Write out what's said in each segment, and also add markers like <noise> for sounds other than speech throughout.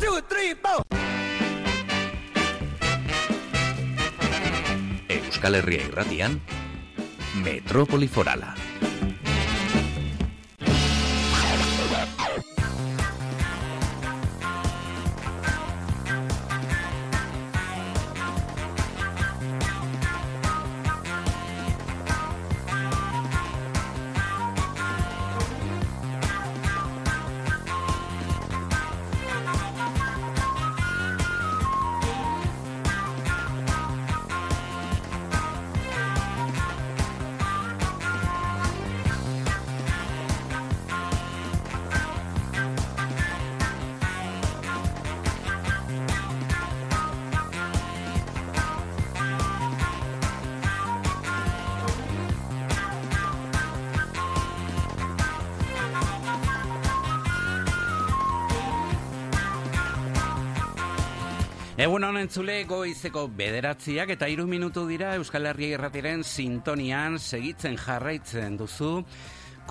two, three, four. Euskal Herria irratian, Metrópoli Forala. Egun honen zule goizeko bederatziak eta hiru minutu dira Euskal Herria irratiren sintonian segitzen jarraitzen duzu.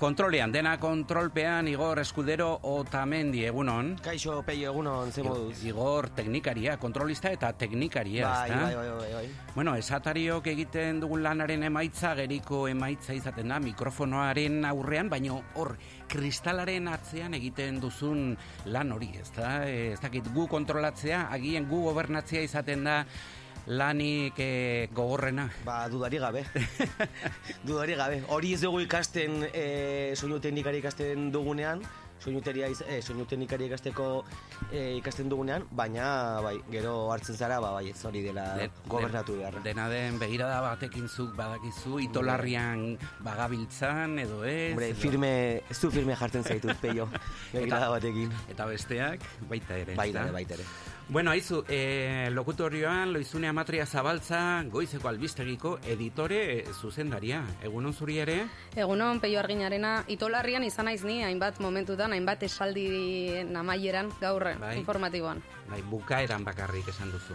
Kontrolean, dena kontrolpean Igor Eskudero Otamendi, egunon. Kaixo, peio, egunon, ze moduz? Igor teknikaria, kontrolista eta teknikaria, Bai, ezta? bai, bai, bai, bai. Bueno, esatariok egiten dugun lanaren emaitza, geriko emaitza izaten da, mikrofonoaren aurrean, baino hor, kristalaren atzean egiten duzun lan hori, ez da? Ez dakit gu kontrolatzea, agien gu gobernatzea izaten da lanik eh, gogorrena. Ba, dudari gabe. <laughs> dudari gabe. Hori ez dugu ikasten e, soinu teknikari ikasten dugunean, soinu, teria, iz- eh, soinu teknikari ikasteko eh, ikasten dugunean, baina bai, gero hartzen zara, ba, bai, ez hori dela De- gobernatu de- beharra. Dena den begirada batekin zuk badakizu, itolarrian bagabiltzan edo ez. Hombre, edo- firme, ez du firme jartzen zaitut, peio, <laughs> begirada batekin. Eta besteak, baita ere. Baita ere, baita ere. Bueno, aizu, eh, lokutorioan Loizune Amatria Zabaltza, goizeko albistegiko editore eh, zuzendaria. Egunon zuri ere? Egunon, peio arginarena, itolarrian izan naiz ni, hainbat momentutan, hainbat esaldi namaieran gaur Bai. informatiboan. Bai, bukaeran bakarrik esan duzu.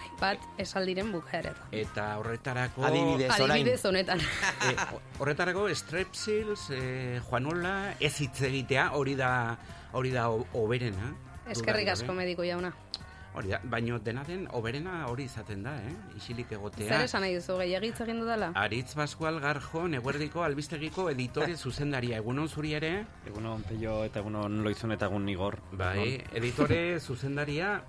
Hainbat esaldiren bukaeretan. Eta horretarako... Adibidez, orain. Adibidez honetan. Eh, horretarako Strepsils, eh, Juanola, ez hitz egitea, hori da hori da o- oberena. Eskerrik asko mediko jauna. Hori da, baino dena den oberena hori izaten da, eh? Isilik egotea. Zer esan nahi duzu, gehiagitz egin dudala? Aritz Baskual Garjo, Neguerdiko albistegiko editore zuzendaria. Egunon zuri ere? Egunon Peio eta egunon Loizun eta egun Igor. Bai, editore <laughs> zuzendaria,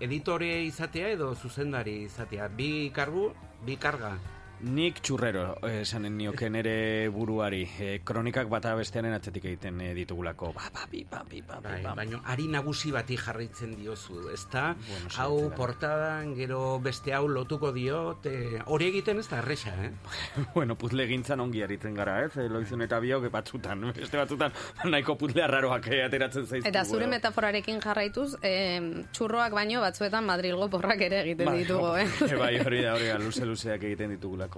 editore izatea edo zuzendari izatea. Bi kargu, bi karga. Nik txurrero eh, esanen nioke nere buruari. Eh, kronikak bata bestearen atzetik egiten eh, ditugulako. Ba, ba, bi, ba, bi, ba, bi, Bai, ba. baino ari nagusi bati jarraitzen diozu, ezta? Bueno, hau portadan, gero beste hau lotuko diot, eh, hori egiten ez da erresa, eh? <laughs> bueno, puzle gintzan ongi aritzen gara, ez? Eh, Loizun eta biok batzutan, <laughs> beste batzutan nahiko puzle arraroak eh, ateratzen zaizkigu. Eta zure metaforarekin jarraituz, em, txurroak baino batzuetan Madrilgo porrak ere egiten Bai, ditugu, eh? eh, <laughs> bai, hori da, hori da, luze-luzeak egiten ditugulako.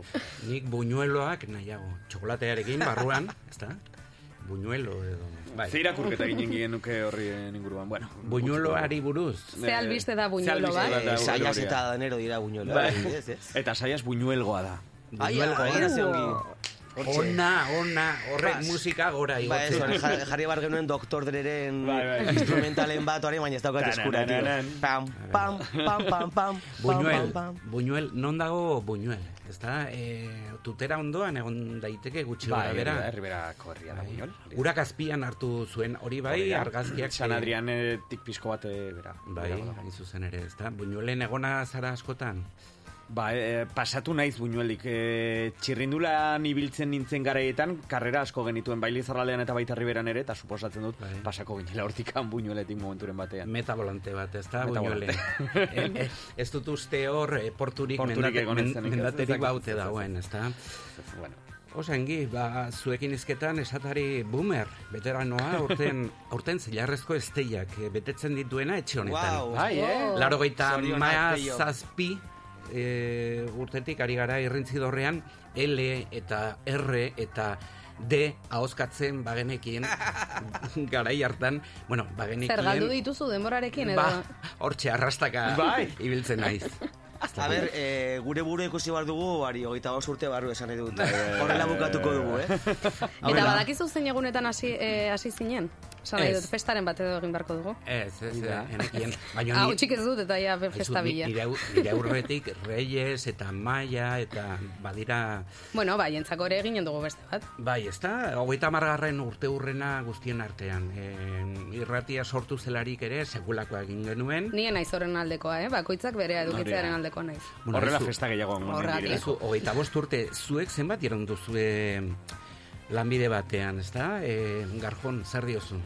Nik buñueloak nahiago, txokolatearekin barruan, ezta? Buñuelo edo... Bai. Ze irakurketa ginen ginen nuke horri inguruan, bueno. <laughs> Buñueloari buruz. Ze albiste da Ze buñuelo, bai? da, Eh, da. eta danero dira buñuelo. Bai. Eta saiaz buñuelgoa da. Ai, Buñuelgo, Hortxe. Ona, ona, horrek Bas. musika gora Ba, ez, igotzen. hori jar- <laughs> jarri bar genuen doktor dreren Bai, bai. instrumentalen bat hori, baina ez daukat eskura. Tananananan. Pam, pam, pam, pam, pam, Buñuel, pam, pam. Buñuel, non dago Buñuel? Ez da, e, tutera ondoan egon daiteke gutxi Bai, gora bera. bera, herriberako herria da buñol. Urak azpian hartu zuen hori bai, argazkiak... San eh, Adrianetik pizko bat eh, bera. Bai, bera hain zuzen ere, ez da? Buñuelen egona zara askotan? Ba, e, pasatu naiz buñuelik. E, txirrindulan ibiltzen nintzen garaietan, karrera asko genituen bai Lizarraldean eta baita Riberan ere, eta suposatzen dut, Bai. pasako ginela hortikan buñueletik momenturen batean. Metabolante bat, ez da, Metabolante. Buñuelen. <laughs> e, e, ez dut uste hor, e, porturik, Porturik mendate, men, mendaterik baute dagoen, ez da? bueno, Osengi, ba, zuekin izketan esatari boomer, veteranoa, aurten, <laughs> aurten zilarrezko esteiak betetzen dituena etxe honetan. Guau. bai, eh? Oh. Laro gaita Zorionak, Peio. zazpi e, urtetik ari gara irrintzidorrean L eta R eta D ahoskatzen bagenekin <laughs> garai hartan, bueno, bagenekin Zer galdu dituzu denborarekin edo? ba, hortxe arrastaka Bai. ibiltzen naiz. <laughs> A ber, e, gure buru ikusi bar dugu, bari, hogeita bost urte barru esan nahi dut. Horrela bukatuko dugu, eh? <laughs> Eta badakizu zein egunetan hasi eh, hasi zinen? Esan nahi Ez. dut, festaren bat edo egin beharko dugu. Ez, ez, da. enekien. Baina Hau, ni- txik ez dut, eta ja, festa bila. Nire, au- nire aurretik Reyes eta Maia eta badira... Bueno, bai, entzako ere eginen dugu beste bat. Bai, ez da, hogeita margarren urte hurrena guztien artean. E, irratia sortu zelarik ere, segulakoa egin genuen. Nien naiz horren aldekoa, eh? Bakoitzak berea edukitzearen aldekoa naiz. Bueno, Horrela festa gehiago. Aizu, hogeita bost urte, zuek zenbat iraun duzue lanbide batean, ez da? E, garjon, zer diozu?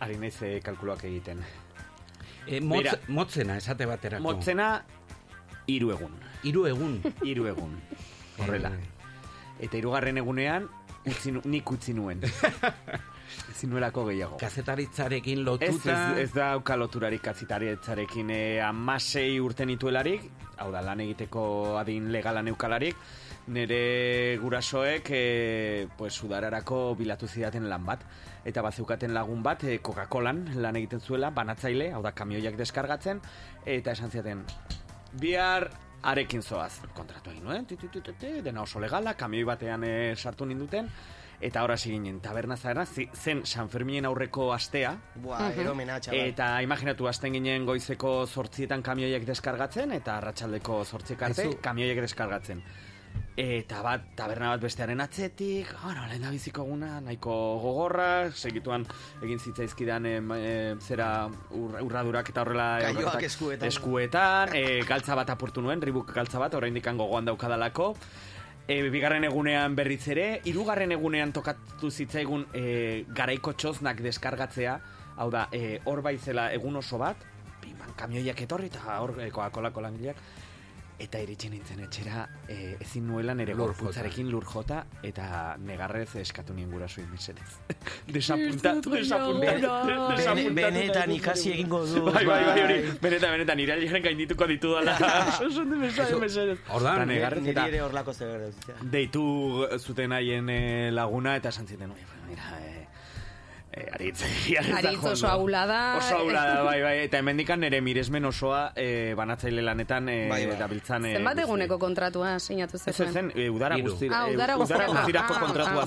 Ari naiz eh, kalkuluak egiten. E, motz, Mira. motzena, esate baterako. Motzena, hiru egun. Hiru egun. Hiru egun. Horrela. Eh, Eta hirugarren egunean, utzi, nik utzi nuen. <laughs> Ezin nuelako gehiago. Kazetaritzarekin Ez, lotuta... ez, ez da kaloturarik kazitaritzarekin e, amasei urte nituelarik, hau da, lan egiteko adin legala neukalarik, nire gurasoek e, pues, udararako bilatu zidaten lan bat. Eta bazeukaten lagun bat, e, Coca-Colan lan egiten zuela, banatzaile, hau da, kamioiak deskargatzen, eta esan zidaten, bihar arekin zoaz. Kontratu egin, nuen, dena oso legala, kamioi batean e, sartu ninduten, eta horra ginen taberna zara, zen San Ferminen aurreko astea, Buah, eromena, txabal. Eta imaginatu, hasten ginen goizeko zortzietan kamioiek deskargatzen, eta arratsaldeko zortziek arte Aizu. kamioiek deskargatzen. Eta bat, taberna bat bestearen atzetik, bueno, lehen da biziko eguna, nahiko gogorra, segituan egin zitzaizkidan em, em, zera ur, urradurak eta horrela... Kaioak eskuetan. Eskuetan, e, galtza bat apurtu nuen, ribuk galtza bat, oraindik gogoan daukadalako. E, bigarren egunean berriz ere, hirugarren egunean tokatu zitzaigun e, garaiko txoznak deskargatzea, hau da, e, hor baizela egun oso bat, kamioiak etorri eta hor e, Coca-Colako langileak, eta iritsi nintzen etxera e, ezin nuela nere gorputzarekin lur jota eta negarrez eskatu nien gurasoin mesedez. <laughs> Desapuntatu, desapuntatu, Bene- desapuntatu. benetan ikasi egingo du. Bai, bai, bai, hori, benetan, benetan, irailaren gaindituko ditu dala. <laughs> Oso ondo mesedez, mesedez. ordan, negarrez eta ere horlako zer dut. deitu zuten haien eh, laguna eta esan ziten, "Oi, mira, eh, eh, aritz, <laughs> Aritz oso ahula da. Oso ahula da, bai, bai, eta hemendikan nere miresmen osoa eh, banatzaile lanetan eh, Bai, bai. dabiltzan... Eh, Zenbat eguneko kontratua sinatu Ez ez zen, eh, udara Hiru. guztira, Ah, eh, udara udara guztirako. guztirako Ah, kontratua ah.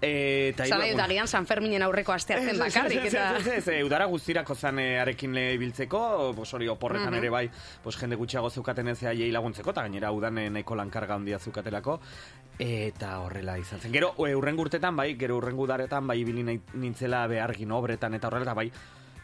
Eh, eta dut agian San Ferminen aurreko astea zen Ez, ez, bakarrik, eta... ez, ez, eh, udara guztirako zan eh, arekin le biltzeko, pues hori oporretan ere bai, pues jende gutxiago zeukaten ez aiei laguntzeko, eta gainera udan eh, nahiko lankarga handia zeukatelako, eta horrela izan zen. Gero, urrengo urtetan bai, gero urrengo udaretan bai ibili nintzela behargin obretan eta horrela, bai,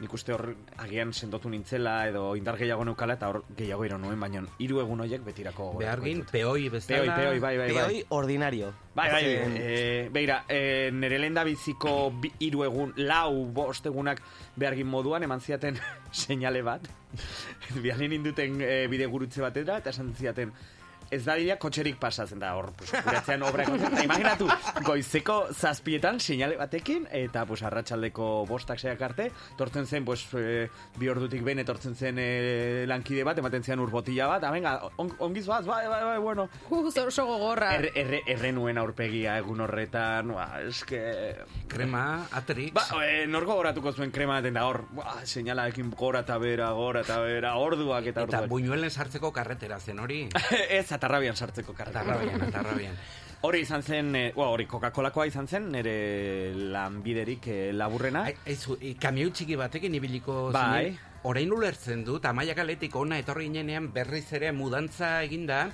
nik uste hor agian sendotu nintzela edo indar gehiago neukala eta hor gehiago iro nuen, baina hiru egun horiek betirako Behargin, ditut. peoi bezala... Peoi, peoi, bai, bai, bai. Peoi ordinario. Bai, bai, e, beira, e, nire lehen da biziko bi, hiru egun, lau, bost egunak behargin moduan, eman ziaten <laughs> seinale bat. <laughs> Bialin induten e, bide gurutze batera, eta esan ziaten, ez da dira kotxerik pasatzen da hor, pues, guratzean obra eta imaginatu, goizeko zazpietan seinale batekin, eta pues, arratsaldeko bostak seak arte, tortzen zen, pues, e, bi ordutik behin etortzen zen e, lankide bat, ematen zian urbotila bat, ah, venga, on, ongiz bat, bai, bai, bai, bueno, Uh, oso gogorra. Erre, erre, erre nuen aurpegia egun horretan, ba, eske... Krema, Atrix... Ba, e, nor gogoratuko zuen krema den da hor, ba, seinalaekin gora eta bera, gora eta bera, orduak eta Eta orduak. buñuelen sartzeko karretera zen hori. <laughs> Ez, atarrabian sartzeko karreta. Atarrabian, atarrabian. Hori izan zen, e, well, hori Coca-Colakoa izan zen, nire lanbiderik e, laburrena. Aizu, i- kamioi txiki batekin ibiliko Bai. zinen, orain ulertzen dut, amaia kaletik ona etorri ginenean berriz ere mudantza eginda,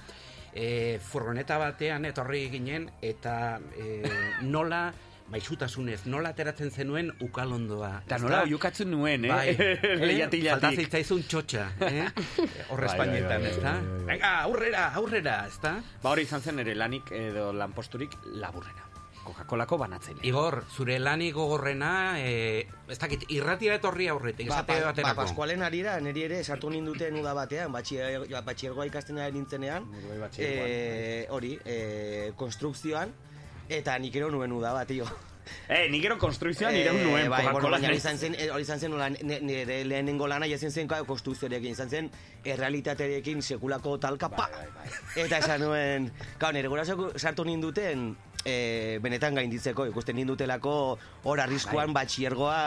e, furgoneta batean etorri ginen, eta e, nola, maixutasunez, nola ateratzen zenuen ukalondoa. Eta nola oiukatzen nuen, eh? Bai, <laughs> eh? Lehiatilatik. falta zitzaizun txotxa, eh? <laughs> Bai, espainetan, bai, ezta? bai, bai, bai. Venga, aurrera, aurrera, ezta? Ba, hori izan zen nire lanik edo lanposturik laburrena. Coca-Colako banatzaile. Igor, zure lanik gogorrena, e, ez dakit, irratia etorri aurretik, Ba, esate ba, ba, baterako. Paskualen arira, niri ere sartu ninduten uda batean, batxier, batxiergoa ikasten ari nintzenean, bai batxilergoan. e, hori, e, konstrukzioan, eta nik ero nuen uda bat, tio. <laughs> Eh, ni gero konstruizioan iraun nuen bai, bueno, izan zen, eh, hori izan zen, nire lehenengo lana jazen zen konstrukzioarekin, izan zen, errealitatearekin sekulako talka, pa! Bai, bai, bai. Eta esan nuen, kau, nire gura sartu ninduten, e, benetan gainditzeko, ikusten nindutelako hor arriskuan batxiergoa...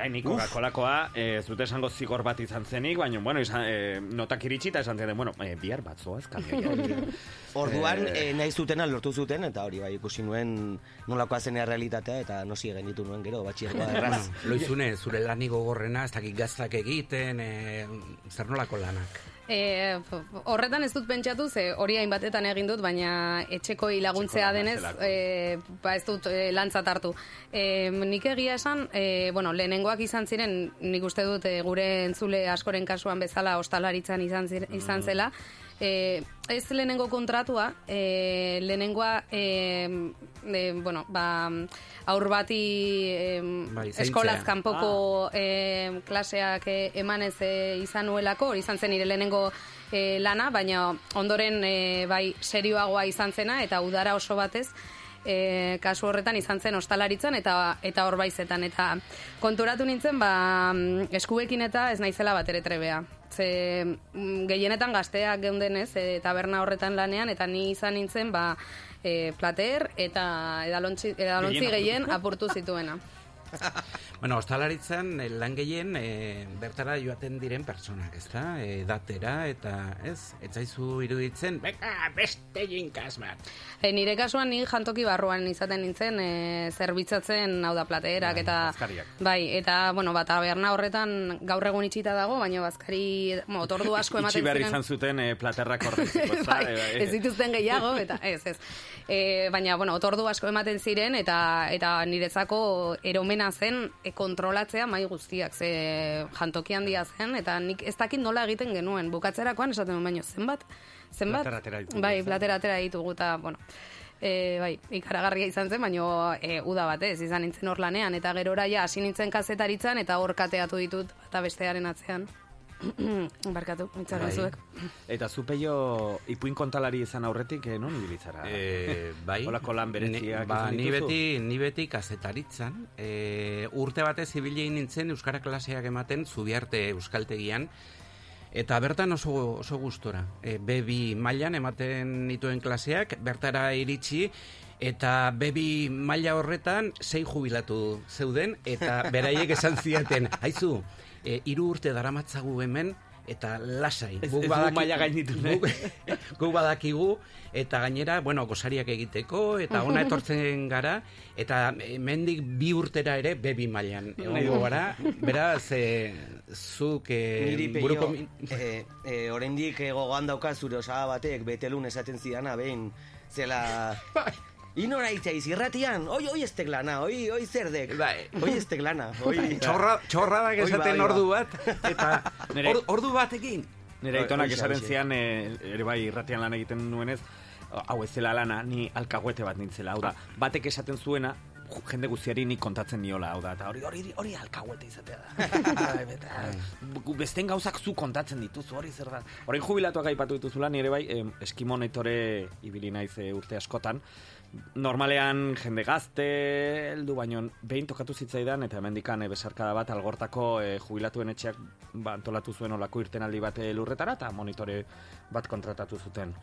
Bai, nik Coca-Colakoa, eh, ez dute esango zigor bat izan zenik, baina, bueno, izan, eh, notak iritsi eta esan zen, bueno, eh, bihar bat zoaz. <laughs> Orduan, e, nahi zutena lortu zuten, eta hori bai ikusi nuen nolakoa zenea realitatea, eta nosi ditu nuen gero, batxiergoa <laughs> erraz. Loizune, zure lanik gogorrena, ez dakit gaztak egiten, e, zer nolako lanak? E, horretan ez dut pentsatu, ze hori hainbatetan egin dut, baina etxeko laguntzea denez, e, ba ez dut e, lantzat hartu. E, nik egia esan, e, bueno, lehenengoak izan ziren, nik uste dut e, gure entzule askoren kasuan bezala ostalaritzan izan, zir, izan zela, e, ez lehenengo kontratua, e, lehenengoa, e, e, bueno, ba, aur bati e, Bai, eskolaz kanpoko e, klaseak e, emanez e, izan nuelako, izan zen nire lehenengo e, lana, baina ondoren e, bai serioagoa izan zena eta udara oso batez, e, kasu horretan izan zen ostalaritzan eta eta horbaizetan eta konturatu nintzen ba mm, eskuekin eta ez naizela bat ere trebea. Ze mm, gehienetan gazteak geundenez e, taberna horretan lanean eta ni izan nintzen ba e, plater eta edalontzi, edalontzi Gehien gehien apurtu zituena. <laughs> Bueno, ostalaritzan eh, lan gehien e, bertara joaten diren pertsonak, ezta? E, datera eta, ez? Etzaizu iruditzen, beka, beste jinkaz bat. E, nire kasuan ni jantoki barruan izaten nintzen e, zerbitzatzen hau da plateerak Bai, eta bazkariak. bai eta bueno ba taberna horretan gaur egun itxita dago baina bazkari mo, otordu <laughs> asko ematen Itxi ziren. izan zuten eh, platerrak horretzeko, ezta? <laughs> bai, Eh, bai. ez dituzten gehiago eta ez ez. E, baina bueno, otordu asko ematen ziren eta eta niretzako eromena zen e, kontrolatzea mai guztiak ze jantoki handia zen eta nik ez dakit nola egiten genuen bukatzerakoan esaten baino zenbat zenbat Platera atera ditugu, bai ez da? platera atera ditugu eta bueno E, bai, ikaragarria izan zen, baino e, uda batez, izan nintzen hor lanean, eta gerora ja hasi nintzen kazetaritzan, eta hor kateatu ditut, eta bestearen atzean. <clears throat> Barkatu, itxaron Bai. zuek. Eta zupeio ipuin kontalari izan aurretik, eh, non ibilizara? E, bai. Holako lan bereziak Ni, ba, ni beti, ni beti kazetaritzan. E, urte batez ibili nintzen Euskara klaseak ematen zubiarte Euskaltegian. Eta bertan oso, oso gustora. E, B2 mailan ematen dituen klaseak, bertara iritsi, eta B2 maila horretan sei jubilatu zeuden, eta beraiek esan zieten, haizu, e, hiru urte daramatzagu hemen, eta lasai. Ez- Guk badaki- maila gainditu, ne? guk- <laughs> guk badakigu eta gainera, bueno, gosariak egiteko eta ona etortzen gara eta mendik bi urtera ere bebi mailan egongo gara. Beraz, e, zuk e, Niri peio, buruko min- e, e, oraindik gogoan dauka zure osaba batek betelun esaten zidana behin zela Inora itzaiz, irratian, oi, oi estek lana, oi, oi zerdek, Bai. oi estek lana, oi... Txorra, txorradak esaten hoi ba. ordu bat eta Nire- or, ordu batekin. Nire Bai, aitonak esaten zian, eh, ere bai irratian lan egiten nuenez, hau ez zela lana, ni alkaguete bat nintzela, hau da, batek esaten zuena, jende guztiari nik kontatzen niola, hau da, eta hori, hori, hori alkaguete izatea da. <laughs> Besten gauzak zu kontatzen dituzu, hori zer da. Horrein jubilatuak aipatu dituzula, nire bai, eskimonetore ibili naiz eh, urte askotan, normalean jende gazte heldu baino behin tokatu zitzaidan eta hemendikan e, besarkada bat algortako e, jubilatuen etxeak ba, antolatu zuen olako irtenaldi bat eh, lurretara eta monitore bat kontratatu zuten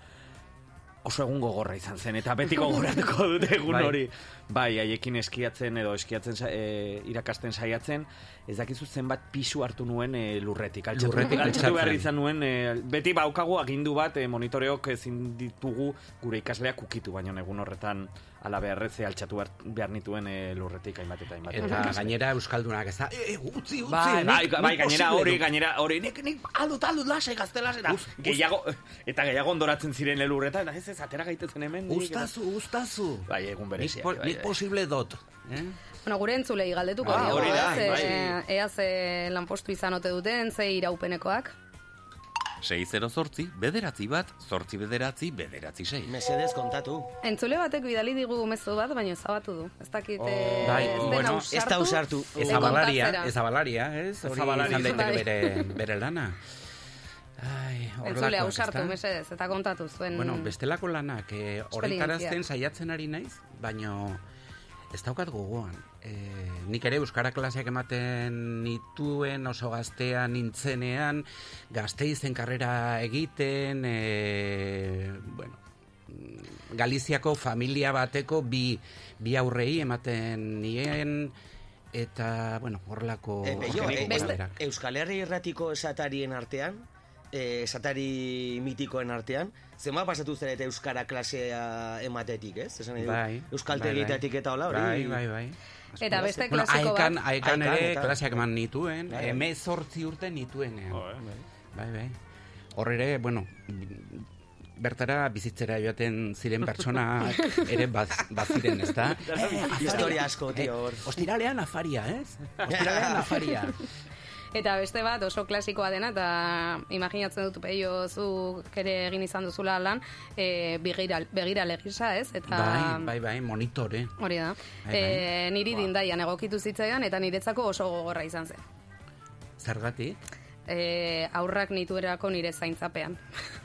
oso egun gogorra izan zen, eta beti gogoratuko dute egun Bai. hori. Bai, haiekin eskiatzen edo eskiatzen e, irakasten saiatzen, ez dakizu zenbat pisu hartu nuen e, lurretik. Altxatu, Lurretik altxatu behar izan nuen, e, beti baukagu agindu bat e, monitoreok ezin ditugu gure ikasleak ukitu, baina egun horretan ala beharrez e, altxatu behar, behar nituen e, lurretik hainbat eta hainbat. Eta gainera Euskaldunak ez da, e, utzi, utzi, Bai, nik- bai, bai, nik gainera hori, dut." gainera hori, nik, nik, aldut, aldut, lasai, gazte, lasai, eta gehiago, eta gehiago ondoratzen ziren lelurreta, eta ez ez, atera gaitezen hemen. nik, Ustazu, ustazu. Bai, egun Nik, bereziak. po- bai, nik bai. posible dot. Eh? Bueno, gure entzulei galdetuko Ah, hori da, bai. Ea ze lanpostu izan ote duten, ze iraupenekoak. 608, bederatzi bat, zortzi bederatzi, bederatzi sei. Mesedez kontatu. Entzule batek bidali digu mezu bat, baina ezabatu du. Ez dakit, eh, Bai, ez den bueno, ausartu, ez da ausartu. de Ez abalaria, kontatzera. ez abalaria, ez? Hori Bai. bere, bere lana. Ai, Entzule ausartu, mesedez, eta kontatu zuen... Bueno, bestelako lanak, eh, horretarazten saiatzen ari naiz, baino ez daukat gogoan. E, nik ere Euskara klaseak ematen nituen oso gaztea nintzenean, gazteizen karrera egiten, e, bueno, Galiziako familia bateko bi, bi aurrei ematen nien, eta, bueno, horrelako... E, beio, e, Euskal Herri erratiko esatarien artean, e, esatari mitikoen artean, zenbat pasatu zarete Euskara klasea ematetik, ez? Esan dut, Bai, Euskal bai, bai. Eta hola, hori... Bai, bai, bai. Eta beste Bueno, klasiko aekan, bat. aekan ere eta- klaseak eman nituen, Bai, bai. eme zortzi urte nituenean. Jo, eh? Bai, bai. Hor ere, bueno, bertara bizitzera joaten ziren pertsonak <laughs> ere baz, baziren, ez da? Historia asko, tio, hor. Ostiralean afaria, ez? <laughs> Ostiralean afaria. Eta beste bat oso klasikoa dena, eta imaginatzen dut peio zu ere egin izan duzula lan, e, begira, begira legisa, ez? Eta, Bai, bai, bai, monitore. Hori da. Bai, bai. E, niri dindaian egokitu zitzaidan, eta niretzako oso gogorra izan zen. Zergatik, E, aurrak nituerako nire zaintzapean.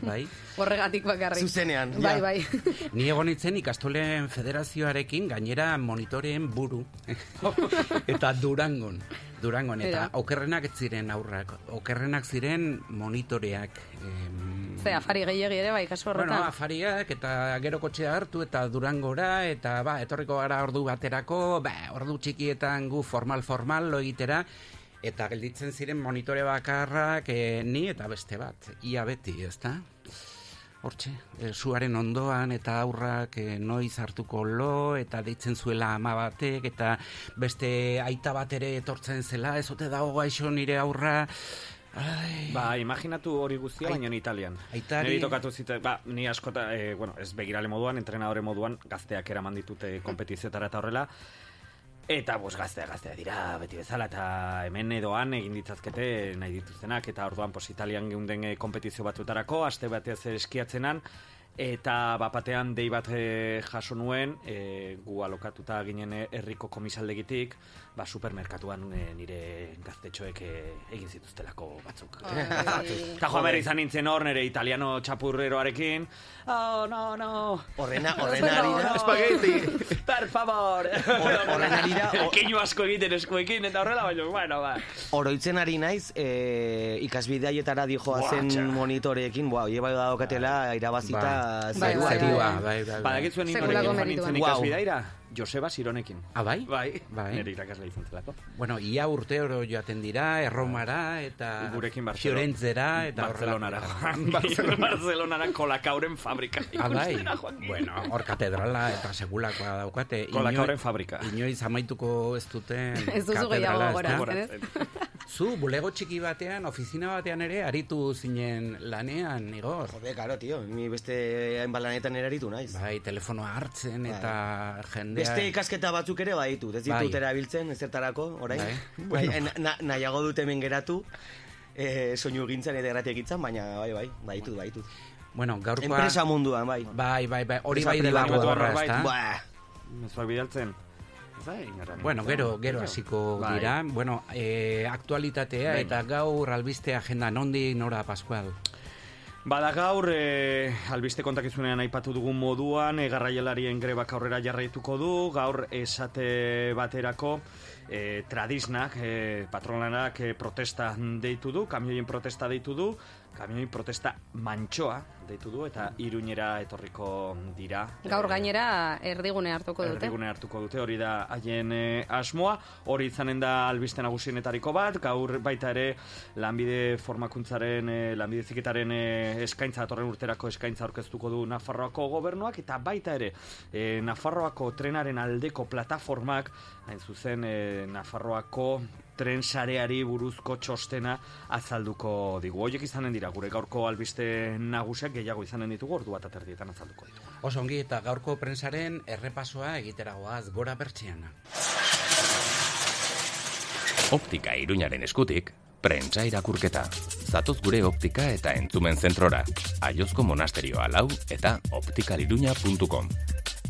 bai. <laughs> Horregatik bakarrik. Zuzenean, Bai, ja. bai. <laughs> Ni egon nintzen ikastolen federazioarekin gainera monitoreen buru. <laughs> eta durangon. Durangon, eta okerrenak ziren aurrak. Okerrenak ziren monitoreak. Em, Ze, afari gehiagi ere, bai, kasu Bueno, horretan. afariak eta gero kotxea hartu eta durangora eta ba, etorriko gara ordu baterako, ba, ordu txikietan gu formal-formal lo egitera eta gelditzen ziren monitore bakarrak e, ni eta beste bat, ia beti, ezta? Hortxe, e, suaren ondoan eta aurrak e, noiz hartuko lo eta deitzen zuela ama batek eta beste aita bat ere etortzen zela, ez ote dago gaixo nire aurra, Ai, Ba, imaginatu hori guztia, baina italian. Aitari- Niri tokatu zite, ba, ni askota, e, bueno, ez begirale moduan, entrenadore moduan, gazteak eraman ditute kompetizioetara eta horrela, Eta, bos, gaztea, gaztea dira, beti bezala, eta hemen edoan egin ditzazkete nahi dituztenak, eta orduan, pos, italian geunden e, kompetizio batzuetarako, aste batez eskiatzenan, eta bapatean dei bat e, jaso nuen, e, gu alokatuta ginen herriko komisaldegitik, ba, supermerkatuan e, nire gaztetxoek e, egin zituztelako batzuk. Eta jo behar izan nintzen hor nire italiano txapurreroarekin, oh, no, no, Horrena, <laughs> horrena ari da... Espagueti, per favor. horren harira, o- Keinu asko egiten eskuekin, eta horrela, baina, bueno, ba. Oroitzen ari naiz, e, ikasbidaietara dijoa Buah, zen txar. monitoreekin, buah, hie bai daukatela irabazita Bai, zerua. bai, Zerua, bai. bai, bai, joan meritua. nintzen ikasbidaira? Joseba Sironekin. Ah, bai? Bai, Bai. nire irakasle izan zelako. Bueno, ia urte oro joaten dira, Erromara eta Gurekin Barcelona. Fiorentzera eta Barcelonara. Barcelona. <laughs> Barcelonara kolakauren fabrika. Ah, bai? Bueno, hor katedrala eta segulakoa daukate. Kolakauren fabrika. Inoiz amaituko ez duten <laughs> Ez duzu gehiago katedrala, gora? Zu, bulego txiki batean, ofizina batean ere, aritu zinen lanean, Igor. Jode, karo, tio, ni beste hainbat lanetan eraritu naiz. Bai, telefonoa hartzen eta jendea... Beste ikasketa batzuk ere baditut, ez ditut Bai. erabiltzen ezertarako, orain. Bai. Bai, na- na- nahiago dut hemen geratu, e, soinu gintzan eta erratek itzan, baina bai, bai, baditut, baditut. Bueno, gaurkoa... Enpresa munduan, bai. Bai, bai, bai, hori bai dela gogorra, norbait, ezta? Ba, Mezuak bidaltzen. Bai, Bueno, gero, gero hasiko Bai. dira. Bueno, eh, aktualitatea Venga. eta gaur albiste agenda nondi nora Pascual. Bada gaur, e, albiste kontakizunean aipatu dugun moduan, e, garraielarien grebak aurrera jarraituko du, gaur esate baterako e, tradisnak, e, patronanak e, protesta deitu du, kamioien protesta deitu du, kamioien protesta mantxoa deitu du, eta iruñera etorriko dira. Gaur gainera erdigune hartuko dute. Erdigune hartuko dute, hori da haien asmoa, hori izanen da albiste nagusienetariko bat, gaur baita ere lanbide formakuntzaren, lanbide ziketaren eskaintza, datorren urterako eskaintza aurkeztuko du Nafarroako gobernuak, eta baita ere Nafarroako trenaren aldeko plataformak, hain zuzen e, Nafarroako tren sareari buruzko txostena azalduko digu. Hoiek izanen dira, gure gaurko albiste nagusiak gehiago izanen ditugu, ordu bat aterdietan azalduko ditugu. Oso ongi eta gaurko prensaren errepasoa egiteragoaz gora bertxeana. Optika iruñaren eskutik, prentsa irakurketa. Zatoz gure optika eta entzumen zentrora. Aiozko monasterioa lau eta optikaliruña.com.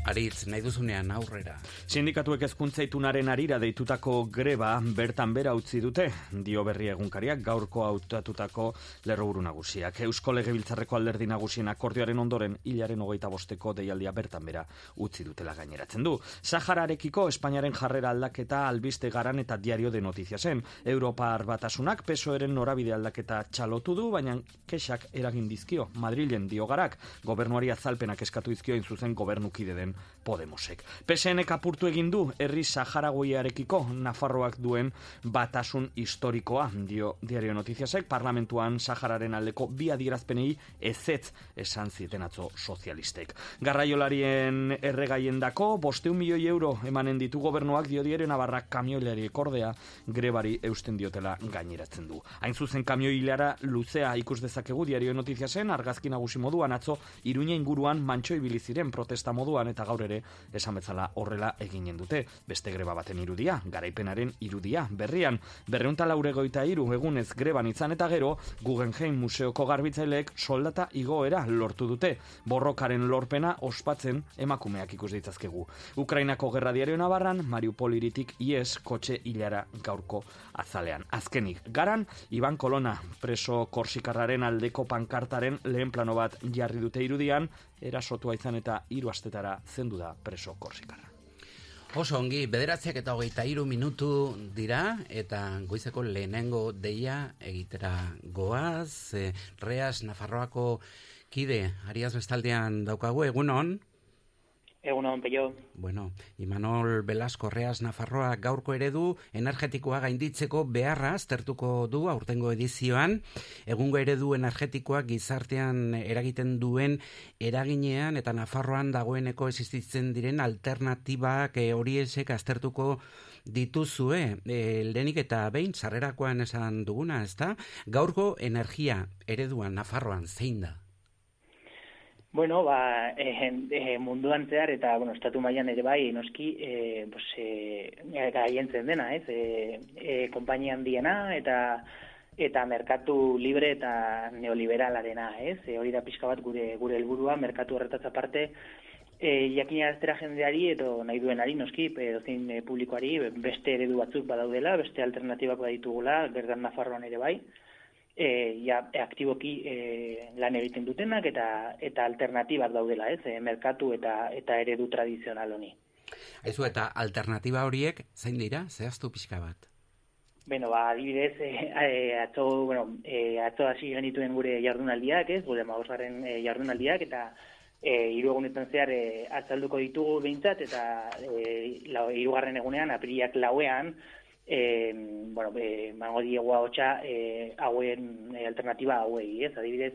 Aritz, nahi duzunean aurrera. Sindikatuek ezkuntza itunaren arira deitutako greba bertan bera utzi dute, dio berri egunkariak gaurko hautatutako lerroburu nagusiak. Eusko Legebiltzarreko alderdi nagusien akordioaren ondoren hilaren hogeita bosteko deialdia bertan bera utzi dutela gaineratzen du. Sahararekiko Espainiaren jarrera aldaketa albiste garan eta diario de notizia zen. Europar batasunak pesoeren norabide aldaketa txalotu du, baina kesak eragin dizkio. Madrilen dio garak, gobernuari azalpenak eskatu dizkio zuzen gobernukide den Podemosek. PSNek apurtu egin du herri Saharagoiarekiko Nafarroak duen batasun historikoa, dio Diario Notiziasek, parlamentuan Sahararen aldeko bi adierazpenei ezetz esan zieten atzo sozialistek. Garraiolarien erregaien dako, bosteun milioi euro emanen ditu gobernuak dio Diario Navarra kamioilari ekordea grebari eusten diotela gaineratzen du. Hain zuzen kamioilara luzea ikus dezakegu Diario Notiziasen, argazki nagusi moduan atzo, iruña inguruan mantxo ibili ziren protesta moduan eta gaur ere esan bezala horrela eginen dute. Beste greba baten irudia, garaipenaren irudia. Berrian, berreunta lauregoita iru egunez greban izan eta gero, Guggenheim Museoko garbitzaileek soldata igoera lortu dute. Borrokaren lorpena ospatzen emakumeak ikus ditzazkegu. Ukrainako gerra diario nabarran, Mariupol iritik ies kotxe hilara gaurko azalean. Azkenik, garan, Iban Kolona, preso korsikarraren aldeko pankartaren lehen plano bat jarri dute irudian, erasotua izan eta hiru astetara zendu da preso korsikarra. Oso ongi, bederatziak eta hogeita iru minutu dira, eta goizeko lehenengo deia egitera goaz, e, Reas Nafarroako kide, Ariaz Bestaldean daukagu, egunon? Egun hon, peio. Bueno, Imanol Velasco Reas Nafarroa gaurko eredu energetikoa gainditzeko beharra aztertuko du aurtengo edizioan. Egungo eredu energetikoa gizartean eragiten duen eraginean eta Nafarroan dagoeneko existitzen diren alternatibak e, horiesek aztertuko dituzue, e, lehenik eta behin sarrerakoan esan duguna, ezta? Gaurko energia ereduan Nafarroan zein da? Bueno, ba, eh, eh, munduan zehar eta, bueno, estatu mailan ere bai, noski, eh, pues, eh, gaientzen dena, ez? Eh, eh, kompainia handiena eta eta merkatu libre eta neoliberalarena, ez? E, hori da pixka bat gure gure helburua, merkatu horretaz aparte, e, jakina aztera jendeari edo nahi duenari, noski, edozin e, publikoari, beste eredu batzuk badaudela, beste alternatibak baditugula, berdan Nafarroan ere bai, e, ja, aktiboki e, lan egiten dutenak eta eta alternatibak daudela, ez? E, merkatu eta eta eredu tradizional honi. Aizu eta alternatiba horiek zein dira? Zehaztu pixka bat. Beno, ba, adibidez, e, e, atzo, bueno, e, atzo hasi genituen gure jardunaldiak, ez? Gure magosgarren e, jardunaldiak eta e, hiru egunetan zehar e, atzalduko ditugu behintzat eta e, lau, irugarren egunean, apiriak lauean, e, bueno, e, mango diegu hotxa e, hauen e, alternatiba hauei, ez? Adibidez,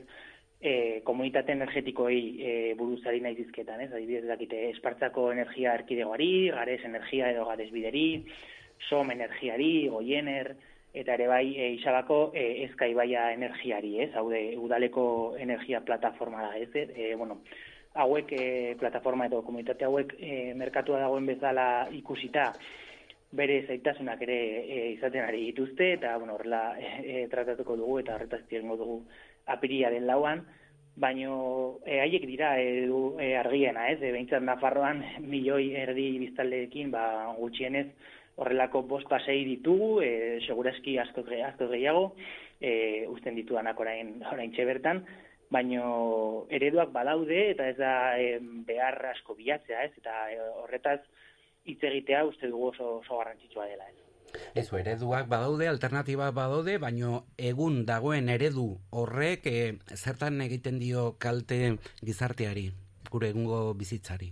e, komunitate energetikoei e, buruzari nahi dizketan, ez? Adibidez, dakite, espartzako energia erkidegoari, garez energia edo garez bideri, som energiari, goiener, eta ere bai e, isabako e, ezkaibaia energiari, ez? Hau de, udaleko energia plataforma da, ez? E, bueno, hauek, e, plataforma edo komunitate hauek e, merkatua dagoen bezala ikusita, bere zaitasunak ere e, izaten ari dituzte, eta bueno, horrela e, tratatuko dugu eta horretaz tirengo dugu apiriaren lauan, baino e, haiek dira edu e, argiena, ez? E, Behintzat Nafarroan milioi erdi biztaldeekin, ba, gutxienez horrelako bost pasei ditugu, e, segurazki asko, asko gehiago, e, usten ditudanak orain, orain txebertan, baino ereduak badaude eta ez da e, behar asko bilatzea, ez? Eta e, horretaz, hitz egitea uste dugu oso, oso garrantzitsua dela. Ez. Ez ereduak badaude, alternatiba badaude, baino egun dagoen eredu horrek e, zertan egiten dio kalte gizarteari, gure egungo bizitzari?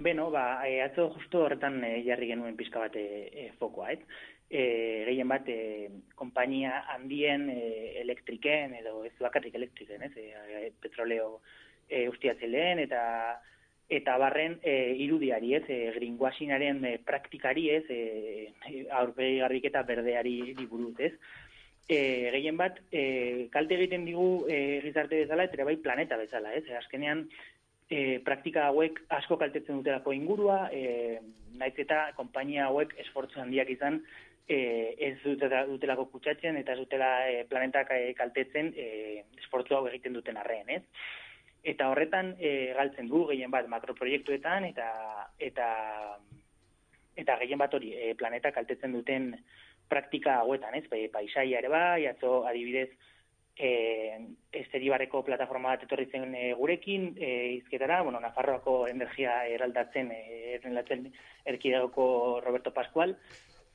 Beno, ba, e, atzo justo horretan e, jarri genuen pizka bat e, fokoa, ez? E, gehien bat, e, kompainia handien e, elektriken, edo ez bakarrik elektriken, ez? E, petroleo e, ustiatzen eta eta barren e, irudiari, ez, e, greenwashingaren e, praktikari, ez, e, aurpegi garbiketa berdeari diburuz, ez. E, gehien bat, e, kalte egiten digu e, gizarte bezala, eta bai planeta bezala, ez. E, azkenean, e, praktika hauek asko kaltetzen dutelako ingurua, e, naiz eta konpainia hauek esfortzu handiak izan, e, ez dutela, dutelako kutsatzen, eta ez dutela e, planetak e, kaltetzen e, esfortzu hau egiten duten arren, ez. Eta horretan e, galtzen du gehien bat makroproiektuetan eta eta eta gehien bat hori e, planeta kaltetzen duten praktika hauetan, ez? Bai, paisaia ere bai, atzo adibidez eh esteribarreko plataforma bat etorri zen e, gurekin e, izketara, bueno, Nafarroako energia eraldatzen eh erlatzen erkidegoko Roberto Pascual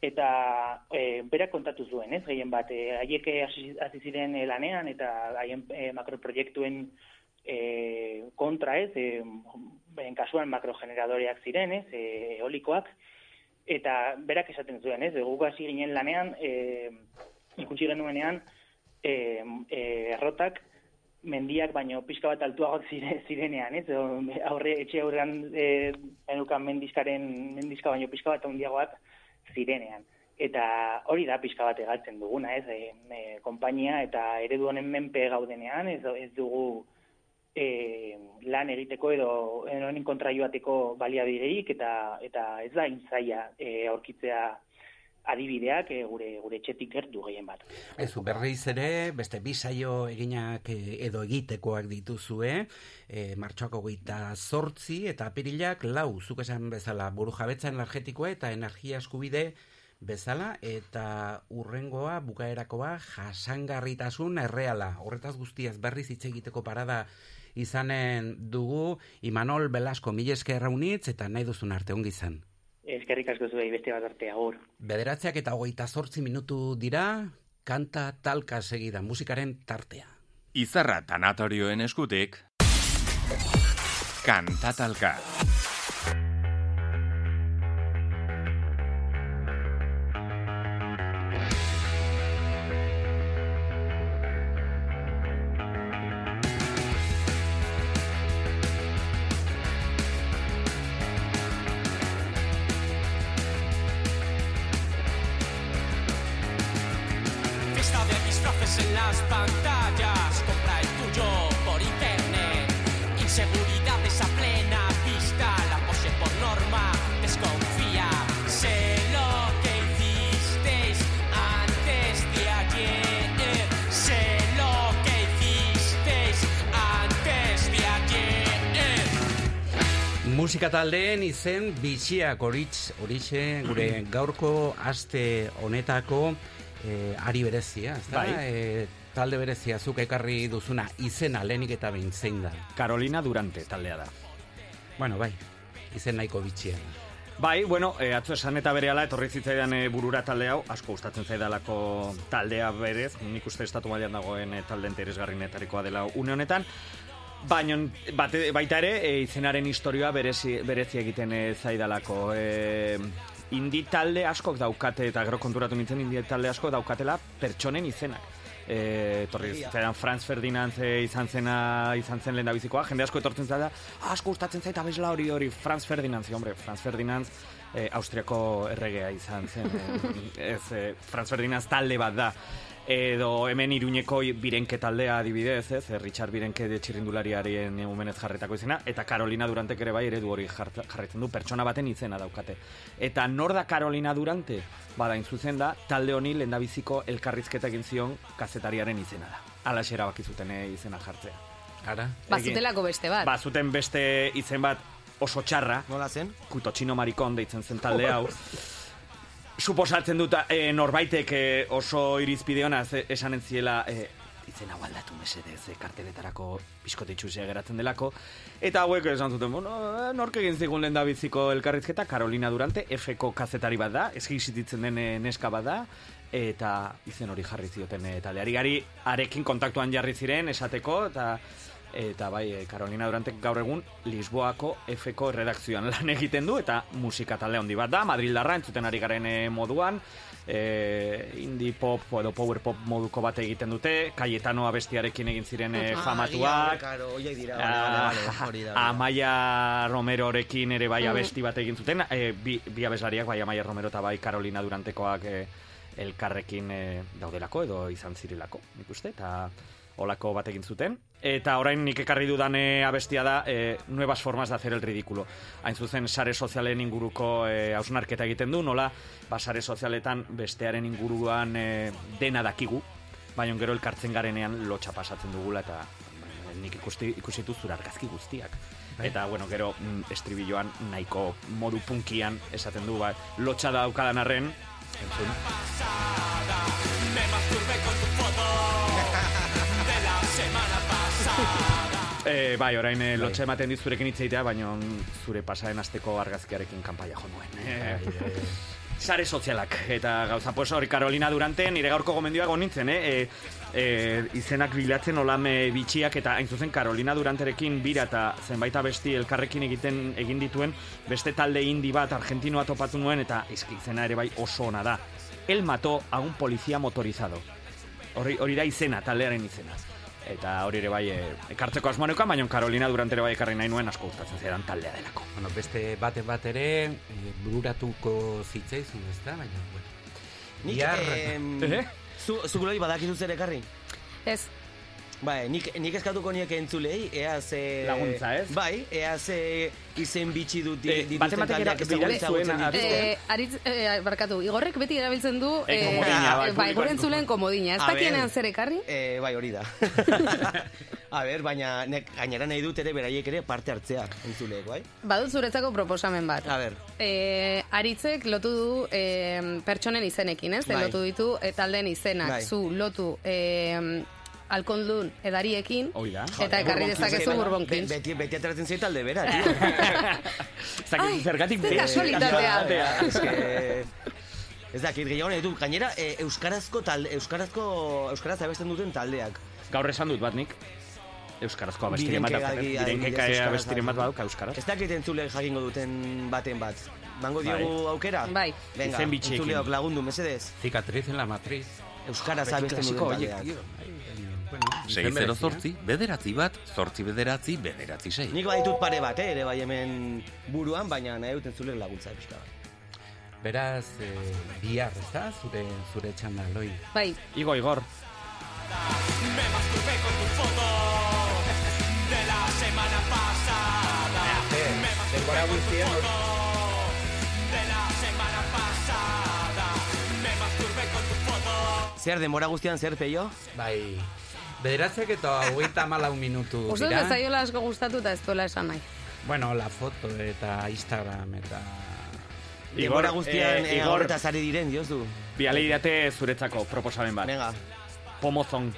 eta e, berak kontatu zuen, ez? Gehien bat e, haiek hasi ziren e, lanean eta haien e, makroproiektuen e, kontra, ez? E, en kasuan makrogeneradoreak ziren, ez? E, eolikoak eta berak esaten zuen, ez? Guk hasi ginen lanean, eh ikusi genuenean e, e, errotak mendiak baino pixka bat altuagoak <laughs> zire, zirenean, ez? Edo, aurre etxe aurrean e, enukan mendizkaren mendizka baino pixka bat handiagoak zirenean. Eta hori da pixka bat egaltzen duguna, ez? E, e, konpainia eta eredu honen menpe gaudenean, ez, ez dugu e, lan egiteko edo honen kontra joateko baliabideik eta eta ez da intzaia e, aurkitzea adibideak e, gure gure etxetik gertu gehien bat. Ezu berriz ere, beste bi saio eginak edo egitekoak dituzue, e, martxoako gita zortzi eta apirilak lau, zuk esan bezala, buru jabetza energetikoa eta energia eskubide bezala, eta urrengoa, bukaerakoa, jasangarritasun erreala. Horretaz guztiaz berriz hitz egiteko parada izanen dugu Imanol Belasko mila eskerra unitz eta nahi duzun arte ongi izan. Eskerrik asko zuei beste bat arte agur. Bederatzeak eta hogeita zortzi minutu dira, kanta talka segida musikaren tartea. Izarra tanatorioen eskutik, kanta talka. Taldeen izen bitxiak horitz, horixe gure <clears throat> gaurko aste honetako eh, ari berezia, ez da? Bai. Eh, talde berezia zuk ekarri duzuna izena lehenik eta behin zein da. Carolina Durante taldea da. Bueno, bai, izen nahiko bitxia. Bai, bueno, e, atzo esan eta berehala etorri zitzaidan e, burura talde hau, asko gustatzen zaidalako taldea berez, nik uste estatu mailan dagoen e, talde interesgarrinetarikoa dela une honetan, Baina baita ere, e, izenaren historioa berezi, berezi egiten e, zaidalako. E, indi talde askok daukate, eta gero konturatu nintzen indi talde askok daukatela pertsonen izenak. E, torri zitzaidan Franz Ferdinand e, izan zena izan zen lehen jende asko etortzen zela asko gustatzen zaita bezla hori hori. Franz Ferdinand, zi, hombre, Franz Ferdinand e, Austriako erregea izan zen. E, <laughs> ez, e, Franz Ferdinand talde bat da edo hemen iruñeko birenke taldea adibidez, ez, eh, Richard Birenke de txirrindulariaren umenez jarretako izena, eta Carolina Durantek ere bai eredu hori jarraitzen du, pertsona baten izena daukate. Eta nor da Carolina Durante? Bada, zuzen da, talde honi lendabiziko elkarrizketa egin zion kazetariaren izena da. Alaxe erabaki zuten eh, izena jartzea. Ara? Bazutelako beste bat. Ba, zuten beste izen bat oso txarra, Nola zen? kutotxino marikon deitzen zen talde hau. <laughs> Suposatzen dut e, norbaitek e, oso irizpide honaz e, esanen ziela e, izen hau aldatu mesedez e, karteletarako biskotitxusia geratzen delako. Eta hauek esan zuten, bueno, nork egin zigun lehen biziko elkarrizketa, Carolina Durante, F-ko kazetari bat da, esgizititzen den neska bat da, eta izen hori jarri zioten e, taldeari. Gari, arekin kontaktuan jarri ziren, esateko, eta eta bai, eh, Carolina Durantek gaur egun Lisboako F-ko redakzioan <laughs> lan egiten du eta musika talde handi bat da, Madrildarra entzuten ari garen eh, moduan, e, indie pop edo power pop moduko bat egiten dute, Cayetano abestiarekin egin ziren famatuak, Ah, da. <laughs> Amaia Romerorekin ere bai abesti bat egin zuten, e, bi, bi abeslariak, bai Amaia Romero eta bai Carolina Durantekoak e, elkarrekin e, daudelako edo izan zirelako, nik uste, eta olako bat egin zuten. Eta orain nik ekarri dudan e, abestia da e, nuevas formas de hacer el ridículo. Hain zuzen sare sozialen inguruko e, hausnarketa egiten du, nola, ba, sare sozialetan bestearen inguruan e, dena dakigu, baina gero elkartzen garenean lotxa pasatzen dugula eta nik ikusti, ikusi ditut zure argazki guztiak. Eta, bueno, gero, mm, estribilloan nahiko modu punkian esaten du, ba, lotxa daukadan arren, entzun. E, bai, orain e, lotxa ematen dit zurekin hitz egitea, baina zure pasaren asteko argazkiarekin kanpaia jo nuen. E, sare sozialak eta gauza pues hori Carolina Durante nire gaurko gomendioa nintzen, eh? E, e, izenak bilatzen olame bitxiak eta hain zuzen Carolina Duranterekin bira eta zenbait abesti elkarrekin egiten egin dituen beste talde indi bat argentinoa topatu nuen eta izki izena ere bai oso ona da. El mató a un policía motorizado. Hori, hori da izena, taldearen izena. Eta hori ere bai e, ekartzeko asmoaneukan, baina Carolina Durante ere bai ekarri nahi nuen asko gustatzen zaidan taldea delako. Bueno, beste bate bat ere, e, bururatuko zitzaizun, ez da? Baina, bueno. Nik, em, <laughs> Eh? zu, zu gloi badakizu zer ekarri? Ez, Bai, nik, nik eskatuko nieke entzulei, ea ze... Laguntza, ez? Bai, ea ze izen bitxi dut Eh, dituzten taldeak dituzten. atzo- eh, aritz, eh, barkatu, igorrek beti erabiltzen du... Eh, komodina, bai, bai, gure entzulen komodina. Ez dakienean zer ekarri? Eh, bai, hori da. <laughs> A ber, baina nek, gainera nahi dut ere beraiek ere parte hartzea entzuleek, bai? Badut zuretzako proposamen bat. A ber, E, aritzek lotu du e, pertsonen izenekin, ez? Bai. Lotu ditu e, taldeen izenak. Bai. Zu lotu e, alkondun edariekin da. eta ekarri dezakezu burbonkins. beti, beti ateratzen zait talde bera, tio. <laughs> Zakit, Ai, zergatik zer be- kasualitatea. Ez que... Ez dakit, gehiago nahi du. Gainera, e, euskarazko talde, euskarazko, euskaraz abesten duten taldeak. Gaur esan dut bat nik. Euskarazko abestiren bat Direnkeka adibidez, euskaraz abestiren bat badauka euskaraz. Ez dakit entzule jakingo duten baten bat. Bango diogu aukera? Bai. Venga, entzuleok lagundu, mesedez. Cicatriz en la matriz. Euskaraz abesten duten taldeak. Tio. Baina, bueno, izen 6 0 berezia. zortzi, bederatzi bat, zortzi bederatzi, bederatzi sei. Nik baditut pare bat, eh, ere bai hemen buruan, baina nahi dut entzulek laguntza pixka bat. Beraz, eh, bihar, ez da? Zure, zure txanda, loi. Bai, Igo, Igor. Me masturbé con tu foto de la semana pasada. Me masturbé con tu foto de la semana pasada. Me masturbé con tu foto. Zer, demora guztian zer, peio? Bai, bederatzek eta hogeita malau minutu uste dut dira. ez zaiola asko gustatu eta ez duela esan nahi. Bueno, la foto eta Instagram eta... Demora guztian eh, eh, Igor, horretaz ari diren, diozu. biale idate zuretzako proposamen bat. Venga, Pomozon.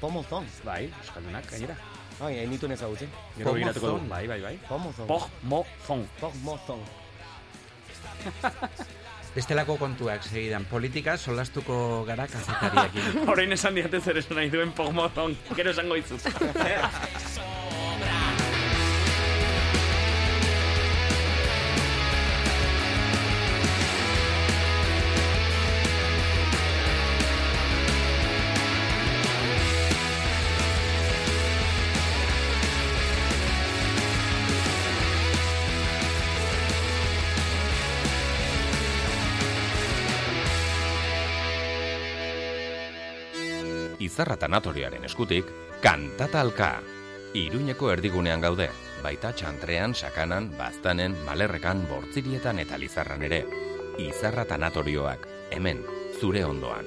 pomozon. Bai, euskaldunak, gainera. Ai, hain nituen ezagutzen. Gero begiratuko du. Bai, bai, bai. Pomozon. Pomozon. Pomozon. Bestelako kontuak segidan. Politika solastuko gara kazetariakin. <laughs> Horrein esan diate zer esan nahi duen pomozon. Gero esango izuz. <laughs> Izarra tanatorioaren eskutik, kantatalka. Iruñeko erdigunean gaude, baita txantrean, sakanan, baztanen, malerrekan, bortzirietan eta lizarran ere. Izarra tanatorioak, hemen, zure ondoan.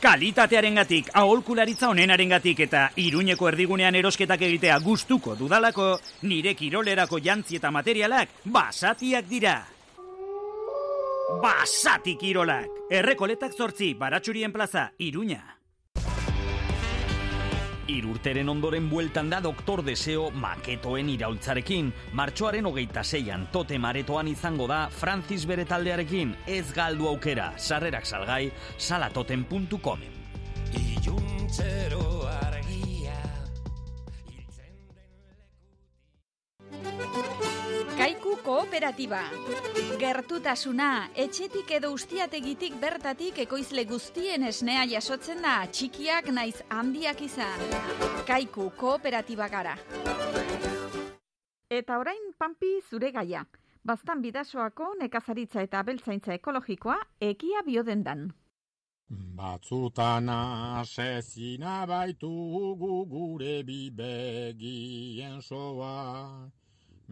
Kalitatearengatik, aholkularitza onenarengatik eta iruñeko erdigunean erosketak egitea gustuko dudalako, nire kirolerako jantzi eta materialak basatiak dira. Basati kirolak! Errekoletak zortzi, baratxurien plaza, iruña. Irurteren ondoren bueltan da Doktor Deseo maketoen iraultzarekin. Martxoaren hogeita zeian tote maretoan izango da Francis bere taldearekin. Ez galdu aukera, sarrerak salgai, salatoten.comen. Iluntzero kooperatiba. Gertutasuna, etxetik edo ustiategitik bertatik ekoizle guztien esnea jasotzen da, txikiak naiz handiak izan. Kaiku kooperatiba gara. Eta orain pampi zure gaia. Baztan bidasoako nekazaritza eta beltzaintza ekologikoa ekia biodendan. Batzutan asezina baitugu gure bibegien soa.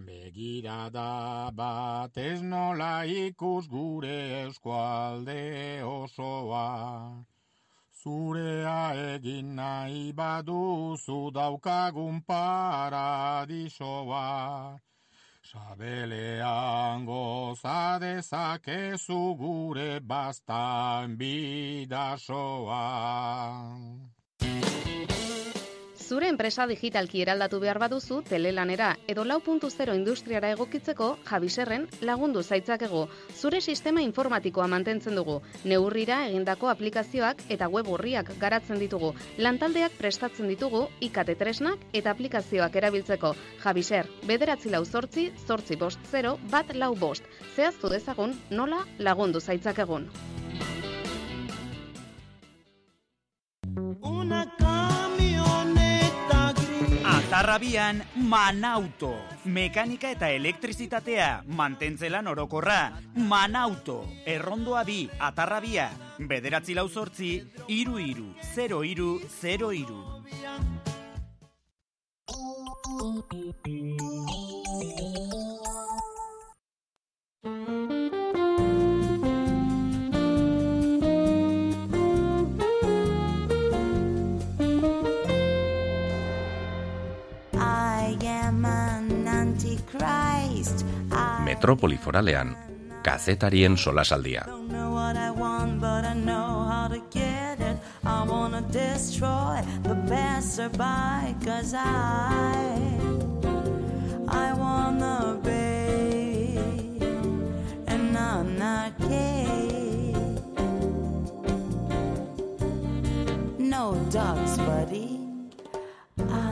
Begirada bat ez nola ikus gure eskualde osoa. Zurea egin nahi baduzu daukagun paradisoa. Sabelean goza dezakezu gure bastan bidasoa. Zure enpresa digitalki eraldatu behar baduzu telelanera edo lau puntu zero industriara egokitzeko jabiserren lagundu zaitzakego. Zure sistema informatikoa mantentzen dugu. Neurrira egindako aplikazioak eta web horriak garatzen ditugu. Lantaldeak prestatzen ditugu ikate tresnak eta aplikazioak erabiltzeko. Jabiser, bederatzi lau zortzi, zortzi bost zero, bat lau bost. Zehaztu dezagun nola lagundu zaitzakegun. Una gris. Atarrabian Manauto. Mekanika eta elektrizitatea, mantentzelan orokorra. Manauto. Errondoa bi, atarrabia. Bederatzi lau zortzi, iru iru, zero iru, zero iru. I Metrópoli foralean, kazetarien solasaldia. No dogs, buddy.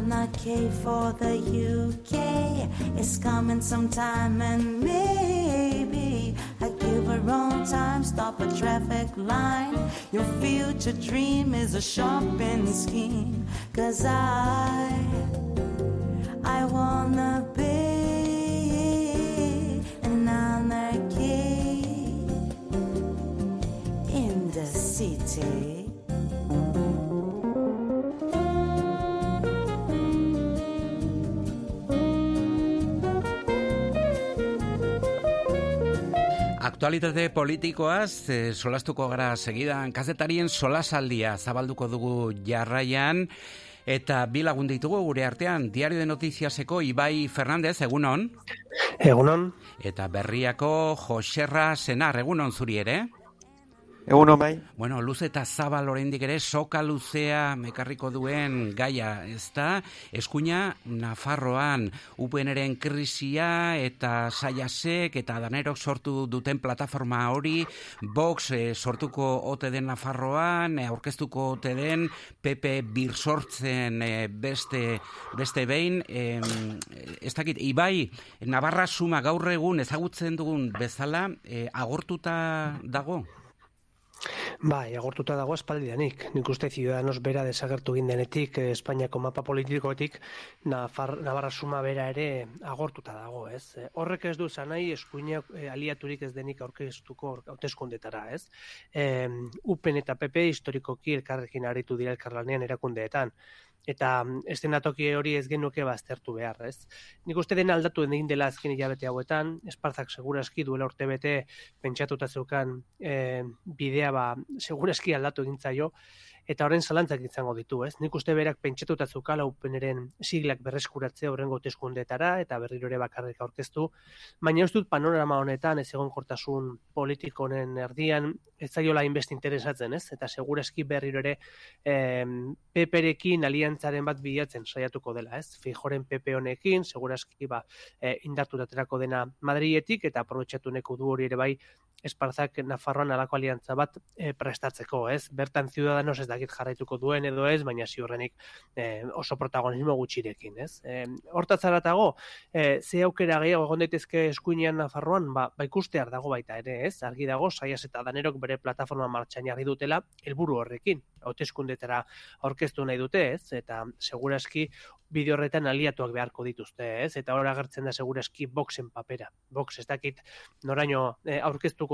Anarchy for the UK is coming sometime, and maybe I give a wrong time, stop a traffic line. Your future dream is a shopping scheme, cause I, I wanna be Aktualitate politikoaz, e, solastuko gara segidan, kazetarien solasaldia zabalduko dugu jarraian, eta bi lagun ditugu gure artean, Diario de Notiziaseko Ibai Fernandez, egunon? Egunon. Eta berriako Joserra Senar, egunon zuri ere? Egunon bai. Bueno, luz eta zabal oraindik ere soka luzea mekarriko duen gaia, ezta? Eskuina Nafarroan UPNren krisia eta saiasek eta danerok sortu duten plataforma hori, Vox eh, sortuko ote den Nafarroan, eh, aurkeztuko ote den PP bir sortzen eh, beste beste behin, eh, ez dakit, Ibai, Navarra suma gaur egun ezagutzen dugun bezala, eh, agortuta dago? Bai, agortuta dago espaldidanik. Nik uste Ciudadanos bera desagertu egin denetik, eh, Espainiako mapa politikotik, Nafar, Navarra suma bera ere agortuta dago, ez? Eh, Horrek ez du zanai eskuinak eh, aliaturik ez denik aurkeztuko hauteskundetara, ez? Eh, UPN eta PP historikoki elkarrekin aritu dira elkarlanean erakundeetan. Eta mm, eszenatoki hori ez genuke baztertu behar, ez? Nik uste dena aldatu egin dela azken hilabete hauetan, Espartzak segurazki duela urte bete pentsatuta zeukan eh, bidea ba, segurazki aldatu egin zaio, eta horren zalantzak izango ditu, ez? Nik uste berak pentsatuta zeukala upeneren siglak berreskuratzea horrengo hauteskundetara eta berriro ere bakarrik aurkeztu, baina ez dut panorama honetan ez egonkortasun politiko honen erdian ez zaiola inbeste interesatzen, ez? Eta segurazki berriro ere eh, peperekin aliantzaren bat bilatzen saiatuko dela, ez? Fijoren PP honekin, segurazki ba, eh, indartu daterako dena Madrietik eta aprobetxatu neko du hori ere bai Esparzak Nafarroan alako aliantza bat e, prestatzeko, ez? Bertan Ciudadanos ez dakit jarraituko duen edo ez, baina ziurrenik e, oso protagonismo gutxirekin, ez? E, hortaz aratago, e, ze aukera gehiago egon daitezke eskuinean Nafarroan, ba, ba ikustear dago baita ere, ez? Argi dago, saias eta danerok bere plataforma martxan jarri dutela, helburu horrekin, hauteskundetara aurkeztu nahi dute, ez? Eta seguraski bideo horretan aliatuak beharko dituzte, ez? Eta hor agertzen da segurazki boxen papera. Box ez dakit noraino eh,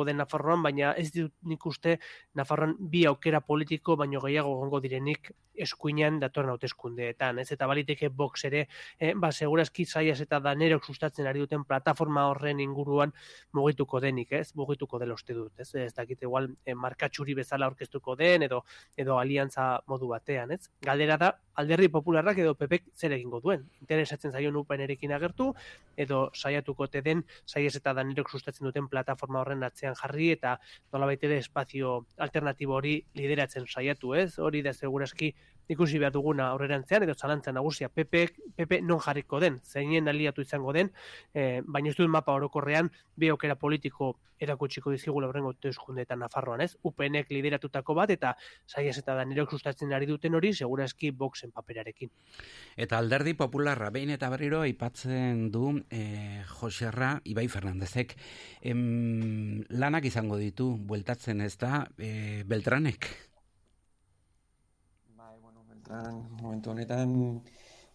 aurkeztuko den Nafarroan, baina ez dut nik uste Nafarroan bi aukera politiko baino gehiago gongo direnik eskuinean datorren hauteskundeetan, ez? Eta baliteke box ere, eh, ba segurazki saias eta danerok sustatzen ari duten plataforma horren inguruan mugituko denik, ez? Mugituko dela uste dut, ez? Ez dakit igual eh, markatxuri bezala aurkeztuko den edo edo aliantza modu batean, ez? Galdera da alderdi popularrak edo PPek zer egingo duen. Interesatzen zaion upenerekin agertu, edo saiatuko te den, saiez eta danerok sustatzen duten plataforma horren atzean jarri, eta nolabait ere espazio alternatibo hori lideratzen saiatu, ez? Hori da segurazki ikusi behar duguna aurrerantzean, edo zalantzan nagusia PP, PP non jarriko den, zeinen aliatu izango den, e, baina ez duen mapa orokorrean, bi aukera politiko erakutsiko dizkigula horrengo teuskundeetan Nafarroan, ez? UPNek lideratutako bat, eta saiez eta danerok sustatzen ari duten hori, segurazki boxen paperarekin. Eta alderdi popularra, behin eta berriro aipatzen du e, Joserra Ibai Fernandezek em, lanak izango ditu, bueltatzen ez da, e, Beltranek. Beltran, momentu honetan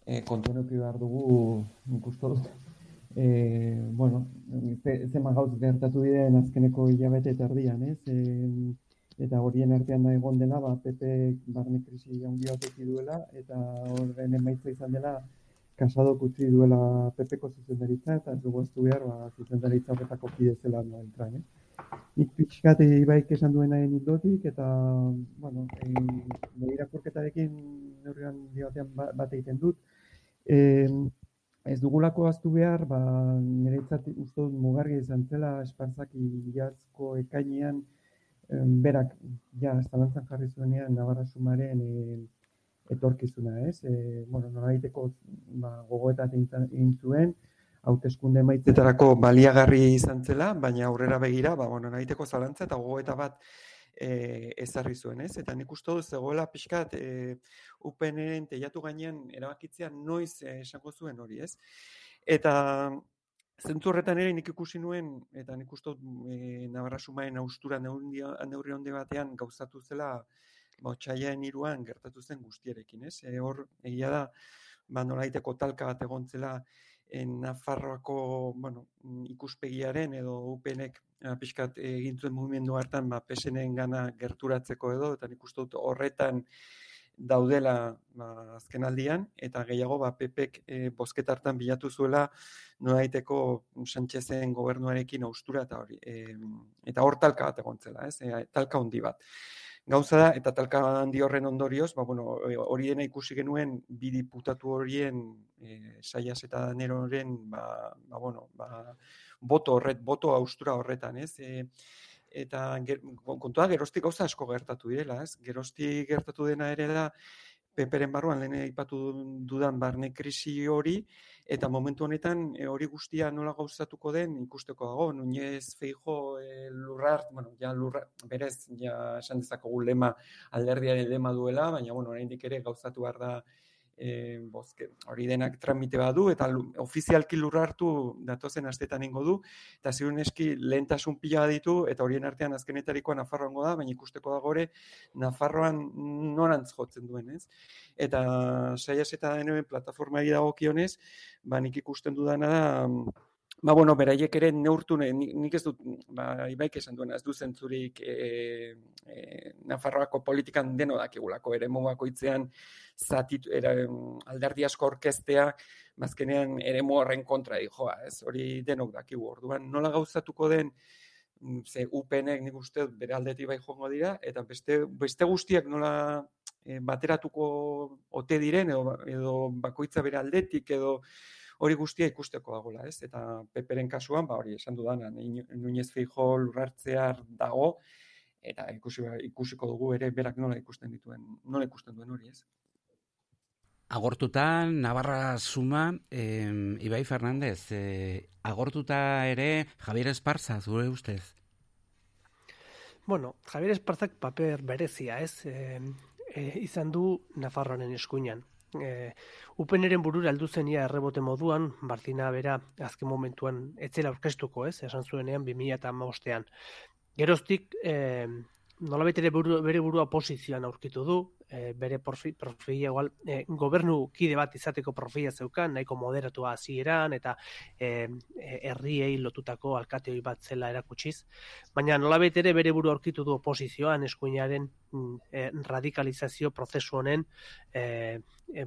e, kontu behar dugu nik uste dut. E, bueno, zema gauz gertatu diren azkeneko hilabete eta erdian, ez? E, eta horien artean da egon dela, ba, PP barne krisi handi bat duela, eta horren emaitza izan dela, kasado utzi duela PP-ko zuzendaritza, eta dugu ez du behar, ba, zuzendaritza horretako kide zela no entran, eh? Nik pixkat ibaik esan duena indotik, eta, bueno, e, irakurketarekin neurrian diotean ba, bat egiten dut. E, ez dugulako aztu behar, ba, nire itzat uste dut mugarri izan zela, esparzak iazko ekainean, berak, ja, zalantzan jarri zuenean, Navarra Sumaren e, etorkizuna, ez? E, bueno, noraiteko ba, gogoetat egin zuen, hauteskunde maitzetarako baliagarri izan zela, baina aurrera begira, ba, bueno, nahiteko zalantza eta gogoeta bat e, ezarri zuen, ez? Eta nik uste dut zegoela pixkat e, UPN-eren teiatu gainean erabakitzea noiz esango zuen hori, ez? Eta zentzu horretan ere nik ikusi nuen, eta nik uste dut e, Navarra Sumaen austura neurri onde batean gauzatu zela ba, iruan gertatu zen guztierekin, ez? E, hor, egia da, ba, nolaiteko talka bat egontzela Nafarroako bueno, ikuspegiaren edo UPNek eh, pixkat egin zuen mugimendu hartan ba, PSN-en gana gerturatzeko edo, eta nik uste dut horretan daudela ba, azken aldian, eta gehiago ba, PPek e, hartan bilatu zuela noaiteko Sánchezen gobernuarekin austura eta hori. E, eta hor talka bat egontzela, ez? E, talka handi bat gauza da, eta talka handi horren ondorioz, ba, bueno, hori dena ikusi genuen bi diputatu horien e, saias eta neroren ba, ba, bueno, ba, boto horret, boto austura horretan, ez? E, eta ger, kontua gerostik gauza asko gertatu direla, ez? Gerostik gertatu dena ere da, peperen barruan lehen aipatu dudan barne krisi hori, eta momentu honetan e, hori guztia nola gauzatuko den ikusteko dago, Nunez Feijo e, lurrar, bueno, ja lurrar, berez, ja esan dezakogu lema alderdiaren lema duela, baina bueno, oraindik ere gauzatu behar da e, bozke, hori denak tramite badu eta ofizialki lurrartu datozen astetan ingo du eta ziren eski lehentasun pila ditu eta horien artean azkenetarikoa Nafarroango da, baina ikusteko da gore Nafarroan norantz jotzen duen, ez? Eta saias eta denuen plataformari dagokionez, ba nik ikusten dudana da Ba, bueno, beraiek ere neurtu, nik ez dut, ba, ibaik esan duena, ez du zentzurik e, e, Nafarroako politikan deno dakigulako, ere bakoitzean zatit, era, alderdi asko orkestea, bazkenean ere horren kontra di joa, ez hori denok dakigu, orduan nola gauzatuko den, mm, ze UPNek nik uste bere aldeti bai joango dira, eta beste, beste guztiak nola e, bateratuko ote diren, edo, edo bakoitza bere aldetik, edo hori guztia ikusteko dagoela, ez? Eta peperen kasuan, ba hori esan dudan, Nuñez Feijo lurrartzear dago eta ikusi ikusiko dugu ere berak nola ikusten dituen, nola ikusten duen hori, ez? Agortuta, Navarra Suma, eh, Ibai Fernandez, eh, agortuta ere Javier Esparza, zure ustez? bueno, Javier Esparzak paper berezia, ez? E, e, izan du Nafarroaren eskuinan. E, upeneren burura aldu zenia errebote moduan, Martina bera azken momentuan etzela orkestuko, ez? Esan zuenean 2008an. Geroztik, e, nolabait ere buru, bere burua posizioan aurkitu du, e, bere profi, profila igual, e, gobernu kide bat izateko profila zeukan, nahiko moderatua hasieran eta e, e, herriei lotutako alkateoi bat zela erakutsiz. Baina nolabait ere bere burua aurkitu du oposizioan eskuinaren e, radikalizazio prozesu honen e,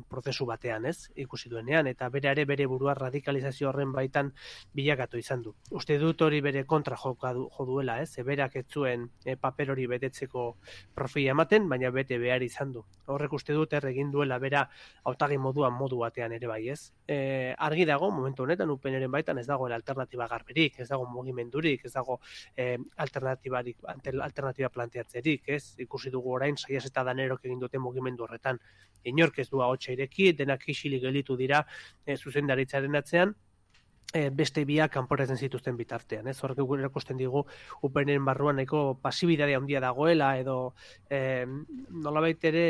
prozesu batean, ez? Ikusi duenean eta bere ere bere burua radikalizazio horren baitan bilakatu izan du. Uste dut hori bere kontra joka du, jo duela, ez? Eberak ez zuen e, paper hori betetzeko profila ematen, baina bete behar izan du. Horrek uste dut er egin duela bera hautagi moduan modu batean ere bai, ez? E, argi dago momentu honetan upeneren baitan ez dagoela alternatiba garberik, ez dago mugimendurik, ez dago e, alternatibarik alternatiba planteatzerik, ez? Ikusi dugu orain saias eta danerok egin dute mugimendu horretan. Inork ez du ahotsa ireki, denak isilik gelditu dira e, zuzendaritzaren atzean, e, beste biak kanporatzen zituzten bitartean, ez? Horrek gure erakusten digu upenen barruan nahiko pasibidade handia dagoela edo e, nolabait ere,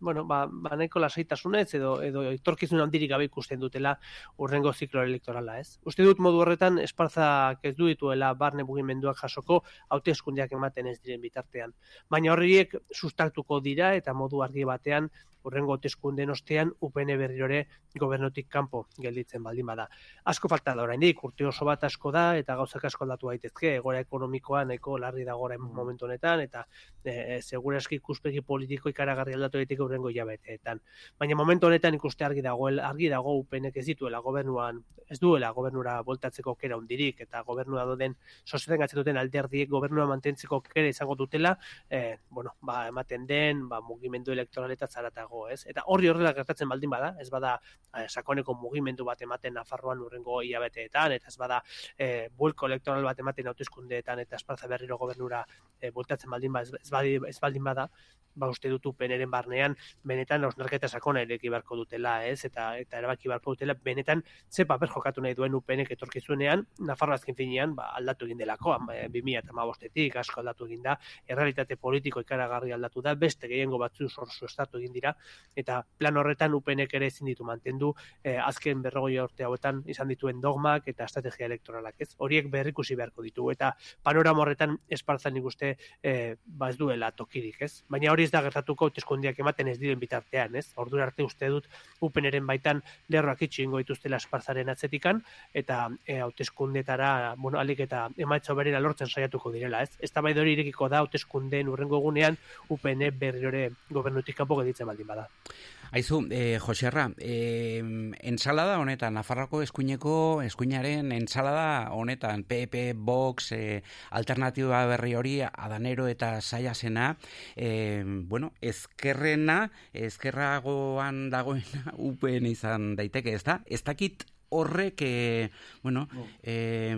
bueno, ba, ba nahiko lasaitasunez edo edo etorkizun handirik gabe ikusten dutela urrengo ziklo elektorala, ez? Uste dut modu horretan esparzak ez du dituela barne mugimenduak jasoko hauteskundeak ematen ez diren bitartean. Baina horriek sustatuko dira eta modu argi batean urrengo hauteskundeen ostean UPN berrirore gobernutik kanpo gelditzen baldin bada. Asko falta da oraindik, urte oso bat asko da eta gauzak asko aldatu daitezke, egora ekonomikoa nahiko larri da gora Mm. momentu honetan eta e, segurazki ikuspegi politiko ikaragarri aldatu daiteke urrengo hilabeteetan. Baina momentu honetan ikuste argi dago argi dago UPNek ez dituela gobernuan, ez duela gobernura voltatzeko kera hundirik eta gobernua doden sostengatzen duten alderdiek gobernua mantentzeko kera izango dutela, eh, bueno, ba, ematen den, ba, mugimendu elektoraleta zaratago, ez? Eta horri horrela gertatzen baldin bada, ez bada eh, sakoneko mugimendu bat ematen Nafarroan urrengo hilabeteetan, eta ez bada eh, bulko elektoral bat ematen hauteskundeetan eta esparza berriro gobernura eh, voltatzen baldin bada, ez, badi- ez baldin bada, ba uste dut peneren barnean benetan osnarketa sakona ireki beharko dutela, ez? Eta eta erabaki beharko dutela benetan ze paper jokatu nahi duen UPNek etorkizunean, Nafarroa azken finean ba, aldatu egin delako, eh, 2015etik asko aldatu egin da, errealitate politiko ikaragarri aldatu da, beste gehiengo batzu sorzu estatu egin dira eta plan horretan UPNek ere ezin ditu mantendu eh, azken berrogoi urte hauetan izan dituen dogmak eta estrategia elektoralak, ez? Horiek berrikusi beharko ditu eta panorama horretan espartzan ikuste eh, ba ez duela tokirik, ez? Baina hori ez da gertatuko hauteskundeak ematen ez diren bitartean, ez? Ordura arte uste dut UPNren baitan lerroak itxi ingo dituztela espartzaren atzetikan eta e, hauteskundetara, bueno, alik eta emaitza berera lortzen saiatuko direla, ez? Eztabaida hori irekiko da hauteskundeen urrengo egunean UPN berriore gobernutik kanpo gelditzen baldin bada. Aizu, eh, Joserra, eh, ensalada honetan, Nafarroko eskuineko, eskuinaren ensalada honetan, PP, Vox, eh, alternatiba berri hori, adanero eta saiasena, eh, bueno, ezkerrena, ezkerragoan dagoena <laughs> UPN izan daiteke, ez da? Ez dakit horrek, eh, bueno, eh,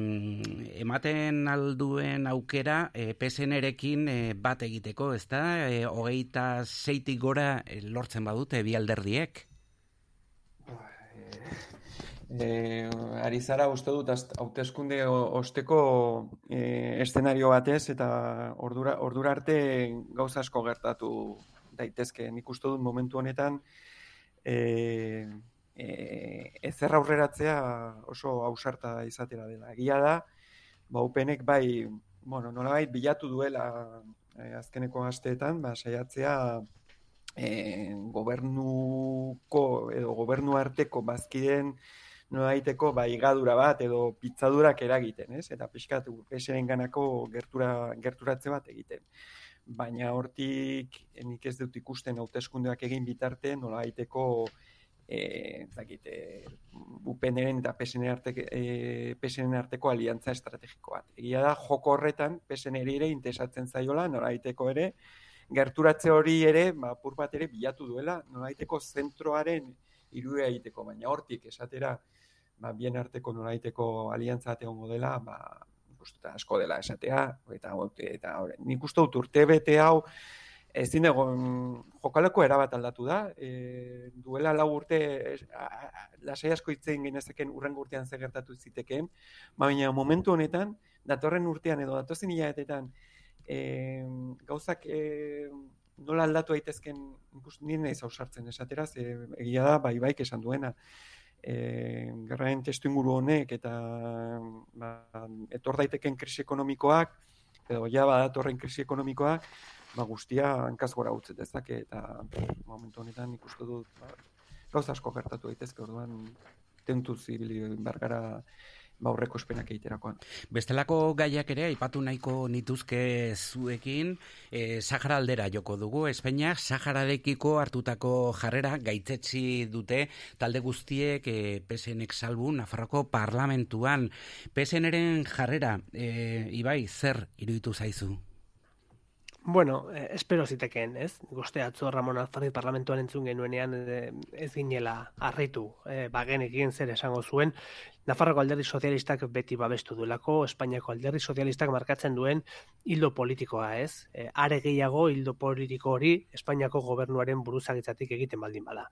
ematen alduen aukera eh, PSN-erekin eh, bat egiteko, ez da? Eh, hogeita zeitik gora eh, lortzen badute bi alderdiek? Eh, ari zara uste dut hauteskunde osteko eh, eszenario batez eta ordura, ordura arte gauza asko gertatu daitezke. Nik uste dut momentu honetan eh, eh, ezer aurreratzea oso ausarta izatera dela. Egia da, ba, UPNek bai, bueno, nolabait bilatu duela eh, azkeneko asteetan, ba, saiatzea eh, gobernuko edo gobernu arteko bazkideen nolabaiteko ba, igadura bat edo pitzadurak eragiten, ez? Eta pixkat PSren ganako gertura, gerturatze bat egiten. Baina hortik nik ez dut ikusten hauteskundeak egin bitarte nolabaiteko eh, ez dakit, eh, UPNren eta PSN arteko, eh, PSN arteko aliantza estrategiko bat. Egia da, joko horretan PSN ere interesatzen zaiola, nolabaiteko ere, gerturatze hori ere, ba, apur bat ere bilatu duela, nolabaiteko zentroaren irudia egiteko, baina hortik esatera, ba, bien arteko nolabaiteko aliantza egongo dela, ba, asko dela esatea, eta, eta hori, nik uste dut urte bete hau, ezin egon jokaleko erabat aldatu da, e, duela lau urte lasai asko itzen genezeken urrengo urtean zer gertatu zitekeen, baina momentu honetan, datorren urtean edo datozen hilabetetan e, gauzak e, nola aldatu daitezken ikus nien naiz ausartzen esatera, ze egia da bai baik esan duena. E, gerraen testu inguru honek eta ba, etor daiteken krisi ekonomikoak edo ja badatorren krisi ekonomikoak ba, guztia hankaz gora utz dezake eta momentu honetan ikustu dut ba, gauza asko gertatu daitezke orduan tentuz ibili bergara ba aurreko espenak egiterakoan. Bestelako gaiak ere aipatu nahiko nituzke zuekin, e, Sahara aldera joko dugu, Espainia Sahararekiko hartutako jarrera gaitzetsi dute talde guztiek e, PSNek salbu Nafarroko parlamentuan. PSNren jarrera, e, Ibai, zer iruditu zaizu? Bueno, eh, espero zitekeen, ez? Goste atzo Ramon Alfarri parlamentuan entzun genuenean eh, ez ginela harritu, eh, bagenekin zer esango zuen, Nafarroko alderdi sozialistak beti babestu duelako, Espainiako alderdi sozialistak markatzen duen hildo politikoa, ez? E, are gehiago hildo politiko hori Espainiako gobernuaren buruzagitzatik egiten baldin bada.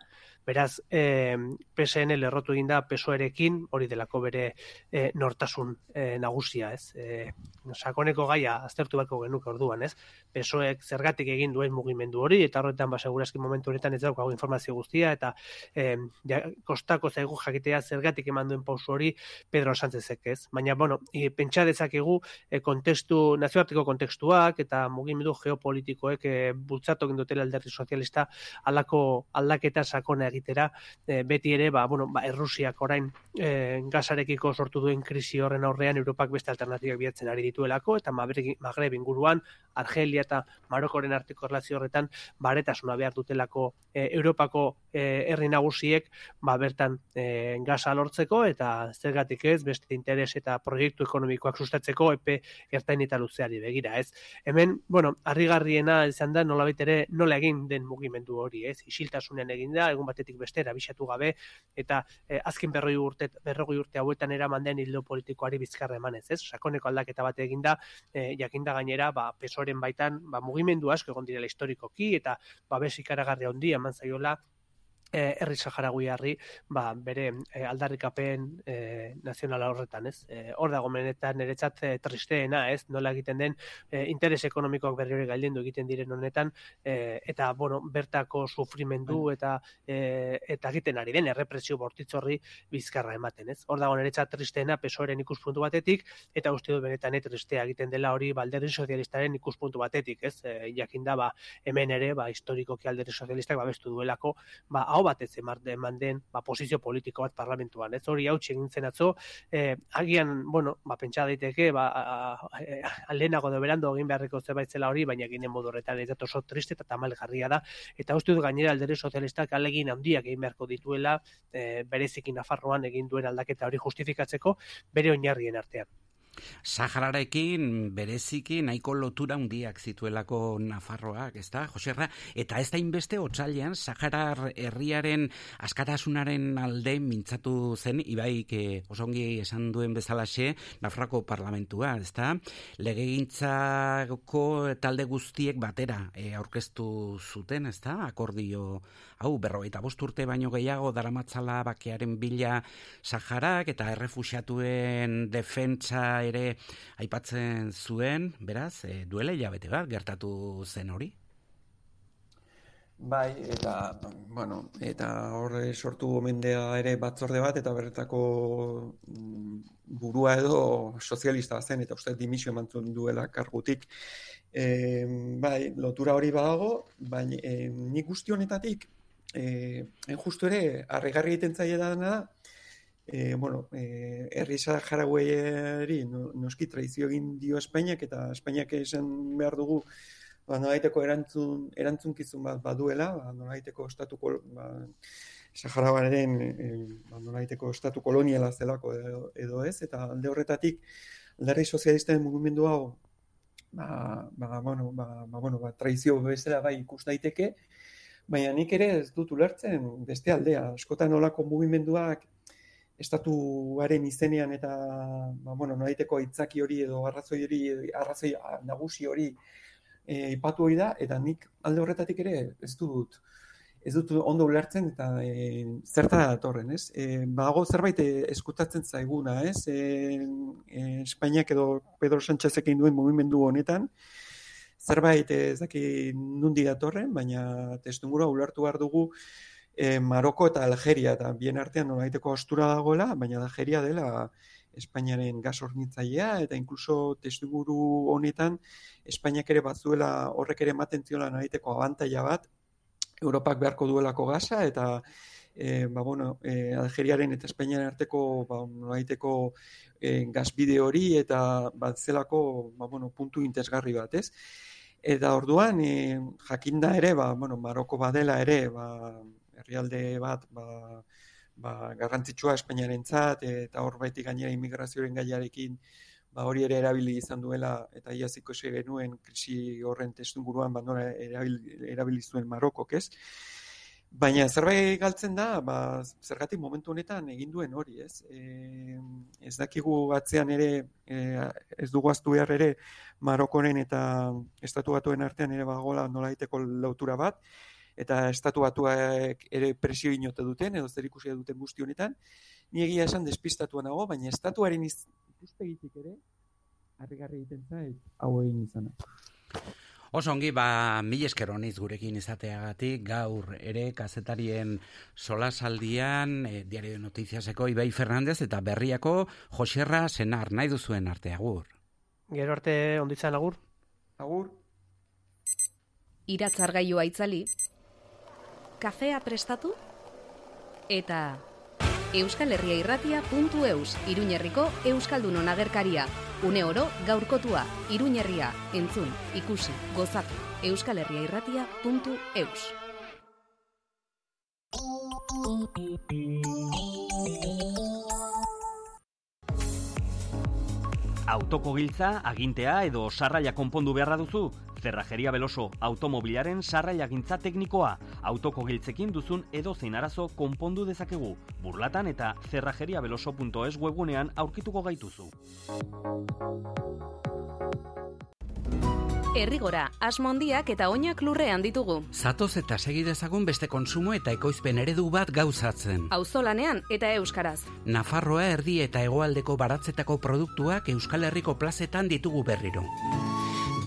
Beraz, e, PSN lerrotu egin da PSOErekin hori delako bere e, nortasun e, nagusia, ez? E, sakoneko gaia aztertu beharko genuke orduan, ez? PSOEk zergatik egin duen mugimendu hori eta horretan ba segurazki momentu honetan ez daukago informazio guztia eta e, ja, kostako zaigu jakitea zergatik eman duen pausu hori Pedro Sánchezek ez. Baina, bueno, e, pentsa dezakegu e, kontestu, nazioarteko kontestuak eta mugimendu geopolitikoek e, bultzatu egin dutela alderdi sozialista alako aldaketa sakona egitera e, beti ere, ba, bueno, ba, Errusiak orain e, gazarekiko sortu duen krisi horren aurrean Europak beste alternatibak bilatzen ari dituelako eta Magreb inguruan Argelia eta Marokoren arteko erlazio horretan baretasuna behar dutelako e, Europako e, herri nagusiek ba, bertan e, gaza lortzeko eta zergatik ez, beste interes eta proiektu ekonomikoak sustatzeko epe ertain eta luzeari begira, ez. Hemen, bueno, harrigarriena izan da nola ere nola egin den mugimendu hori, ez. Isiltasunean egin da, egun batetik bestera bisatu gabe, eta eh, azken berroi urte, berroi urte hauetan eraman den hildo politikoari bizkarra emanez, ez. Sakoneko aldaketa bat egin da, eh, jakinda gainera, ba, pesoren baitan, ba, mugimendu asko egon direla historikoki, eta ba, besikaragarria handia eman zaiola, herri saharaguiarri ba, bere eh, aldarrikapen eh, nazionala horretan, ez? Eh, hor dago menetan niretzat eh, tristeena, ez? Nola egiten den eh, interes ekonomikoak berri hori galdendu egiten diren honetan eh, eta bueno, bertako sufrimendu Bai. eta eh, eta egiten ari den errepresio bortitzorri bizkarra ematen, ez? Hor dago niretzat tristeena pesoeren ikuspuntu batetik eta uste dut benetan eh, tristea egiten dela hori balderri sozialistaren ikuspuntu batetik, ez? Eh, jakinda ba hemen ere ba historikoki alderdi sozialistak babestu duelako ba hau batez emarde eman den ba, posizio politiko bat parlamentuan. Ez hori hautsi egin zen atzo, eh, agian, bueno, ba, pentsa daiteke, ba, lehenago edo berando egin beharreko zerbait zela hori, baina egin modu horretan ez oso triste eta tamalgarria da. Eta uste dut gainera alderdi sozialistak alegin handiak egin beharko dituela eh, berezikin Nafarroan egin duen aldaketa hori justifikatzeko bere oinarrien artean. Sahararekin bereziki nahiko lotura handiak zituelako Nafarroak, ezta? Joserra, eta ez da inbeste otsailean Saharar herriaren askatasunaren alde mintzatu zen ibaik eh, osongi esan duen bezalaxe Nafarroko parlamentua, ezta? Legegintzako talde guztiek batera eh, aurkeztu zuten, ezta? Akordio hau berrogeita bost urte baino gehiago daramatzala bakearen bila Saharak eta errefusiatuen defentsa ere aipatzen zuen, beraz, e, duele jabete bat gertatu zen hori? Bai, eta, bueno, eta horre sortu gomendea ere batzorde bat, eta berretako mm, burua edo sozialista zen, eta uste dimisio emantzun duela kargutik. E, bai, lotura hori badago, baina e, nik guzti honetatik, e, justu ere, harrigarri egiten zaila dana, e, bueno, e, herri jaraueri noski traizio egin dio Espainiak, eta Espainiak esan behar dugu, ba, nolaiteko erantzun, erantzunkizun bat baduela, ba, nolaiteko estatuko, ba, Saharauaren e, ba, nolaiteko estatu koloniala zelako edo, edo ez, eta alde horretatik, alderri sozialisten mugimendu hau, ba, ba, bueno, ba, ba, bueno, ba, traizio bezala bai ikus daiteke, baina nik ere ez dut ulertzen beste aldea, askotan olako mugimenduak estatuaren izenean eta ba, bueno, nolaiteko aitzaki hori edo arrazoi hori, arrazoi nagusi hori e, ipatu hori da, eta nik alde horretatik ere ez dut ez dut ondo ulertzen eta e, zerta datorren, ez? E, bago zerbait eskutatzen zaiguna, ez? E, e, Espainiak edo Pedro Sánchez ekin duen mugimendu honetan, zerbait ez daki nundi datorren, baina testungura ulertu behar dugu e, Maroko eta Algeria, eta bien artean nolaiteko ostura dagoela, baina Algeria dela Espainiaren gas hornitzailea, eta inkluso testuguru honetan, Espainiak ere batzuela horrek ere ematen ziola nolaiteko abantaila bat, Europak beharko duelako gasa, eta e, ba, bueno, e, Algeriaren eta Espainiaren arteko ba, nolaiteko e, gazbide hori eta bat zelako ba, bueno, puntu intezgarri bat, ez? Eta orduan, e, jakinda ere, ba, bueno, Maroko badela ere, ba, herrialde bat, ba, ba, garrantzitsua Espainiarentzat eta hor baitik gainera immigrazioaren gaiarekin ba, hori ere erabili izan duela eta iaziko ese genuen krisi horren testuguruan ba, erabili, erabili zuen Marokok, ez? Baina zerbait galtzen da, ba, zergatik momentu honetan egin duen hori, ez? E, ez dakigu atzean ere, e, ez dugu aztu behar ere, Marokoren eta estatu batuen artean ere bagola nola iteko lautura bat, eta estatu batuak ere presio inote duten, edo zer ikusi duten guzti honetan, ni egia esan despistatua nago, baina estatuaren ikuspegitik ere, harrigarri egiten zait, hau egin izana. Oso ongi, ba, mil esker honiz gurekin izateagatik, gaur ere kazetarien solasaldian, e, diario de notiziaseko Ibai Fernandez eta berriako Joserra Senar, nahi duzuen arte, agur. Gero arte onditzan agur. Agur. Iratzargailua itzali, kafea prestatu, eta Euskal Herria Irratia Iruñerriko Euskaldunon agerkaria. Une oro gaurkotua, Iruñerria, entzun, ikusi, gozatu. Euskal Herria Irratia. Autoko giltza, agintea edo sarraia konpondu beharra duzu? Zerrajeria Beloso, automobilaren sarraia gintza teknikoa. Autoko giltzekin duzun edo zein arazo konpondu dezakegu. Burlatan eta zerrajeriabeloso.es webgunean aurkituko gaituzu. Errigora, asmondiak eta oinak lurrean ditugu. Zatoz eta segi dezagun beste konsumo eta ekoizpen eredu bat gauzatzen. Auzolanean eta euskaraz. Nafarroa erdi eta hegoaldeko baratzetako produktuak Euskal Herriko plazetan ditugu berriro.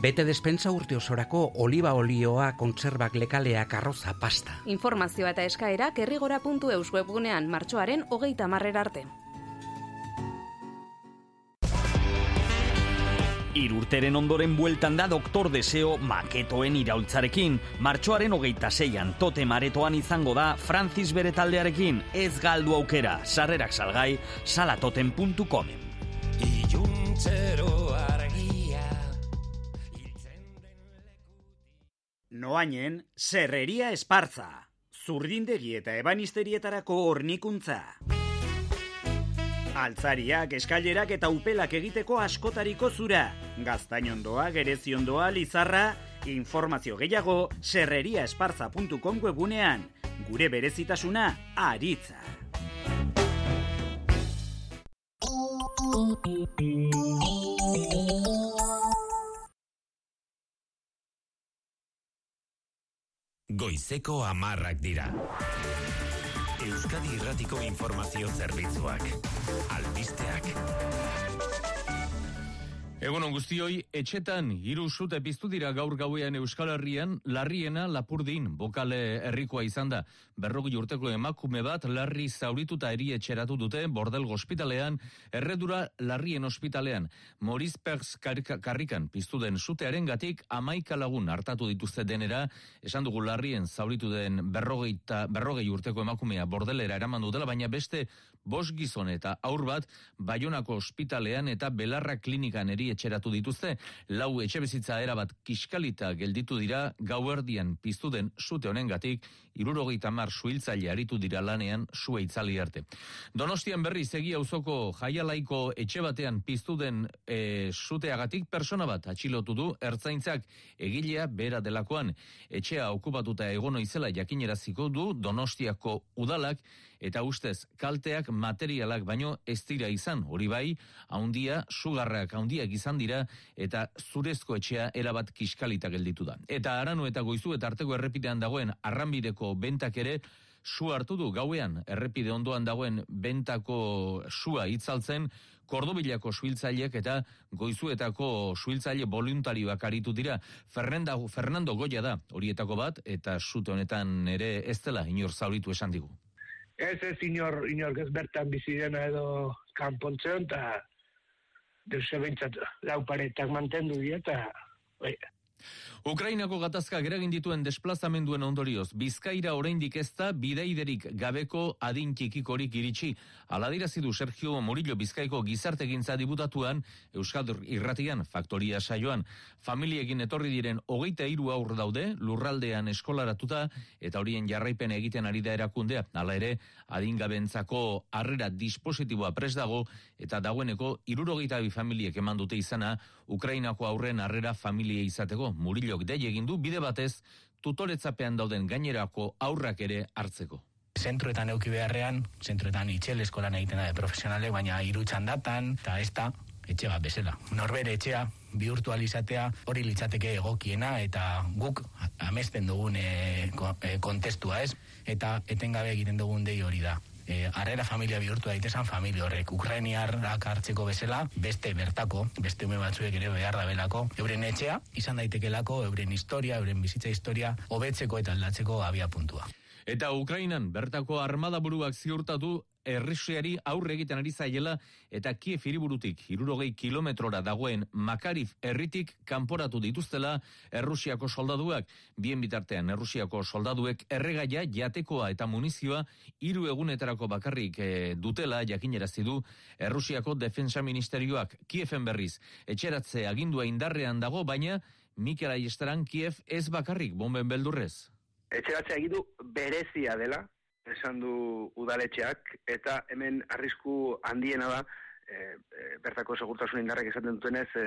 Bete despensa urte osorako oliba olioa, kontserbak lekalea, karroza, pasta. Informazioa eta eskaerak errigora.eus webgunean martxoaren hogeita marrera arte. Irurteren ondoren bueltan da Doktor Deseo maketoen iraultzarekin. Martxoaren hogeita zeian tote maretoan izango da Francis bere taldearekin. Ez galdu aukera, sarrerak salgai, salatoten.com. Iluntzero Noainen, Serreria Espartza. Zurdindegi eta ebanisterietarako hornikuntza. Altzariak, eskailerak eta upelak egiteko askotariko zura. Gaztainondoa, gereziondoa, lizarra, informazio gehiago serreriaesparza.com webunean. Gure berezitasuna, aritza. <laughs> Goizeko amarrak dira. Euskadi Irratiko Informazio Zerbitzuak. Albisteak. Egunon guztioi, etxetan hiru sute piztu dira gaur gauean Euskal Herrian, larriena lapurdin, bokale herrikoa izan da. Berrogi urteko emakume bat, larri zaurituta eri etxeratu dute, bordel ospitalean, erredura larrien ospitalean. Moriz Perz karrikan piztu den sutearen gatik, amaika lagun hartatu dituzte denera, esan dugu larrien zauritu den berrogei, berrogei urteko emakumea bordelera eraman dutela, baina beste bos gizon eta aur bat Baionako ospitalean eta Belarra klinikan eri etxeratu dituzte. Lau etxe bizitza erabat kiskalita gelditu dira gauerdian piztu den sute honengatik irurogeita mar suhiltzaile aritu dira lanean sua itzali arte. Donostian berri zegi auzoko jaialaiko etxe batean piztu den e, suteagatik persona bat atxilotu du ertzaintzak egilea bera delakoan etxea okupatuta egono izela jakineraziko du Donostiako udalak eta ustez kalteak materialak baino ez dira izan, hori bai, haundia, sugarrak haundiak izan dira, eta zurezko etxea erabat kiskalita gelditu da. Eta aranu eta goizu eta arteko errepidean dagoen arranbideko bentak ere, su hartu du gauean errepide ondoan dagoen bentako sua itzaltzen Kordobilako suhiltzaileek eta goizuetako suhiltzaile voluntarioak aritu dira. Fernanda, Fernando Goya da horietako bat eta sute honetan ere ez dela inor zauritu esan digu. Ez ez inor, inor ez bertan bizi dena edo kanpontzean, eta deuse behintzat lau paretak mantendu dira, eta bai, Ukrainako gatazka geragin dituen desplazamenduen ondorioz, Bizkaira oraindik ez da bideiderik gabeko adin txikikorik iritsi. Aladirazi du Sergio Murillo Bizkaiko gizartegintza dibutatuan, Euskal Irratian, Faktoria saioan, familiekin etorri diren hogeita hiru aur daude, lurraldean eskolaratuta, eta horien jarraipen egiten ari da erakundea. Hala ere, adingabentzako harrera dispositiboa pres dago, eta dagoeneko irurogeita bi familiek eman dute izana, Ukrainako aurren harrera familie izateko. Murillok dei egin du bide batez, tutoretzapean dauden gainerako aurrak ere hartzeko. Zentroetan euki beharrean, zentroetan itxel eskolan egiten da de profesionalek, baina irutxan datan, eta ez da, etxe bat bezala. Norbere etxea virtualizatea hori litzateke egokiena eta guk amesten dugun e, kontestua ez eta etengabe egiten dugun dei hori da. E, arrera familia bihurtu daitesan familia horrek Ukrainiarrak hartzeko bezala beste bertako, beste ume batzuek ere behar da belako euren etxea izan daitekelako euren historia, euren bizitza historia hobetzeko eta aldatzeko abia puntua. Eta Ukrainan bertako armada buruak ziurtatu Errusiari aurre egiten ari zaiela eta Kiev hiriburutik hirurogei kilometrora dagoen Makarif herritik kanporatu dituztela Errusiako soldaduak. Bien bitartean Errusiako soldaduek erregaia, jatekoa eta munizioa hiru egunetarako bakarrik eh, dutela jakinerazi du Errusiako Defensa Ministerioak Kieven berriz. Etxeratze agindua indarrean dago, baina Mikel Aiestaran Kiev ez bakarrik bomben beldurrez. Etxeratze egidu berezia dela, esan du udaletxeak, eta hemen arrisku handiena da, e, bertako segurtasun indarrek esaten dutenez, e,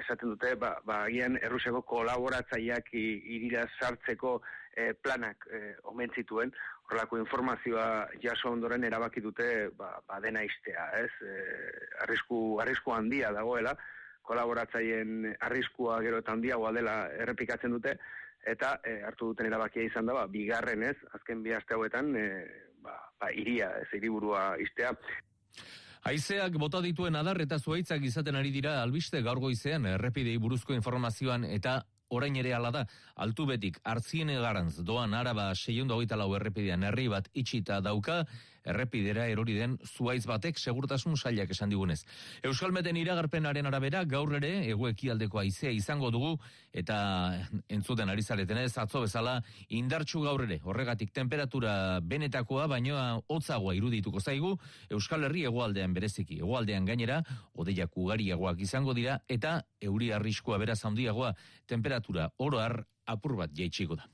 esaten dute, ba, ba agian Errusiako kolaboratzaileak irira sartzeko e, planak e, omen zituen, horrelako informazioa jaso ondoren erabaki dute ba, ba dena iztea, ez? E, arrisku, arrisku handia dagoela, kolaboratzaileen arriskua gero eta handiagoa dela errepikatzen dute, eta e, hartu duten erabakia izan da, ba, bigarren ez, azken bi aste hauetan, e, ba, ba, iria, ez, hiriburua iztea. Haizeak bota dituen adar eta zuaitzak izaten ari dira albiste gaur goizean errepidei buruzko informazioan eta orain ere hala da, altu betik hartziene garantz doan araba seiondo hogeita lau errepidean herri bat itxita dauka, errepidera erori den zuaiz batek segurtasun sailak esan digunez. Euskalmeten iragarpenaren arabera gaur ere eguekialdeko haizea izango dugu eta entzuten ari zaretenez atzo bezala indartsu gaur ere. Horregatik temperatura benetakoa baino hotzagoa irudituko zaigu Euskal Herri hegoaldean bereziki. Hegoaldean gainera odeiak ugariagoak izango dira eta euri arriskua beraz handiagoa. Temperatura oro har apur bat jaitsiko da.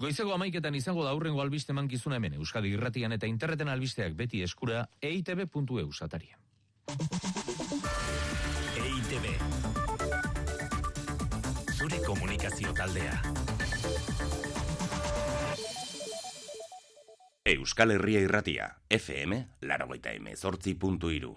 Goizego amaiketan izango da aurrengo albiste mankizuna hemen Euskadi irratian eta interneten albisteak beti eskura E eitb.eu sataria. EITB Zure komunikazio taldea Euskal Herria irratia, FM, larogeita emezortzi puntu iru.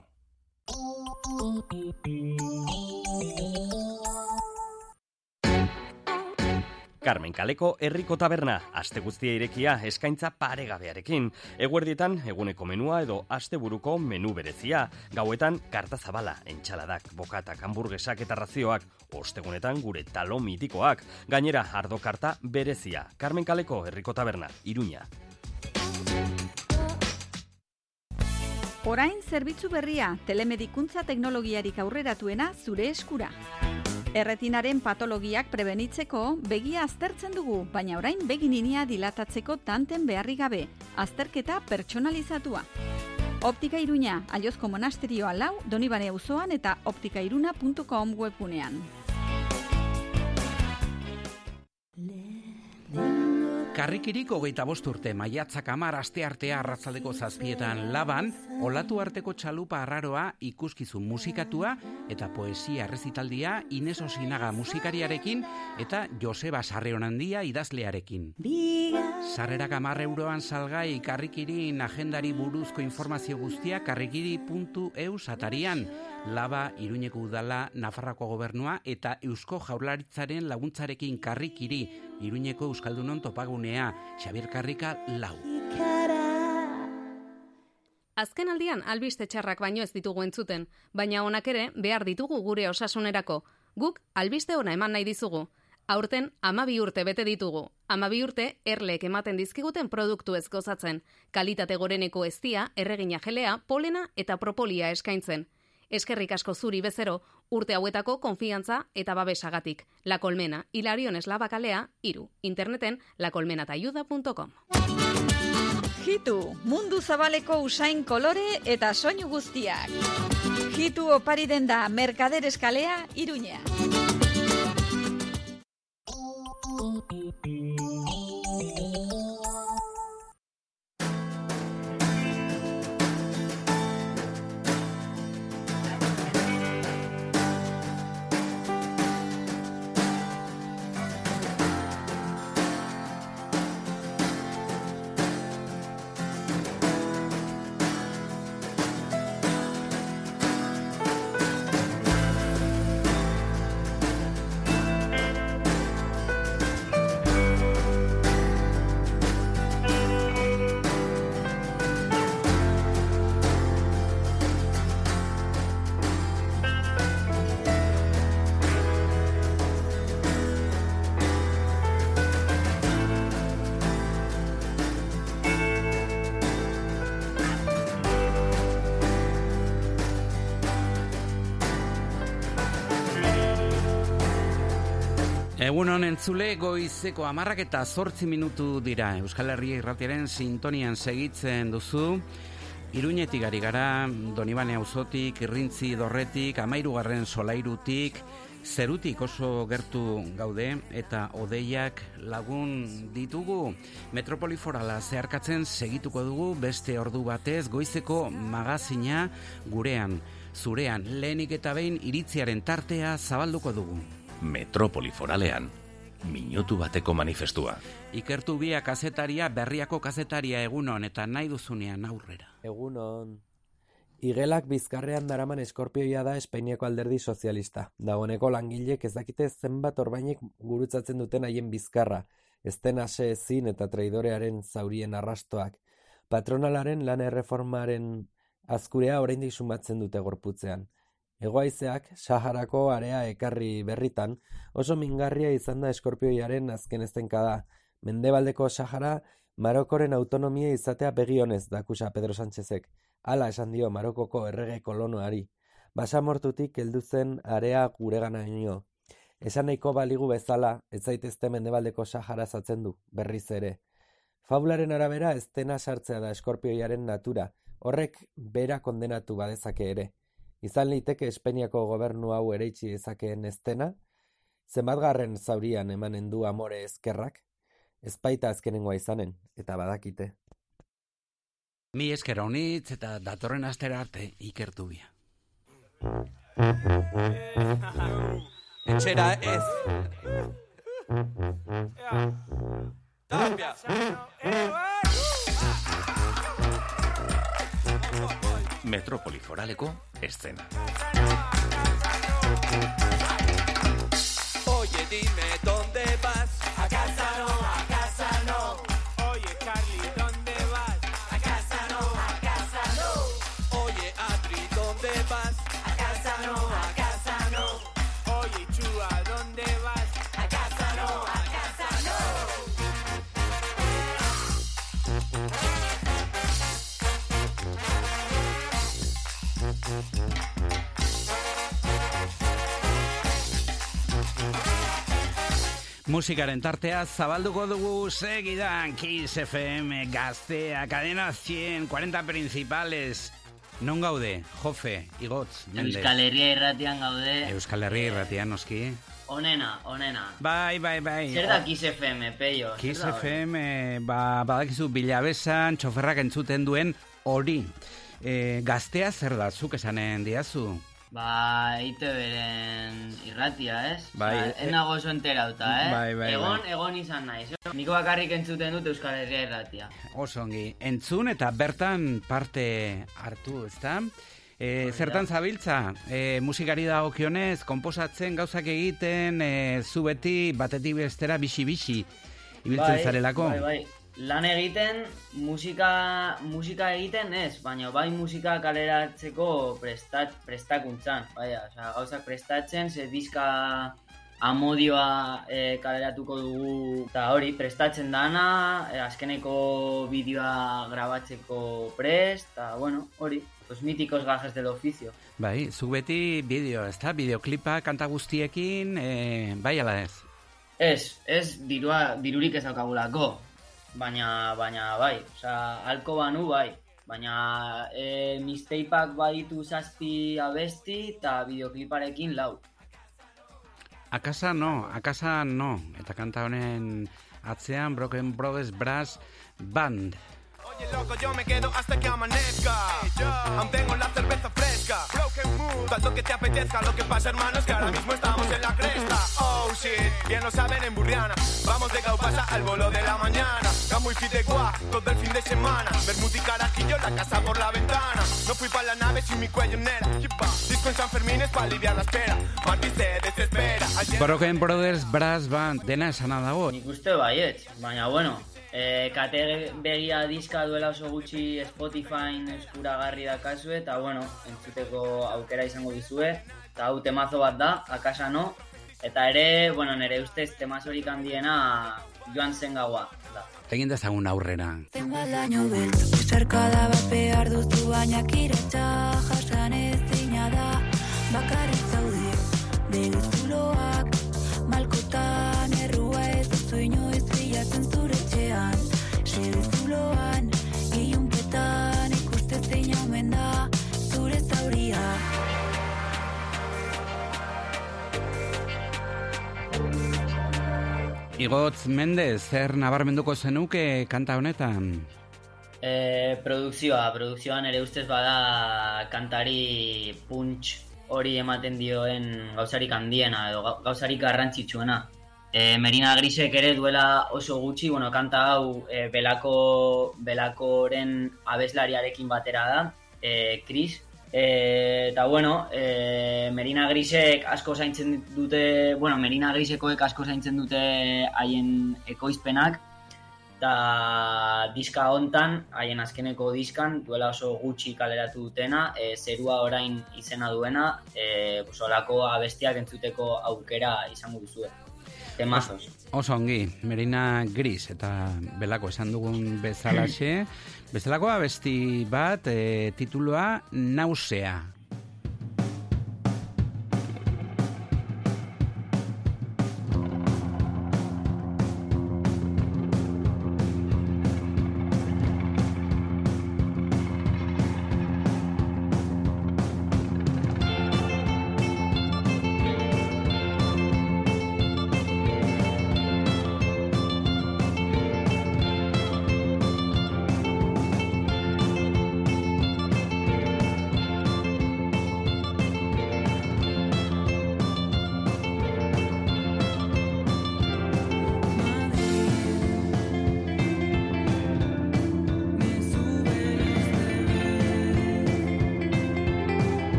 Carmen Kaleko herriko taberna, aste guztia irekia eskaintza paregabearekin. Eguerdietan eguneko menua edo asteburuko menu berezia. Gauetan karta zabala, entxaladak, bokatak, hamburguesak eta razioak. Ostegunetan gure talo mitikoak. Gainera, ardo karta berezia. Carmen Kaleko herriko taberna, Iruña. Orain zerbitzu berria, telemedikuntza teknologiarik aurreratuena zure eskura. Erretinaren patologiak prebenitzeko begia aztertzen dugu, baina orain begininia dilatatzeko tanten beharri gabe, azterketa pertsonalizatua. Optika Iruña, Aliozko Monasterioa lau, Donibane auzoan eta optikairuna.com webgunean. Karrikirik hogeita bost urte maiatzak amar aste artea arratzaldeko zazpietan laban, olatu arteko txalupa arraroa ikuskizun musikatua eta poesia errezitaldia Ines Osinaga musikariarekin eta Joseba Sarreonandia idazlearekin. Sarrerak amar euroan salgai karrikirin agendari buruzko informazio guztia karrikiri.eu satarian. Laba, Iruñeko Udala, Nafarrako Gobernua eta Eusko Jaurlaritzaren laguntzarekin karrikiri, Iruñeko Euskaldunon topagunea, Xabier Karrika lau. Azken aldian albiste txarrak baino ez ditugu entzuten, baina honak ere behar ditugu gure osasunerako. Guk albiste ona eman nahi dizugu. Aurten amabi urte bete ditugu. Amabi urte erlek ematen dizkiguten produktu ez gozatzen. Kalitate goreneko eztia, erregina jelea, polena eta propolia eskaintzen. Eskerrik asko zuri bezero, urte hauetako konfiantza eta babesagatik. La Colmena, Hilarion Eslabakalea, iru. Interneten lacolmenatayuda.com. Hitu, mundu zabaleko usain kolore eta soinu guztiak. Hitu opari den da Merkader Eskalea, Iruña. Egun honen zule goizeko amarrak eta zortzi minutu dira. Euskal Herria irratiaren sintonian segitzen duzu. Iruñetik ari gara, Donibane auzotik, Irrintzi dorretik, Amairugarren solairutik, zerutik oso gertu gaude eta odeiak lagun ditugu. Metropoli forala zeharkatzen segituko dugu beste ordu batez goizeko magazina gurean. Zurean, lehenik eta behin iritziaren tartea zabalduko dugu. Metropoli foralean, minutu bateko manifestua. Ikertu bia kazetaria, berriako kazetaria egunon eta nahi duzunean aurrera. Egunon. Igelak bizkarrean daraman eskorpioia da Espainiako alderdi sozialista. Dagoneko langilek ez dakite zenbat orbainek gurutzatzen duten haien bizkarra, ezten ase ezin eta traidorearen zaurien arrastoak. Patronalaren lan erreformaren azkurea oraindik sumatzen dute gorputzean. Egoaizeak Saharako area ekarri berritan oso mingarria izan da eskorpioiaren azken eztenkada. Mendebaldeko Sahara Marokoren autonomia izatea begionez dakusa Pedro Sánchezek. Hala esan dio Marokoko errege kolonoari. Basamortutik heldu zen area. Esan nahiko baligu bezala, ez zaitezte mendebaldeko Sahara zatzen du, berriz ere. Fabularen arabera ez dena sartzea da eskorpioiaren natura, horrek bera kondenatu badezake ere. Izan liteke Espainiako gobernu hau ereitsi dezakeen eztena, zenbatgarren zaurian emanen du amore ezkerrak, ezpaita azkenengoa izanen, eta badakite. Mi esker honitz eta datorren astera arte ikertu bia. Etxera ez. Tapia. Metropoli foraleko eszena. Oye, dime dónde vas. A casa Musikaren tartea zabalduko dugu segidan Kiss FM gaztea, cadena 100, 40 principales. Non gaude, Jofe, Igotz, Mendez. Euskal Herria irratian gaude. Euskal Herria irratian noski. Onena, onena. Bai, bai, bai. Zer da Kiss FM, peio? Kiss? FM, ba, badakizu bilabesan, txoferrak entzuten duen hori. E, gaztea zer da, zuk esanen diazu? Ba, ite beren irratia, ez? Bai, Ba, ez nago oso enterauta, eh? Bai, bai, egon, bai. egon izan naiz. Niko bakarrik entzuten dut Euskal Herria irratia. Oso ongi, entzun eta bertan parte hartu, ezta? E, zertan zabiltza, e, musikari da okionez, komposatzen, gauzak egiten, e, zu beti batetik bestera bixi-bixi ibiltzen Bai, zarelako. Bai, bai. Lan egiten, musika, musika egiten ez, baina bai musika kaleratzeko prestat, prestakuntzan, bai, osea, gauzak prestatzen, ze diska amodioa e, kaleratuko dugu, eta hori, prestatzen dana, e, azkeneko bideoa grabatzeko prest, eta bueno, hori, los míticos gajes del oficio. Bai, zu beti bideo, ezta? Bideoklipa kanta guztiekin, e, bai ala ez? Ez, ez dirua, dirurik ez daukagulako, baina, baina bai, osea, alko banu bai, baina e, misteipak baditu zazpi abesti eta bideokliparekin lau. Akasa no, akasa no. Eta kanta honen atzean Broken Brothers Brass Band. Oye, loco, yo me quedo hasta que amanezca. Aún tengo la cerveza fresca. Broken mood, tanto que te apetezca. Lo que pasa, hermano, es que ahora mismo estamos en la cresta. Oh shit, bien lo saben en Burriana. Vamos de Gaupasa al bolo de la mañana. Camo y fidegua, todo el fin de semana. Bermud y carajillo, la casa por la ventana. No fui pa' la nave sin mi cuello en nera. Disco en San Fermín es pa' aliviar la espera. Martí se desespera. Ayer- Broken Brothers Brass Band dena esana dago. Nik uste baiet, baina bueno, e, kate begia diska duela oso gutxi Spotify eskuragarri dakazue, eta bueno, entzuteko aukera izango dizue, eta hau temazo bat da, akasa no, eta ere, bueno, nire ustez temazorik handiena joan zen gaua. Da. Egin dezagun aurrera. Zenbalaino beltz, besarkada bat behar duzu baina kiratxa jasan ezina da. Bakarrik zaude, bere zuloak Malkotan errua ez duzu inoiz bilatzen Sede zuloan, ilunpetan ikuste zein omen da Zure zauria Igotz Mendez, zer nabarmenduko zenuke kanta honetan? E, produkzioa, produkzioan ere ustez bada kantari punch hori ematen dioen gauzarik handiena edo gau- gauzarik garrantzitsuena. E, Merina Grisek ere duela oso gutxi, bueno, kanta hau e, belako, belakoren abeslariarekin batera da, e, Chris. Eta bueno, e, Merina Grisek asko zaintzen dute, bueno, Merina Grisekoek asko zaintzen dute haien ekoizpenak, eta diska hontan, haien azkeneko diskan, duela oso gutxi kaleratu dutena, e, zerua orain izena duena, e, pues, olako abestiak entzuteko aukera izango duzue. Temazos. Oso ongi, Merina Gris eta belako esan dugun bezalaxe. <clears throat> Bezalako abesti bat, e, titulua Nausea.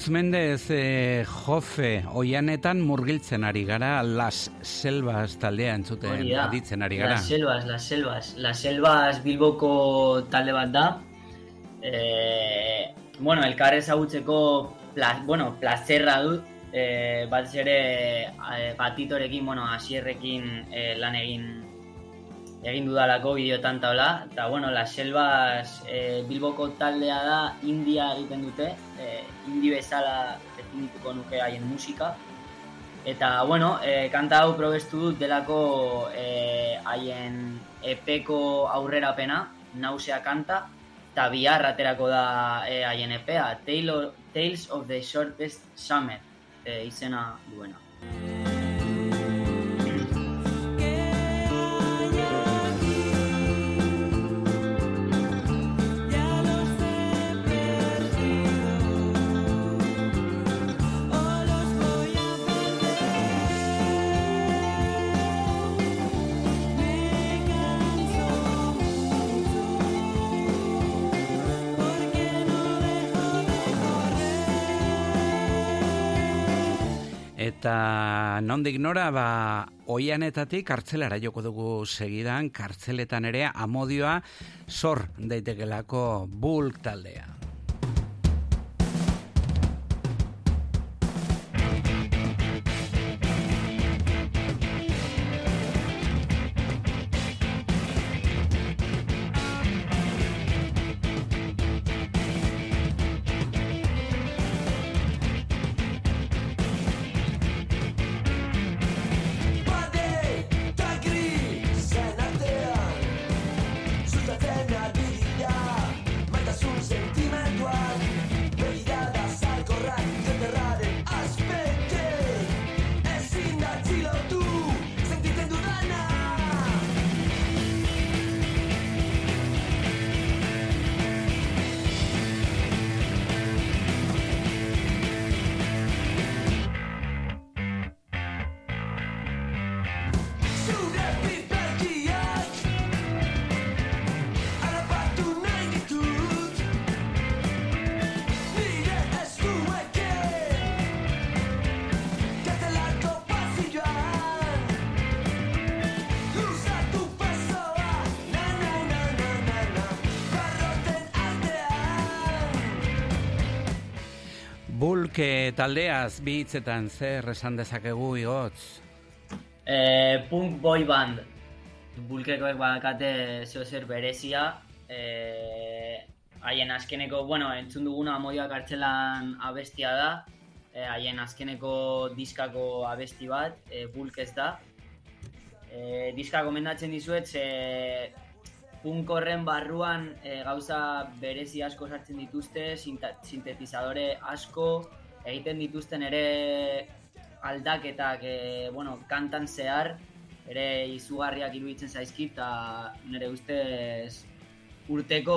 Igotz Mendez e, Jofe oianetan murgiltzen ari gara Las Selvas taldea entzuten da. aditzen ari gara. Las Selvas, Las Selvas. Las Selvas Bilboko talde bat da. E, bueno, elkar ezagutzeko pla, bueno, plazerra dut. E, batez ere e, gatitorekin, bueno, asierrekin e, lan egin egin dudalako bideotan taula, eta bueno, Las Selvas e, Bilboko taldea da, India egiten dute, e, indi bezala definituko nuke haien musika, Eta, bueno, e, kanta hau probestu dut delako e, haien epeko aurrerapena, nausea kanta, eta bihar aterako da e, haien epea, Tale- Tales of the Shortest Summer, e, izena duena. Eta nondik nora, ba, oianetatik kartzelara joko dugu segidan, kartzeletan ere amodioa sor daitekelako bulk taldea. Taldeaz bi hitzetan zer esan dezakegu igotz. Eh, punk boy band. Bulkekoek badakate zeo zer berezia. Eh, haien azkeneko, bueno, entzun duguna amodioa kartzelan abestia da. Eh, haien azkeneko diskako abesti bat, eh, bulk ez da. Eh, diska gomendatzen dizuet, ze punk horren barruan eh, gauza berezi asko sartzen dituzte, sintetizadore asko, egiten dituzten ere aldaketak e, bueno, kantan zehar ere izugarriak iruditzen zaizkit eta nire ustez urteko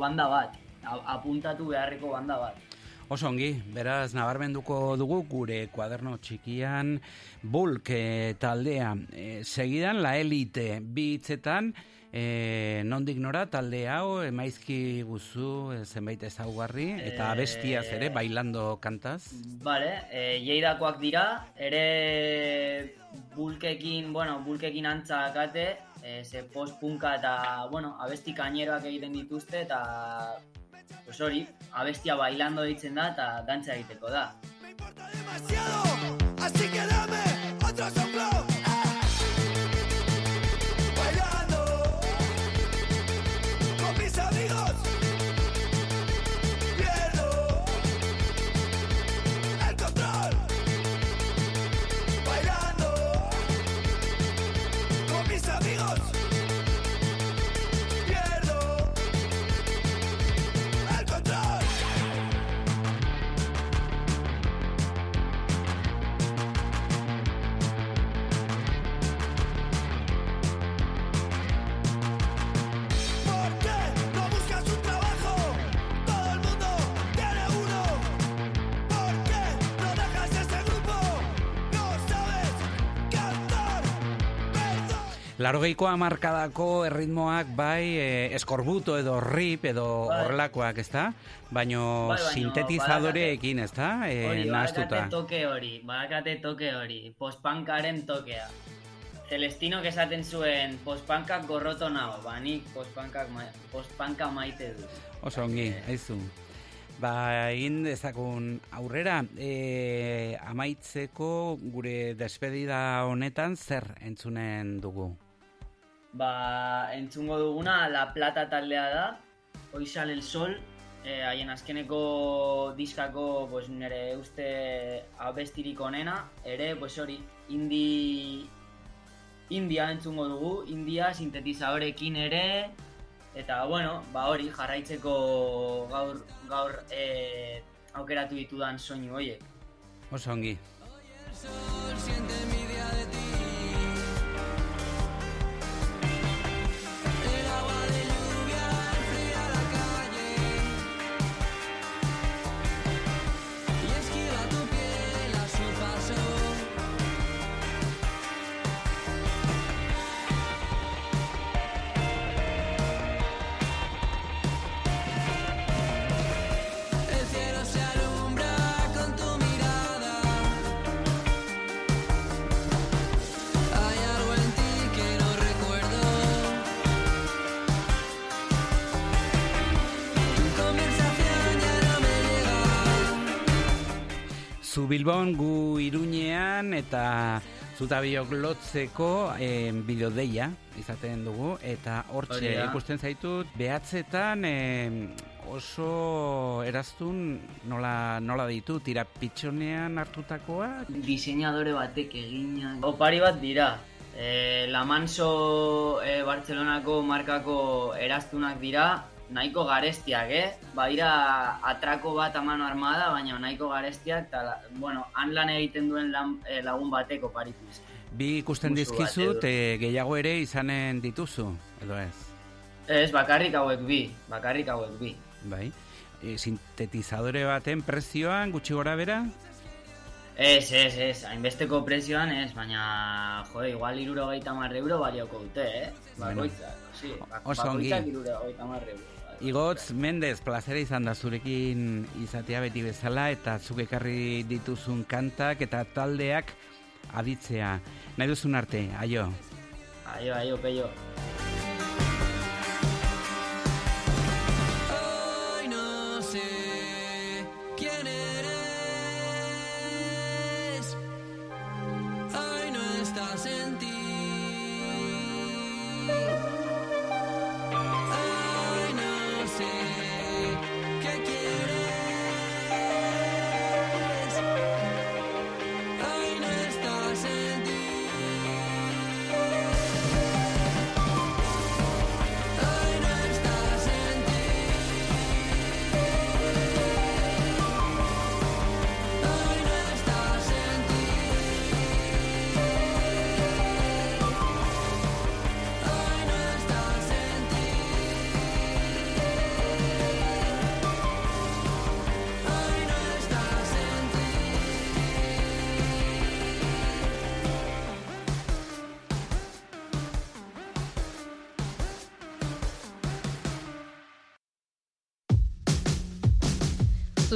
banda bat, apuntatu beharreko banda bat. Oso ongi, beraz nabarmenduko dugu gure kuaderno txikian bulk eh, taldea. E, segidan la elite bi hitzetan e, nondik nora talde hau emaizki guzu e, zenbait ezaugarri eta Eh, abestiaz ere bailando kantaz. Vale, e, jeidakoak dira, ere bulkekin, bueno, bulkekin antza akate, e, ze post-punka eta, bueno, abesti kaineroak egiten dituzte eta pues hori, abestia bailando ditzen da eta dantza egiteko da. Así que dame otro soplo Larogeiko hamarkadako erritmoak bai eh, eskorbuto edo rip edo Bai. horrelakoak, ezta? Baino Bai, baino sintetizadoreekin, ezta? Eh, Hori, badakate toke hori, badakate toke hori, postpankaren tokea. Celestino esaten zuen postpankak gorroto nago, ba nik postpankak ma postpanka maite dut. Oso ongi, aizu. Ba, egin dezakun aurrera, e, amaitzeko gure despedida honetan zer entzunen dugu? Ba, entzungo duguna La Plata taldea da, Hoy sale el sol, eh, haien azkeneko diskako pues, nire uste abestirik onena, ere, pues hori, indi, india entzungo dugu, india sintetizadorekin ere, eta bueno, ba hori, jarraitzeko gaur, gaur eh, aukeratu ditudan soinu hoiek. Oso ongi. Siente envidia de ti. Zu Bilbon, gu Iruñean eta zutabiok lotzeko eh, bideodeia izaten dugu eta hortxe ikusten zaitut behatzetan eh, oso eraztun nola, nola ditu tira pitxonean hartutakoa Diseinadore batek egina. Opari bat dira. E, La Manso e, Bartzelonako markako eraztunak dira, nahiko garestiak, eh? Baira atrako bat a mano armada, baina nahiko garestiak, eta, bueno, han lan egiten duen lan, e, lagun bateko parituz. bi ikusten bat dizkizut eh, gehiago ere izanen dituzu edo ez Ez, bakarrik hauek bi, bakarrik hauek bi. bai e, sintetizadore baten prezioan gutxi gora bera Ez, ez, ez, hainbesteko prezioan ez, baina, jode, igual iruro gaita marre euro balioko dute, eh? Bueno. Bakoitzak, sí, bak- Oso bakoitzak iruro gaita marre euro. Igotz Mendez, plazera izan da zurekin izatea beti bezala eta zuk ekarri dituzun kantak eta taldeak aditzea. Nahi duzun arte, aio. Aio, aio, peio.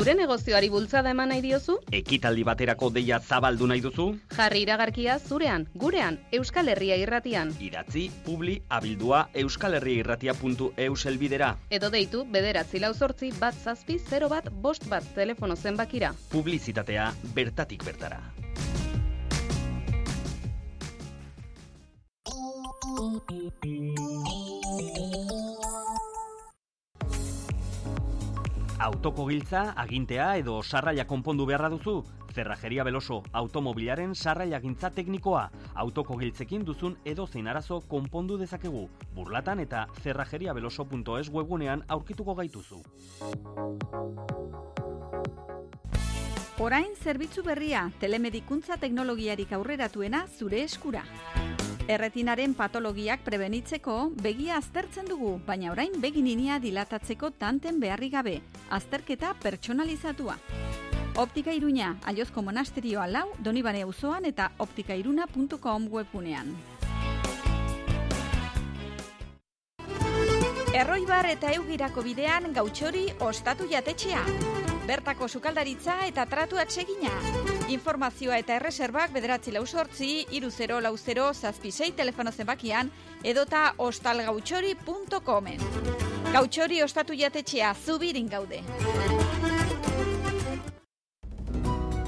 Zure negozioari bultzada eman nahi diozu? Ekitaldi baterako deia zabaldu nahi duzu? Jarri iragarkia zurean, gurean, Euskal Herria irratian. Idatzi, publi, abildua, euskalherriirratia.eus elbidera. Edo deitu bederatzi lau zortzi bat zazpi 0 bat bost bat telefono zenbakira. Publizitatea bertatik bertara. Autoko giltza, agintea edo sarraila konpondu beharra duzu? Zerrajeria Beloso, automobilaren sarraila gintza teknikoa. Autoko giltzekin duzun edo zein arazo konpondu dezakegu. Burlatan eta zerrajeriabeloso.es webgunean aurkituko gaituzu. Orain zerbitzu berria, telemedikuntza teknologiarik aurreratuena zure eskura. Erretinaren patologiak prebenitzeko begia aztertzen dugu, baina orain begininia dilatatzeko tanten beharri gabe, azterketa pertsonalizatua. Optika Iruña, Aiozko Monasterioa lau, Donibane auzoan eta optikairuna.com webgunean. Erroibar eta eugirako bidean gautxori ostatu jatetxea. Bertako sukaldaritza eta tratu atsegina. Informazioa eta erreserbak bederatzi lau sortzi, iru 0 lau 0 zazpisei telefono zenbakian edota ostalgautxori.comen. Gautxori ostatu jatetxea zubirin gaude.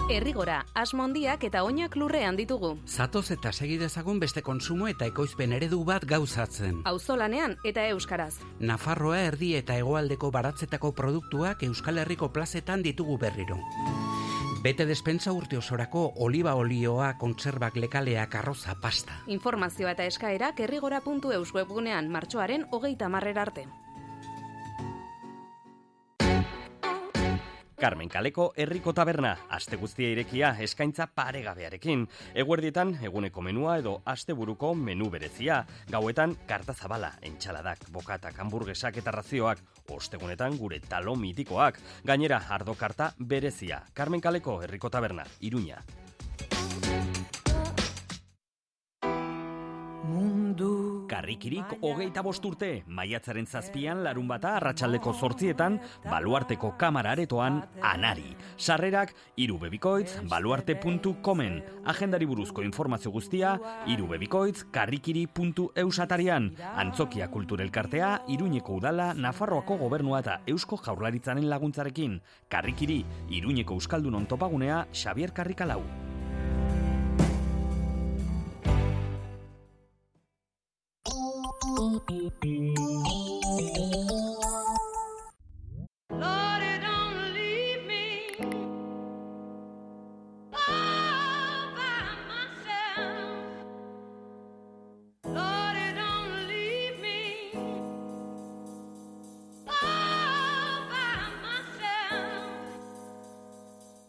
Errigora, asmondiak eta oinak lurrean ditugu. Zatoz eta segi dezagun beste konsumo eta ekoizpen eredu bat gauzatzen. Auzolanean eta euskaraz. Nafarroa erdi eta hegoaldeko baratzetako produktuak Euskal Herriko plazetan ditugu berriro. Bete despensa urte osorako oliba olioa, kontserbak lekaleak, arroza, pasta. Informazioa eta eskaerak errigora.eus webgunean martxoaren hogeita marrera arte. Carmen Kaleko herriko taberna, aste guztia irekia eskaintza paregabearekin. Eguerdietan eguneko menua edo asteburuko menu berezia. Gauetan karta zabala, entxaladak, bokatak, hamburguesak eta razioak. Ostegunetan gure talo mitikoak. Gainera, ardo karta berezia. Carmen Kaleko herriko taberna, Iruña. Mundu karrikirik hogeita bosturte, maiatzaren zazpian larun bata arratsaldeko zortzietan, baluarteko kamara aretoan anari. Sarrerak, irubebikoitz, baluarte.comen. Agendari buruzko informazio guztia, irubebikoitz, karrikiri.eusatarian. Antzokia kulturelkartea, Iruñeko udala, Nafarroako gobernua eta Eusko jaurlaritzaren laguntzarekin. Karrikiri, Iruñeko Euskaldunon topagunea, Xavier Karrikalau.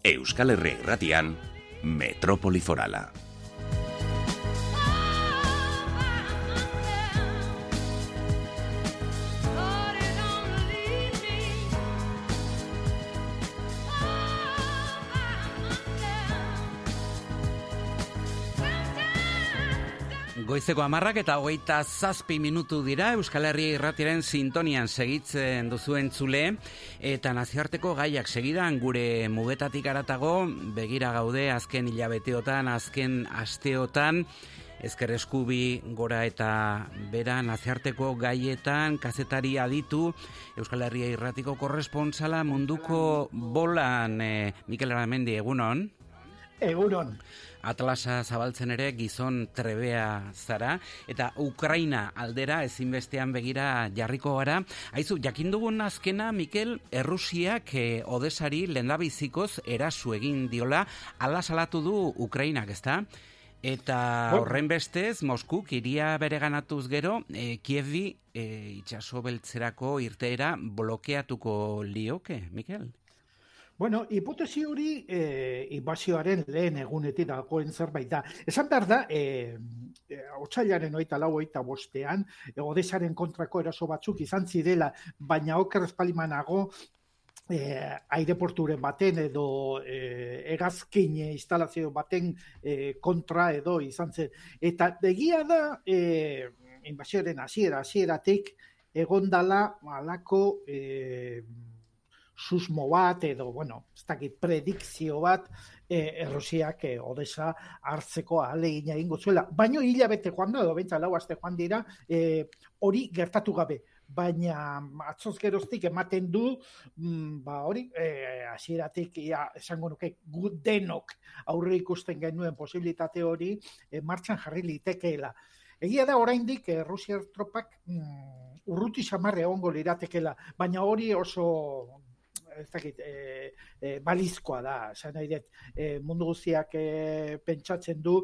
Euskal Herria irratian, Metrópoli Forala. Goizeko amarrak eta hogeita zazpi minutu dira Euskal Herria irratiren sintonian segitzen duzu entzule. Eta nazioarteko gaiak segidan gure mugetatik aratago begira gaude azken hilabeteotan, azken asteotan. Ezker eskubi gora eta bera nazioarteko gaietan kazetari aditu Euskal Herria irratiko korresponsala munduko bolan. Eh, Mikel Aramendi egunon Egunon. Atlasa zabaltzen ere gizon trebea zara eta Ukraina aldera ezinbestean begira jarriko gara. Aizu, jakin dugun azkena Mikel Errusiak eh, Odesari lendabizikoz erasu egin diola ala salatu du Ukrainak, ezta? Eta horren bestez, Moskuk iria bereganatuz gero, eh, Kievi eh, itxaso beltzerako irteera blokeatuko lioke, Mikel? Bueno, hipotesi hori e, inbazioaren lehen egunetik dagoen zerbait da. Esan behar da, e, e, otxailaren oita lau oita bostean, e, odesaren kontrako eraso batzuk izan zirela, baina oker espalimanago eh, aireporturen baten edo eh, egazkin instalazio baten eh, kontra edo izan zen. Eta egia da, eh, inbazioaren hasiera hasieratik egondala alako eh, susmo bat edo, bueno, ez dakit, predikzio bat e, Errusiak e, Odesa hartzeko ahalegina egingo zuela. Baino hilabete joan da, edo bentsa lau aste joan dira, e, hori gertatu gabe. Baina atzoz geroztik ematen du, mm, ba hori, e, hasieratik ia, esango nuke denok aurre ikusten genuen posibilitate hori e, martxan jarri litekeela. Egia da oraindik eh, Rusiar tropak mm, urruti samarre egongo liratekela, baina hori oso ez dakit, e, e, balizkoa da, esan nahi dut, e, mundu guztiak e, pentsatzen du,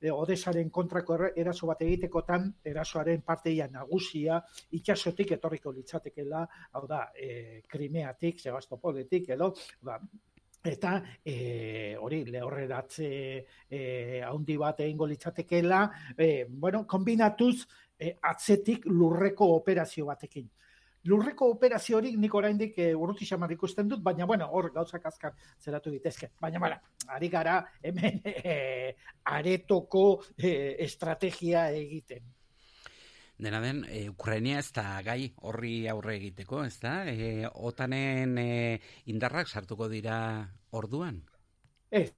e, Odesaren kontrako eraso bat egitekotan, erasoaren parteia nagusia itxasotik etorriko litzatekela, hau da, e, Krimeatik, Sebastopoletik, edo, ba, eta e, hori lehorreratze e, haundi bat egingo litzatekela, e, bueno, kombinatuz e, atzetik lurreko operazio batekin. Lurreko operazio hori nik oraindik e, urruti xamar ikusten dut, baina bueno, hor gauzak azkar zeratu ditezke. Baina bueno, ari gara hemen <laughs> e, aretoko e, estrategia egiten. Dena den, e, Ukrainia ez da gai horri aurre egiteko, ez da? E, otanen e, indarrak sartuko dira orduan? Ez,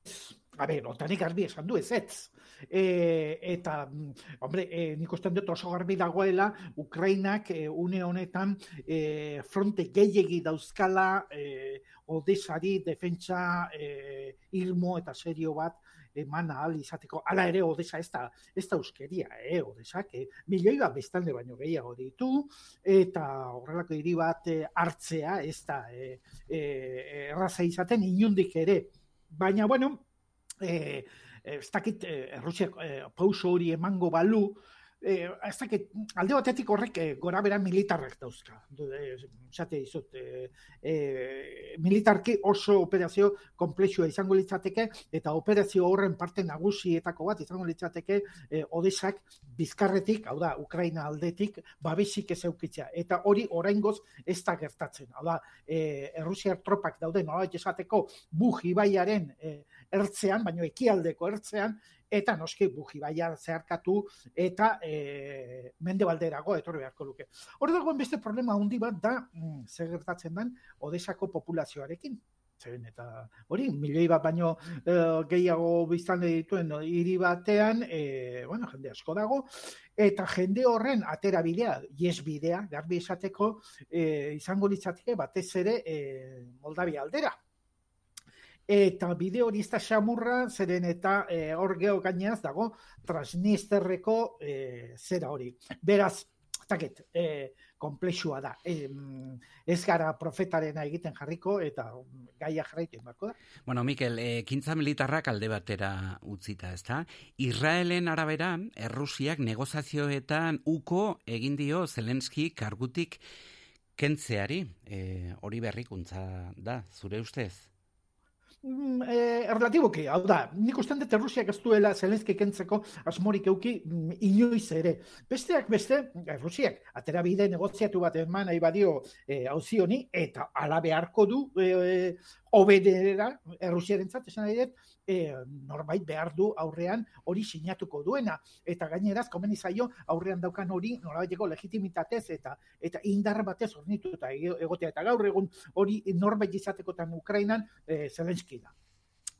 a ber, otanik garbi esan du ez ez. E, eta, mm, hombre, e, nik usten dut oso garbi dagoela, Ukrainak e, une honetan e, fronte gehiegi dauzkala e, Odesari defentsa e, ilmo eta serio bat eman ahal izateko. Hala ere, Odesa ez da, ez da euskeria, eh, Odesak, eh, milioi bat bestalde baino gehiago ditu, eta horrelako hiri bat eh, hartzea ez da eh, eh, erraza izaten inundik ere. Baina, bueno, eh, ez dakit eh, Errusiak eh, pauso hori emango balu, eh, ez dakit, alde batetik horrek eh, gora bera militarrak dauzka. Du- eh, dizut, eh, eh, militarki oso operazio komplexua izango litzateke, eta operazio horren parte nagusietako bat izango litzateke eh, Odesak bizkarretik, hau da, Ukraina aldetik, babesik ez eukitzea. Eta hori oraingoz ez da gertatzen. Hau da, eh, Errusiar tropak dauden nolabait esateko Buj ibaiaren eh, ertzean, baino ekialdeko ertzean, eta noski bujibaia zeharkatu eta e, mendebalderago etorri beharko luke. Hor dagoen beste problema handi bat da, mm, zer gertatzen den, Odesako populazioarekin. Zeren, eta hori, milioi bat baino e, gehiago biztanle dituen hiri batean, e, bueno, jende asko dago, eta jende horren atera bidea, yes bidea, garbi esateko, e, izango litzateke batez ere e, Moldavia aldera. Eta bide hori ez da xamurra, zeren eta e, hor geho gainaz dago Transnisterreko e, zera hori. Beraz, taket, e, komplexua da. E, ez gara profetarena egiten jarriko eta gaia jarraiten bako da. Bueno, Mikel, e, kintza militarrak alde batera utzita, ezta? Israelen arabera, Errusiak negozazioetan uko egin dio Zelenski kargutik kentzeari. E, hori berrikuntza da, zure ustez? Mm, eh, relatiboki, hau da, nik usten dut Errusiak ez duela Zelenski kentzeko asmorik euki mm, inoiz ere. Besteak beste, Errusiak atera bide negoziatu bat eman nahi badio eh, auzi honi, eta ala beharko du eh, obedera, Errusiaren zat, esan nahi dut, eh, norbait behar du aurrean hori sinatuko duena. Eta gaineraz, komeni zaio, aurrean daukan hori norabaiteko legitimitatez eta eta indar batez hornitu eta egotea. Eta gaur egun hori norbait izatekotan Ukrainan eh, Zelenski da.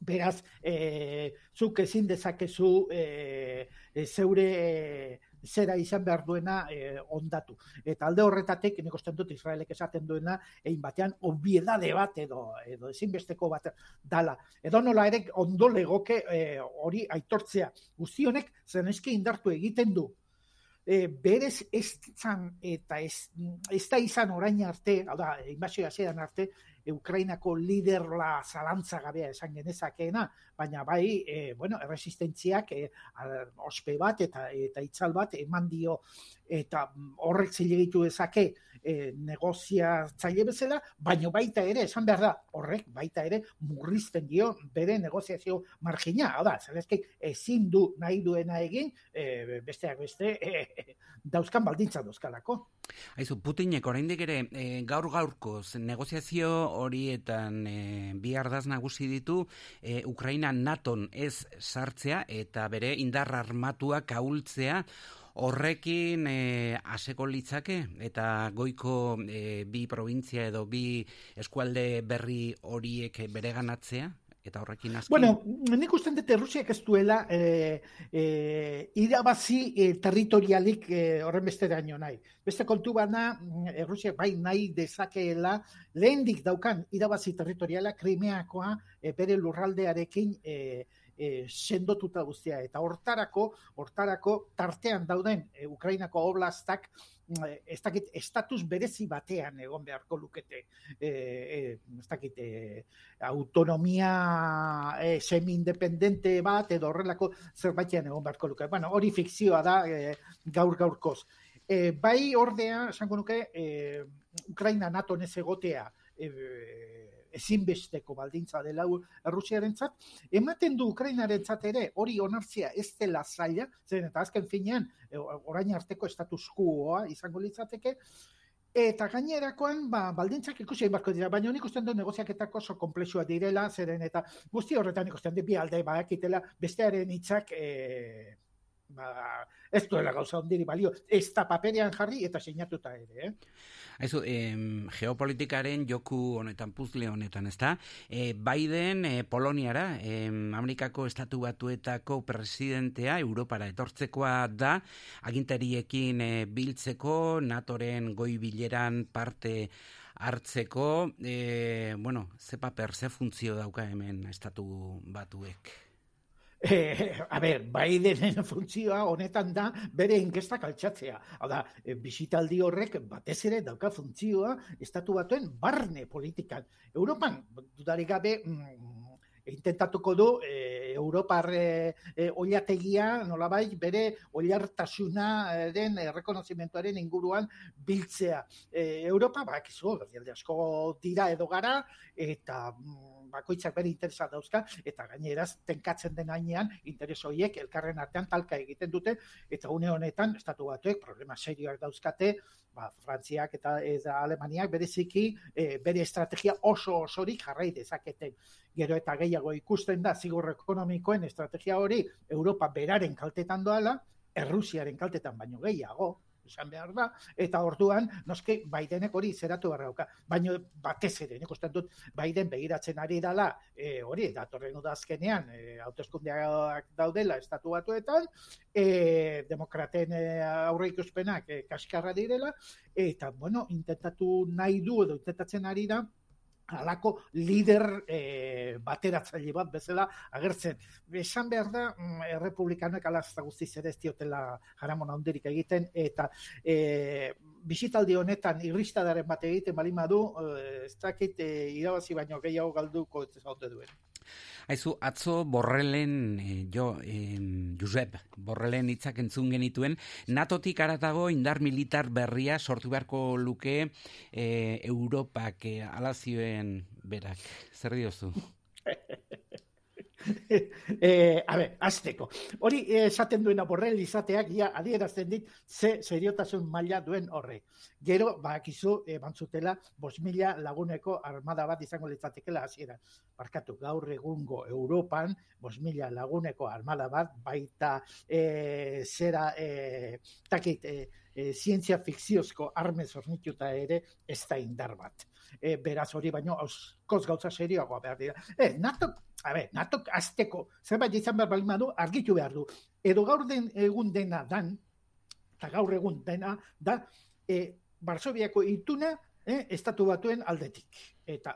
Beraz, e, zuk ezin dezakezu e, e, zeure e, zera izan behar duena e, ondatu. Eta alde horretatik, nik usten dut Israelek esaten duena, egin batean, obiedade bat edo, edo ezinbesteko bat dala. Edo nola ere ondo legoke e, hori aitortzea. Guzti honek, zeneski indartu egiten du. E, berez ez zan, eta ez, ez da izan orain arte, hau da, inbazioa zedan arte, Ukrainako liderla zalantza gabea esan genezakeena, baina bai, e, bueno, erresistentziak e, ospe bat eta eta itzal bat eman dio eta mm, horrek zilegitu dezake e, negoziatzaile bezala, baino baita ere, esan behar da, horrek baita ere murrizten dio bere negoziazio margina. Hau da, zelezkik ezin du nahi duena egin, e, besteak beste, e, dauzkan baldintza dauzkalako. Aizu, Putinek oraindik ere e, gaur gaurkoz negoziazio horietan e, bi ardaz nagusi ditu e, Ukraina naton ez sartzea eta bere indar armatuak ahultzea horrekin e, aseko litzake? Eta goiko e, bi provintzia edo bi eskualde berri horiek bereganatzea eta horrekin askin. Bueno, nik usten dut Errusiak ez duela e, e, irabazi e, territorialik e, horren besteraino nahi. Beste kontu bana, Errusiak bai nahi dezakeela lehendik daukan irabazi territoriala Krimeakoa e, bere lurraldearekin e, e, sendotuta guztia eta hortarako hortarako tartean dauden e, Ukrainako oblastak mm, ez dakit estatus berezi batean egon beharko lukete e, e, ez dakit e, autonomia e, semi-independente bat edo horrelako zerbaitean egon beharko luke. Bueno, hori fikzioa da e, gaur gaurkoz. E, bai ordea, esango nuke, e, Ukraina NATO ez egotea e, ezinbesteko baldintza dela Errusiarentzat, ematen du Ukrainarentzat ere hori onartzea ez dela zaila, zen eta azken finean e, orain arteko status quoa izango litzateke, Eta gainerakoan, ba, baldintzak ikusi egin dira, baina nik usten du negoziaketako oso komplexua direla, zeren eta guzti horretan ikusten du bi alde badakitela bestearen hitzak e, ba, ez duela gauza ondiri balio, ez da paperean jarri eta sinatuta ere, eh? Aizu, em, geopolitikaren joku honetan, puzle honetan, ezta? E, Biden e, Poloniara, em, Amerikako estatu batuetako presidentea Europara etortzekoa da, agintariekin e, biltzeko, NATOren goi bileran parte hartzeko, e, bueno, ze paper, ze funtzio dauka hemen estatu batuek? Eh, a ber, Bidenen funtzioa honetan da bere inkestak altxatzea. Hau da, eh, bisitaldi horrek batez ere dauka funtzioa estatu batuen barne politikan. Europan, dudarik gabe, mm, intentatuko du e, Europar e, e, oilategia nolabait bere oilartasunaren errekonozimentuaren inguruan biltzea. E, Europa, bakizu, herrialde asko dira edo gara, eta mm, bakoitzak bere interesa dauzka, eta gaineraz tenkatzen den hainean, interes horiek elkarren artean talka egiten dute, eta une honetan, estatu batuek problema serioak dauzkate, ba, Frantziak eta, eta Alemaniak bereziki e, bere estrategia oso osorik jarrai dezaketen. Gero eta gehiago ikusten da zigor ekonomikoen estrategia hori Europa beraren kaltetan doala, Errusiaren kaltetan baino gehiago, esan behar da, eta orduan, noski, Bidenek hori zeratu behar dauka. Baina batez ere, nik uste dut, Biden begiratzen ari dala, e, hori, datorren udazkenean, e, hauteskundeak daudela estatu batuetan, e, demokraten e, aurre ikuspenak e, kaskarra direla, eta, bueno, intentatu nahi du edo intentatzen ari da, halako lider e, bateratzaile bat bezala agertzen. Esan behar da, mm, errepublikanoek alazta guztiz ere ez diotela jaramon handirik egiten, eta e, bisitaldi honetan irristadaren bat egiten balin badu, e, ez dakit e, irabazi baino gehiago galduko ez zaute duen. Aizu, atzo borrelen, eh, jo, eh, Josep, borrelen hitzak entzun genituen, natotik aratago indar militar berria sortu beharko luke eh, Europak eh, alazioen berak. Zer diozu? <laughs> <laughs> eh, a ber, azteko. Hori eh, esaten duena borrel izateak ja adierazten dit ze seriotasun maila duen horre. Gero, bakizu, eh, bantzutela, bos mila laguneko armada bat izango litzatekela hasiera. Barkatu, gaur egungo Europan, bos mila laguneko armada bat, baita eh, zera, eh, takit, eh, eh, zientzia fikziozko armez hornituta ere ez da indar bat. E, beraz hori baino auskoz gauza serioagoa behar dira. E, NATO, a ber, NATO azteko zerbait izan behar balin badu argitu behar du. Edo gaur den egun dena dan, eta gaur egun dena da, e, Barsobiako ituna eh, estatu batuen aldetik. Eta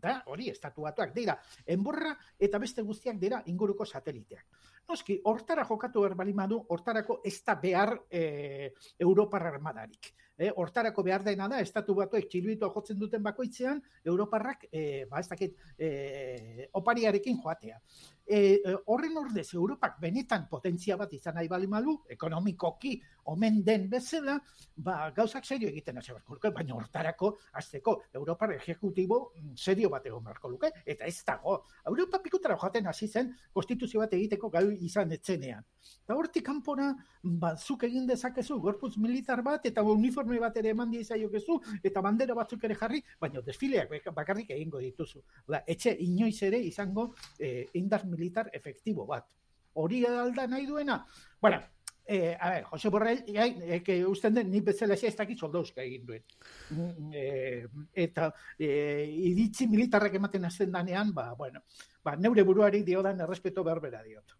da, hori, estatu batuak dira, enborra eta beste guztiak dira inguruko sateliteak. Noski, hortara jokatu behar balin badu, hortarako ez da behar e, Europar armadarik. E, hortarako behar dena da, estatu batuek txiluitua jotzen duten bakoitzean, Europarrak, e, ba ez dakit, e, opariarekin joatea. E, e, horren ordez, Europak benetan potentzia bat izan nahi bali malu, ekonomikoki omen den bezala, ba, gauzak serio egiten hasi luke, baina hortarako, azteko, Europar ejekutibo mm, serio bat egon beharko luke, eta ez dago. Europa pikutara joaten hasi zen, konstituzio bat egiteko gai izan etzenean. Eta hortik kanpora, ba, zuk egin dezakezu, gorputz militar bat, eta uniforme bat ere eman diezaiokezu, eta bandera batzuk ere jarri, baina desfileak bakarrik egingo dituzu. Oda, etxe inoiz ere izango eh, indar militar efektibo bat. Hori alda nahi duena? Bueno, eh, a ver, Jose Borrell, eh, que usten den, ni bezala ez dakit soldauzka egin duen. Mm, Eh, eta eh, iritzi militarrak ematen hasten danean, ba, bueno, ba, neure buruari diodan errespeto berbera diot.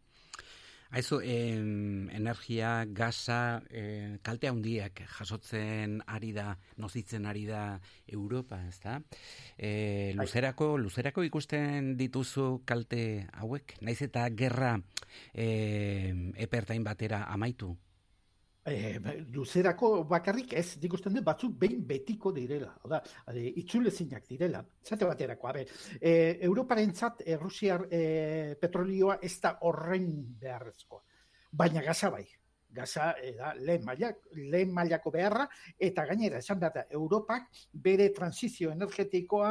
Aizu, em, energia, gaza, eh, kalte handiak jasotzen ari da, nozitzen ari da Europa, ez da? E, luzerako, luzerako ikusten dituzu kalte hauek? Naiz eta gerra eh, epertain batera amaitu? Eh, ba, luzerako bakarrik ez, nik usten dut batzuk behin betiko direla, oda, e, itzulezinak direla. Zate baterako, abe, e, Europarentzat e, Rusiar e, petrolioa ez da horren beharrezkoa, baina gaza bai. Gaza e, da lehen, mailak, lehen mailako beharra, eta gainera, esan behar da, Europak bere transizio energetikoa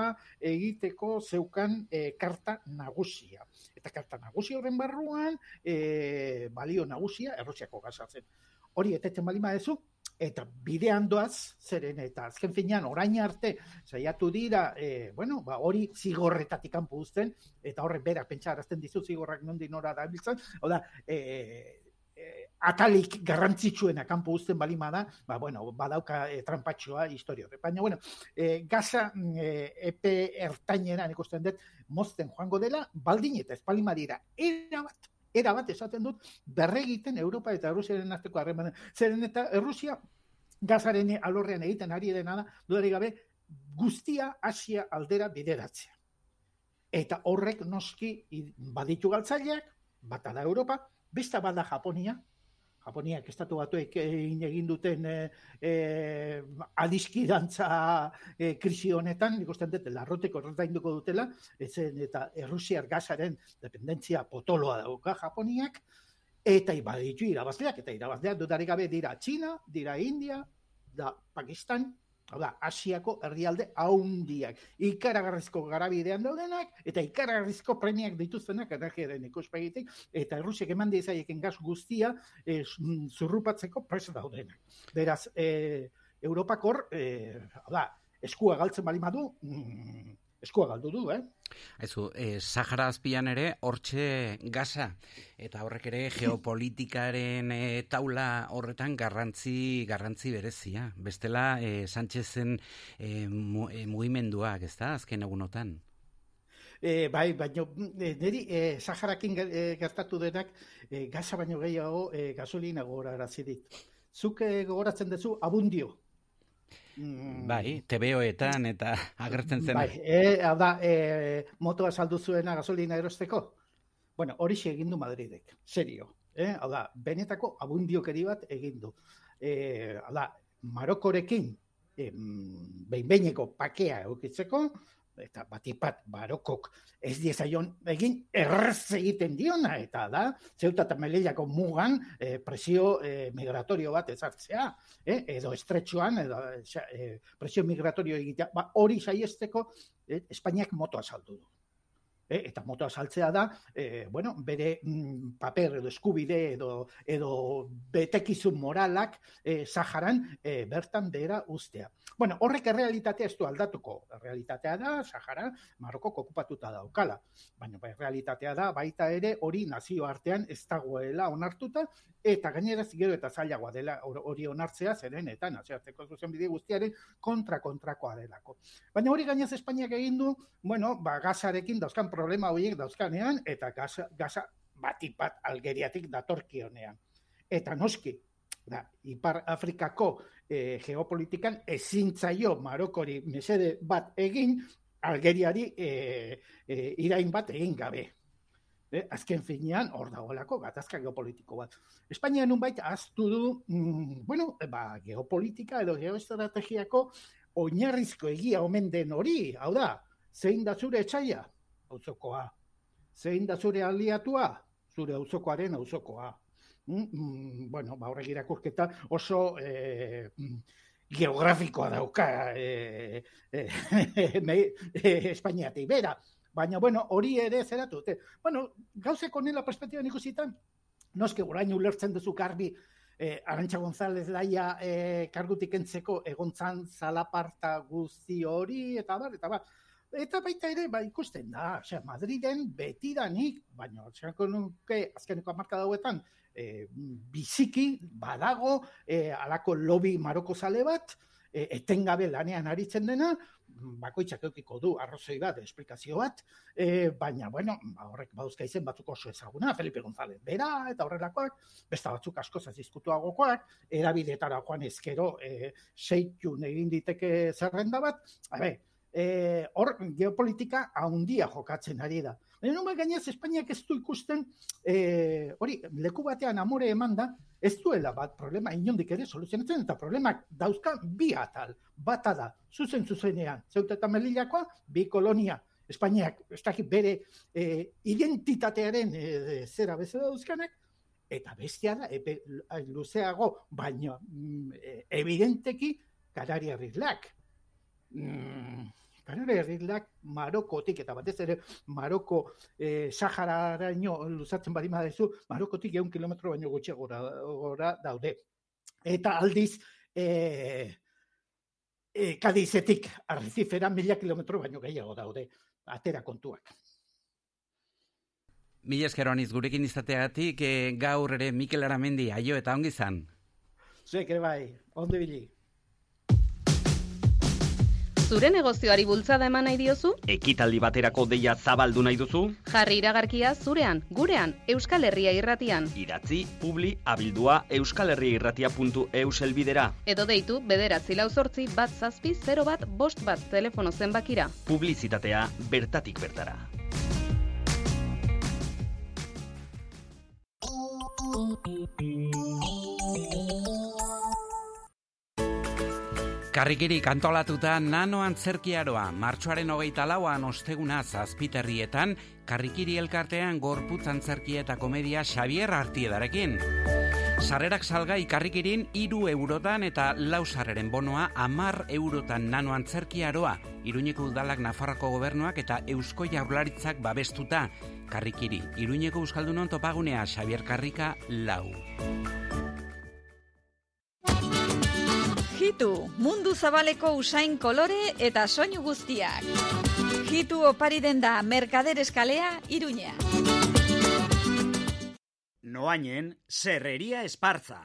egiteko zeukan e, karta nagusia. Eta karta nagusia horren barruan, e, balio nagusia, Errusiako gaza zen hori eteten balima dezu, eta bidean doaz, zeren eta azken finean orain arte saiatu dira, e, bueno, ba, hori zigorretatik kanpo uzten, eta horrek berak pentsarazten dizu zigorrak nondi nora dabiltzen, hau da, e, atalik garrantzitsuena kanpo uzten balima da, ba, bueno, badauka e, trampatxoa historia horrek. Baina, bueno, e, gaza e, epe ertainera ikusten dut, mozten joango dela, baldin eta espalima dira, era bat esaten dut berregiten Europa eta Rusiaren arteko harremana. Zeren eta Rusia gazaren alorrean egiten ari dena da, dudarik gabe, guztia Asia aldera bideratzea. Eta horrek noski baditu galtzaileak, bata da Europa, besta bada Japonia, Japoniak estatu batuek egin egin duten e, e, adiskidantza e, krisi honetan, nik uste dut, larroteko erretainduko dutela, ezen, eta Errusiar gazaren dependentzia potoloa dauka Japoniak, eta baditu irabazleak, eta irabazleak dudarik gabe dira Txina, dira India, da Pakistan, Hau da, Asiako herrialde haundiak. Ikaragarrizko garabidean daudenak, eta ikaragarrizko premiak dituztenak energiaren ikuspegitik, eta Errusiak eman diezaieken gas guztia z- zurrupatzeko prest daudenak. Beraz, eh, Europakor, eh, hau da, eskua galtzen bali madu, mm, eskua galdu du, eh? Aizu, eh, Sahara azpian ere hortxe gaza eta horrek ere geopolitikaren eh, taula horretan garrantzi garrantzi berezia. Bestela eh, Sánchezen eh, mu, eh, mugimenduak, ezta, azken egunotan. E, bai, baina e, niri e, Saharakin ge- gertatu denak e, gaza baino gehiago e, gasolina gogorarazi dit. Zuk e, gogoratzen duzu abundio. Mm, Bai, TVOetan eta <laughs> agertzen zen. Bai, e, hau da, e, motoa saldu zuena gasolina erosteko. Bueno, hori egin du Madridek, serio. Eh? Hau da, benetako abundiokeri bat egin du. E, hau da, Marokorekin em, behin-behineko pakea eukitzeko, eta batipat Marokok ez diezaion egin errez egiten diona, eta da, zeuta eta melillako mugan eh, presio eh, migratorio bat ezartzea, eh? edo estretxoan, edo eh, presio migratorio egitea, ba, hori saiesteko eh, Espainiak motoa saldu du. Eta motoa saltzea da, eh, bueno, bere mm, paper edo eskubide edo, edo betekizun moralak eh, Saharan eh, bertan behera ustea. Bueno, horrek errealitatea ez du aldatuko. Errealitatea da, Sahara, Marokok okupatuta daukala. Baina bai, realitatea da, baita ere hori nazio artean ez dagoela onartuta, eta gainera gero eta zailagoa dela hor- hori onartzea, zeren eta nazioarteko zuzenbide guztiaren kontra-kontrakoa delako. Baina hori gainez Espainiak egin du, bueno, ba, gazarekin dauzkan problema horiek dauzkanean, eta gaza, gaza batipat Algeriatik datorkionean. Eta noski, da, Ipar Afrikako eh, geopolitikan ezin zaio Marokori mesede bat egin, Algeriari eh, eh, irain bat egin gabe. Eh, azken finean, hor dagoelako gatazka geopolitiko bat. Espainia nunbait aztu du, mm, bueno, ba, geopolitika edo geoestrategiako oinarrizko egia omen den hori, hau da, zein da zure etxaia? Auzokoa. Zein da zure aliatua? Zure auzokoaren auzokoa. Mm, mm, bueno, ba, horrek irakurketa oso mm, geografikoa dauka <laughs> me- eh, Espainiatik bera. Baina, bueno, hori ere zeratu. Bueno, gauzeko nela perspektiban ikusitan, noske orain ulertzen duzu garbi eh, Arantxa González Laia eh, kargutik entzeko egontzan zalaparta guzti hori, eta bar, eta bar. Eta baita ere, ba, ikusten da, osea, Madriden betidanik, baina, esango nuke, azkeneko amarka dauetan, e, biziki, badago, e, alako lobby maroko zale bat, e, etengabe lanean aritzen dena, bakoitzak eukiko du arrozoi bat, esplikazio bat, e, baina, bueno, ba, horrek bauzka izen batzuk oso ezaguna, Felipe González bera, eta horrelakoak, besta batzuk asko zazizkutuagokoak, erabidetara joan ezkero, e, seitun egin diteke zerrenda bat, a ber, e, hor geopolitika haundia jokatzen ari da. Baina nuen gainez Espainiak ez du ikusten, e, hori, leku batean amore eman da, ez duela bat problema inondik ere soluzionatzen, eta problemak dauzka bi atal. Bata da, zuzen zuzenean, zeuta eta melilakoa, bi kolonia, Espainiak, ez dakit bere e, identitatearen e, zera bezala dauzkanak, eta bestia da, epe luzeago, baina mm, evidenteki Kanaria Irlak. Mm, Kanaria Irlak Marokotik, eta batez ere Maroko eh, Sahararaino luzatzen badi madezu, Marokotik egun kilometro baino gutxi gora, gora daude. Eta aldiz, eh, eh, Kadizetik arrezifera mila kilometro baino gehiago daude, atera kontuak. Mila esker gurekin izateagatik eh, gaur ere Mikel Aramendi aio eta ongi zan. Zuek ere bai, ondo bili. Zure negozioari bultzada eman nahi diozu? Ekitaldi baterako deia zabaldu nahi duzu? Jarri iragarkia zurean, gurean, Euskal Herria irratian. Idatzi, publi, abildua, euskalherriairratia.eus elbidera. Edo deitu bederatzi lau zortzi bat zazpi 0 bat bost bat telefono zenbakira. Publizitatea bertatik bertara. Karrikiri kantolatuta nano antzerkiaroa, martxoaren hogeita lauan osteguna zazpiterrietan, karrikiri elkartean gorputz antzerkia eta komedia Xavier Artiedarekin. Sarrerak salga ikarrikirin iru eurotan eta lau sarreren bonoa amar eurotan nano antzerki aroa. Iruñeko udalak Nafarroko gobernuak eta Eusko Jaurlaritzak babestuta. Karrikiri, Iruñeko Euskaldunon topagunea Xavier Karrika lau. Hitu, mundu zabaleko usain kolore eta soinu guztiak. Hitu opari den da Merkader Eskalea, Iruña. Noainen, serreria espartza.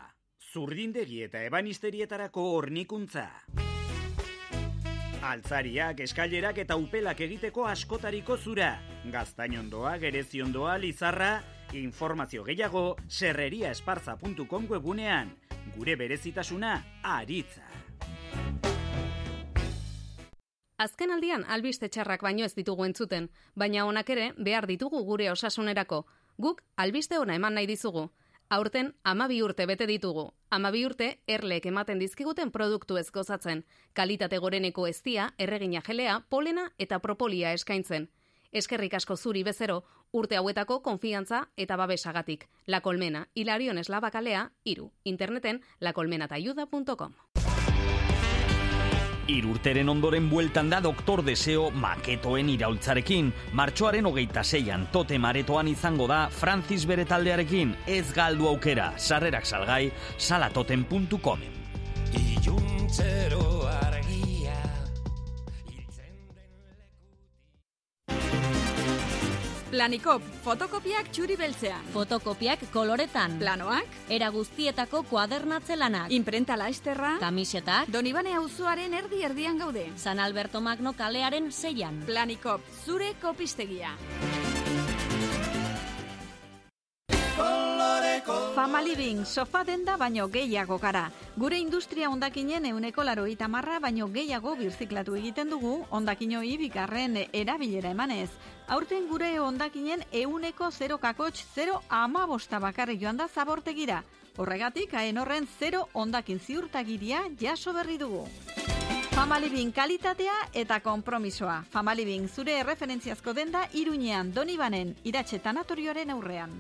Zurdindegi eta ebanisterietarako hornikuntza. Altzariak, eskailerak eta upelak egiteko askotariko zura. Gaztainondoa, gereziondoa, lizarra, informazio gehiago serreriaesparza.com webunean. Gure berezitasuna, aritza. Azken aldian albiste txarrak baino ez ditugu entzuten, baina honak ere behar ditugu gure osasunerako. Guk albiste ona eman nahi dizugu. Aurten amabi urte bete ditugu. Amabi urte erlek ematen dizkiguten produktu ez gozatzen. Kalitate goreneko eztia, erregina gelea, polena eta propolia eskaintzen. Eskerrik asko zuri bezero, urte hauetako konfiantza eta babesagatik. La Colmena, Hilarion Eslabakalea, iru. Interneten lacolmenatayuda.com. Irurteren ondoren bueltan da Doktor Deseo maketoen iraultzarekin. Martxoaren hogeita zeian tote maretoan izango da Francis bere taldearekin. Ez galdu aukera, sarrerak salgai, salatoten.comen. Iluntzero Planikop, fotokopiak txuri beltzean. Fotokopiak koloretan. Planoak, Era guztietako kuadernatze lanak. imprenta laesterra, Kamisetak. Donibane auzoaren erdi erdian gaude. San Alberto Magno kalearen zeian. Planikop, zure kopistegia. Fama Living, sofa denda baino gehiago gara. Gure industria ondakinen euneko laroita marra baino gehiago birziklatu egiten dugu ondakinoi bigarren erabilera emanez. Aurten gure ondakinen euneko 0 kakotx 0 amabosta bakarri joan da zabortegira. Horregatik, haen horren 0 ondakin ziurtagiria jaso berri dugu. Famalibin kalitatea eta konpromisoa. Famalibin zure erreferentziazko denda Iruñean Donibanen iratxe tanatorioaren aurrean.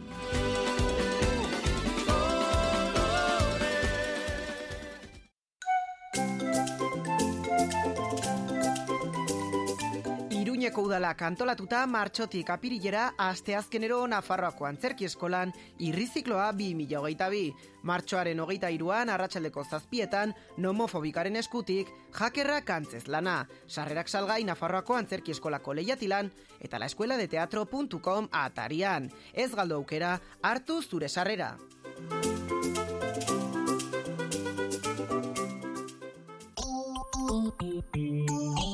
Iruñeko udalak antolatuta martxotik apirilera asteazkenero Nafarroako antzerki eskolan irrizikloa 2022. Martxoaren hogeita iruan arratsaldeko zazpietan nomofobikaren eskutik jakerra kantzez lana. Sarrerak salgai Nafarroako antzerki eskolako lehiatilan eta la atarian. Ez galdo aukera, hartu zure sarrera.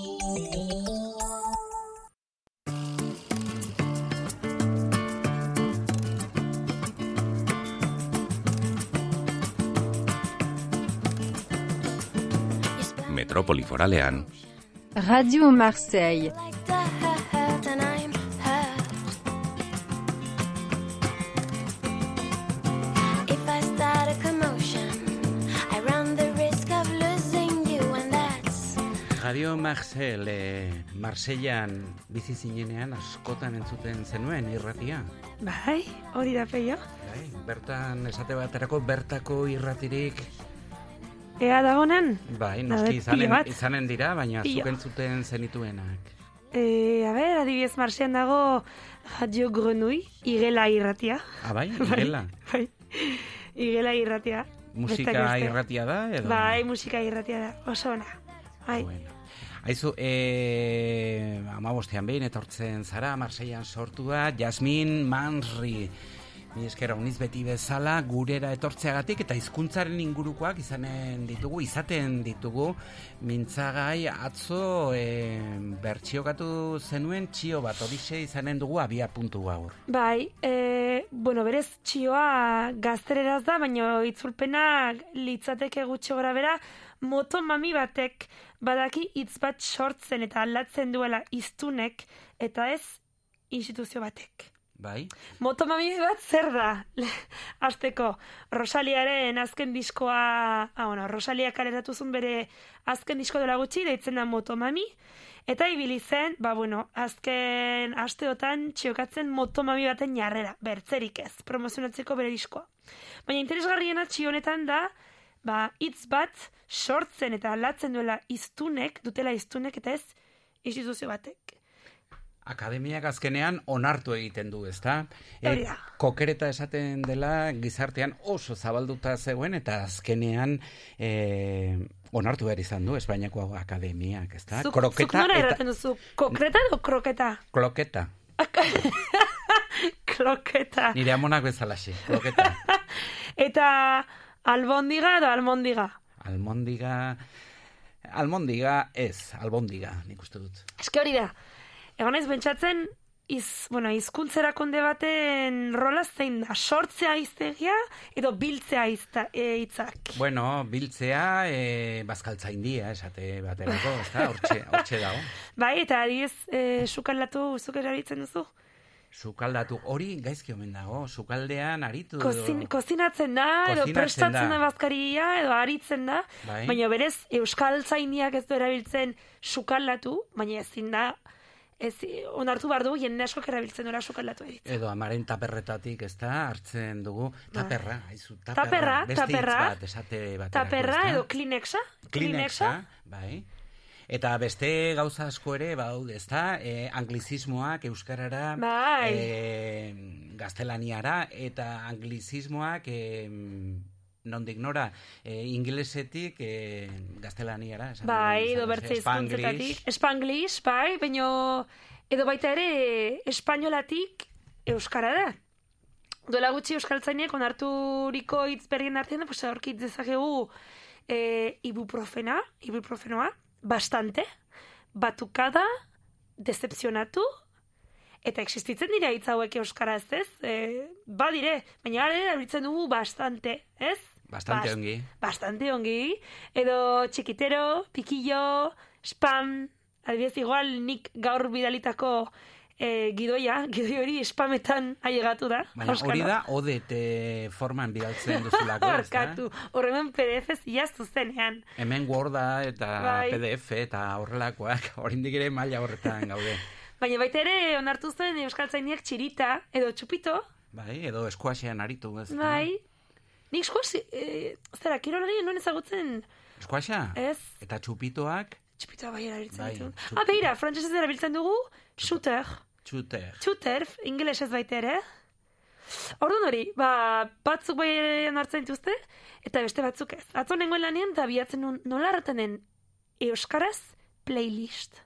<laughs> losing you, and that's Radio Marcel, eh, Marsellan bizi zinenean askotan entzuten zenuen irratia. Bai, hori da peio. Bai, bertan esate baterako bertako irratirik Ea dagonan? Bai, noski izanen, izanen dira, baina Pilo. zuk entzuten zenituenak. E, a ber, adibidez marxean dago Radio Grenouille, igela irratia. Ah, bai, igela? <laughs> Bai, igela irratia. Musika Besteak beste. irratia da, edo? Bai, musika irratia da, oso ona. Bai. Aizu, e, amabostean behin etortzen zara, Marseillan sortu da, Jasmin Mansri. Ni eskera uniz beti bezala gurera etortzeagatik eta hizkuntzaren ingurukoak izanen ditugu, izaten ditugu, mintzagai atzo e, bertsiokatu zenuen txio bat, horixe izanen dugu abia puntu gaur. Bai, e, bueno, berez txioa gaztereraz da, baina itzulpena litzateke gutxi gora bera, moto mami batek badaki hitz bat sortzen eta aldatzen duela iztunek eta ez instituzio batek. Bai? Moto mami bat zer da? <laughs> Azteko, Rosaliaren azken diskoa, ah, bueno, Rosalia kaleratu zuen bere azken disko dela gutxi, deitzen da Moto mami, Eta ibili zen, ba bueno, azken asteotan txiokatzen motomami baten jarrera, bertzerik ez, promozionatzeko bere diskoa. Baina interesgarriena honetan da, ba, hitz bat sortzen eta aldatzen duela iztunek, dutela iztunek eta ez instituzio batek. Akademiak azkenean onartu egiten du, ezta? E, kokereta esaten dela gizartean oso zabalduta zegoen eta azkenean e, onartu behar izan du Espainiako akademiak, ezta? Zuk, zuk nora erraten duzu, kokreta edo kroketa? Kloketa. <laughs> Kroketa. Nire amonak bezalaxe, kloketa. <laughs> Eta albondiga edo almondiga? Almondiga... Almondiga ez, albondiga, nik uste dut. Eske hori da. Egon naiz pentsatzen, iz, bueno, izkuntzerakonde baten rola zein da, sortzea iztegia edo biltzea izta, e, hitzak. Bueno, biltzea, e, bazkaltza india, esate baterako, ezta? Hortxe, hortxe dago. <laughs> Bai, eta adiez, e, sukaldatu zuk erabiltzen duzu? Sukaldatu, hori gaizki omen dago, sukaldean aritu. Kozin, kozinatzen da, edo prestatzen da. da. bazkaria, edo aritzen da, Bai. baina berez, euskal zainiak ez du erabiltzen sukaldatu, baina ezin da, ez, onartu behar du, jende askok erabiltzen dura sukaldatu edit. Edo amaren taperretatik, ez da, hartzen dugu, taperra, haizu, taperra. Bai. Taperra, beste hitz taperra. bat, esate baterako, Taperra edo Kleenexa, Kleenexa, bai. Eta beste gauza asko ere, baude, ezta, e, anglizismoak euskarara, Bai. e, gaztelaniara, eta anglizismoak e, nondik nora, e, inglesetik e, gaztelaniara. esan Bai, edo bertze ez? Spanglish. hizkuntzetatik. Spanglish, bai, baino edo baita ere espainolatik euskara da. Duela gutxi euskaltzainek onarturiko hitz berrien artean, pues aurkit dezakegu e, ibuprofena, ibuprofenoa, bastante, batukada, decepcionatu, eta existitzen dira hitz hauek euskaraz, ez? E, badire, baina ara erabiltzen dugu bastante, ez? Bastante Bast- ongi. Bastante ongi. Edo txikitero, pikillo, spam, adibidez igual nik gaur bidalitako e, gidoia, <laughs> gidoi hori spametan ailegatu da. Baina hori da odet forman bidaltzen duzulako, <laughs> ez da? Horremen PDF-ez iaztu zenean. Hemen Worda eta Bai. PDF eta horrelakoak, <laughs> oraindik ere maila horretan gaude. Baina baita ere onartu zuen euskaltzainiak txirita edo txupito, Bai, edo eskuasean aritu, ez bai. Nik eskuaz, e, zera, kirolari nuen ezagutzen, Eskuasa? ez, Eta txupitoak, txupitoa bai erabiltzen Bai, ditu. txup- Ah, beira, frantsesez erabiltzen dugu, shooter. txuter. Shooter, ingelesez baita ere. Orduan hori, ba, batzuk bai hartzen dituzte, eta beste batzuk ez. Atzo nengoen lanean, eta biatzen nun, nola den euskaraz playlist.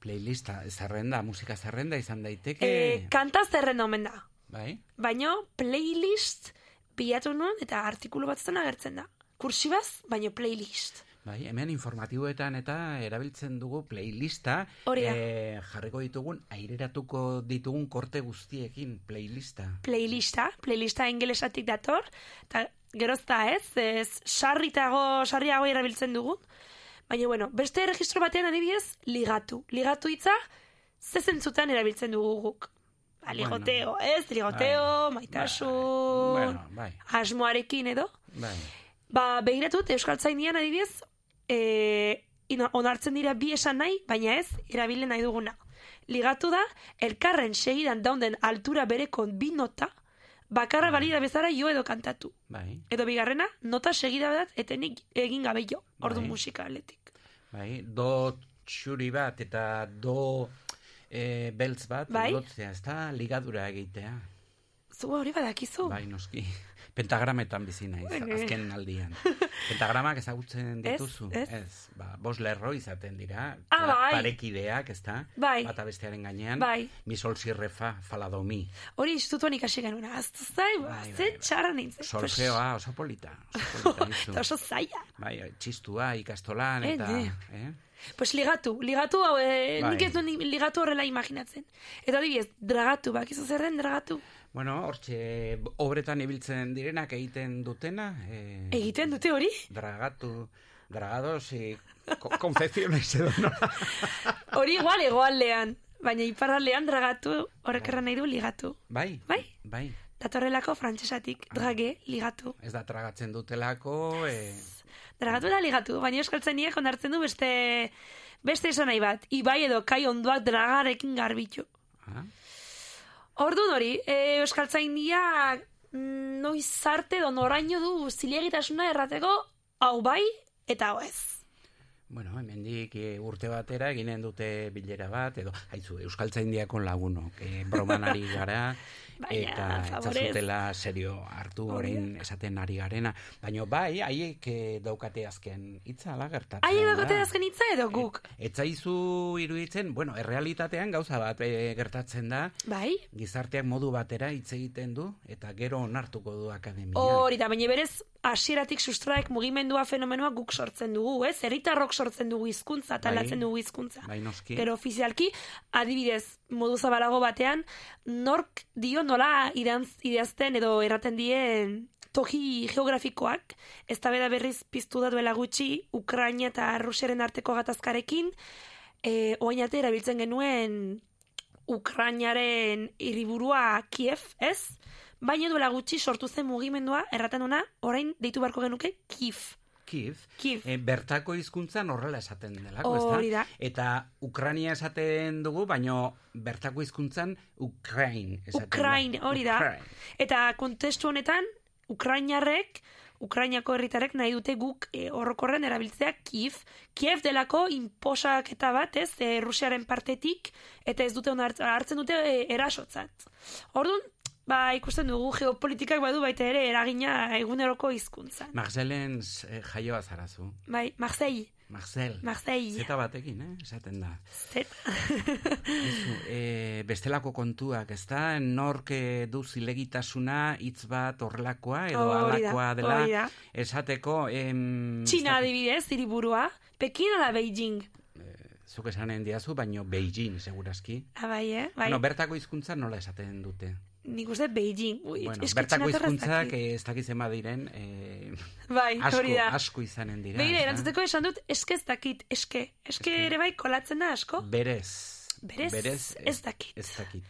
Playlista, zerrenda, musika zerrenda izan daiteke. E, kanta zerrenda omen da. Bai? Baina playlist bilatu nuen eta artikulu batzutan agertzen da. Kursibaz, baina playlist. Bai, hemen informatiboetan eta erabiltzen dugu playlista. Hori eh, jarriko ditugun, aireratuko ditugun korte guztiekin playlista. Playlista, playlista ingelesatik dator, eta gerozta ez, ez sarritago, sarriago erabiltzen dugun. Baina, bueno, beste registro batean adibidez, ligatu. Ligatu hitza, zezentzutan erabiltzen dugu guk. Ligoteo, ez, ligoteo, maitasun, Bueno, bai, asmoarekin edo. bai. Ba, begiratut, Euskaltzainian adibidez, e, onartzen dira bi esan nahi, baina ez, erabilen nahi duguna. Ligatu da, elkarren segidan daunden altura bereko bi nota, bakarra balida bezala jo edo kantatu. Bai, Edo bigarrena, nota segida bat etenik egin gabe jo, ordu Bai. musikaletik. bai. Do txuri bat eta do e, beltz bat, Bai. lotzea, ez da ligadura egitea. Zu hori badakizu. Bai, noski. Pentagrametan bizi naiz, azken aldian. <laughs> Pentagramak ezagutzen Ez, dituzu? ez. Ba, bos lerro izaten dira. Ah, pa- bai. Parekideak, ez da? Bai. Bata bestearen gainean. Bai. Mi sol si re fa, fa la do mi. Hori institutuan ikasi genuen, aztu zai, ba, Bai, ze txarra nintzen. Solfeoa oso polita. Oso polita <laughs> oso zaila. Bai, txistua ikastolan Eh, eta... ne. Eh? Pues ligatu, ligatu hau, e, Bai. nik ez duen ligatu horrela imaginatzen. Eta adibidez, dragatu, bakizu zer den dragatu? Bueno, hortxe, obretan ibiltzen direnak egiten dutena. Eh, Egiten dute hori? Dragatu, dragados y co- confecciones edo nola. <laughs> Hori igual egoaldean, baina iparraldean dragatu horrek erran nahi du ligatu. Bai, Bai? bai. Datorrelako frantsesatik, drage, ligatu. Ez da tragatzen dutelako, eh, Dragatu da ligatu, baina euskaltzainek onartzen du beste beste esan nahi bat. Ibai edo kai ondoak dragarekin garbitu. Ah. Orduan hori, e, euskaltzainia mm, noiz arte edo noraino du zilegitasuna errateko hau bai eta hau ez. Bueno, hemendik e, urte batera eginen dute bilera bat, edo, haizu, Euskaltzaindiako lagunok, e, broman ari gara, <laughs> Baina, eta favorez. etzazutela serio hartu orain esaten ari garena. Baina bai, haiek eh, daukate azken hitza ala gertatzen. Haie da. dagote azken hitza edo guk. Etzaizu iruditzen, bueno, errealitatean gauza bat eh, gertatzen da, Bai? gizarteak modu batera hitz egiten du, eta gero onartuko du akademia. Hori da, baina berez hasieratik sustraek mugimendua fenomenoa guk sortzen dugu, ez? Herritarrok sortzen dugu hizkuntza, Bai. aldatzen dugu hizkuntza. Bai, noski. Gero ofizialki, adibidez, modu zabalago batean, nork dio nola idantz, idazten edo erraten dien toki geografikoak, ez da beda berriz piztu da duela gutxi, Ukraina eta Rusiaren arteko gatazkarekin, e, oain arte erabiltzen genuen Ukrainaren hiriburua Kiev, ez? Baina duela gutxi sortu zen mugimendua, erraten duna, orain deitu beharko genuke Kiev. Kiev, Kiev. eh, bertako hizkuntzan horrela esaten delako, ezta? Hori da. Eta Ukrania esaten dugu, baino bertako hizkuntzan Ukrain esaten Ukrain, hori da. Eta kontestu honetan, Ukrainarrek, Ukrainako herritarrek nahi dute guk e, horrokorren erabiltzea Kiev. Kiev delako inposaketa bat, ez, e, Rusiaren partetik, eta ez dute hartzen dute e, erasotzat. Orduan, ba, ikusten dugu geopolitikak badu baita ere eragina eguneroko hizkuntzan. Marcelen eh, jaioa zarazu. Bai, Marseille. Marcel. Marseille. Zeta batekin, eh? Esaten da. Zeta. Ezu, e, bestelako kontuak, ez da? Nork eh, du zilegitasuna hitz bat horrelakoa edo da, alakoa dela da. esateko... Em, Txina adibidez, hiriburua, Pekin ala Beijing. Zuk esanen diazu, baino Beijing, segurazki. Ah, bai, eh? Bai. Bueno, bertako hizkuntza nola esaten dute? Nik uste Beijing. Ui, Bueno, eske bertako ez hizkuntzak dakit. eh, ez dakizen badiren, eh, Bai, asko, hori da. asko izanen dira. Begira, ezta? erantzuteko esan dut, eske ez dakit, eske. Eske ere bai kolatzen da asko. Berez. Berez, ez dakit. Ez dakit.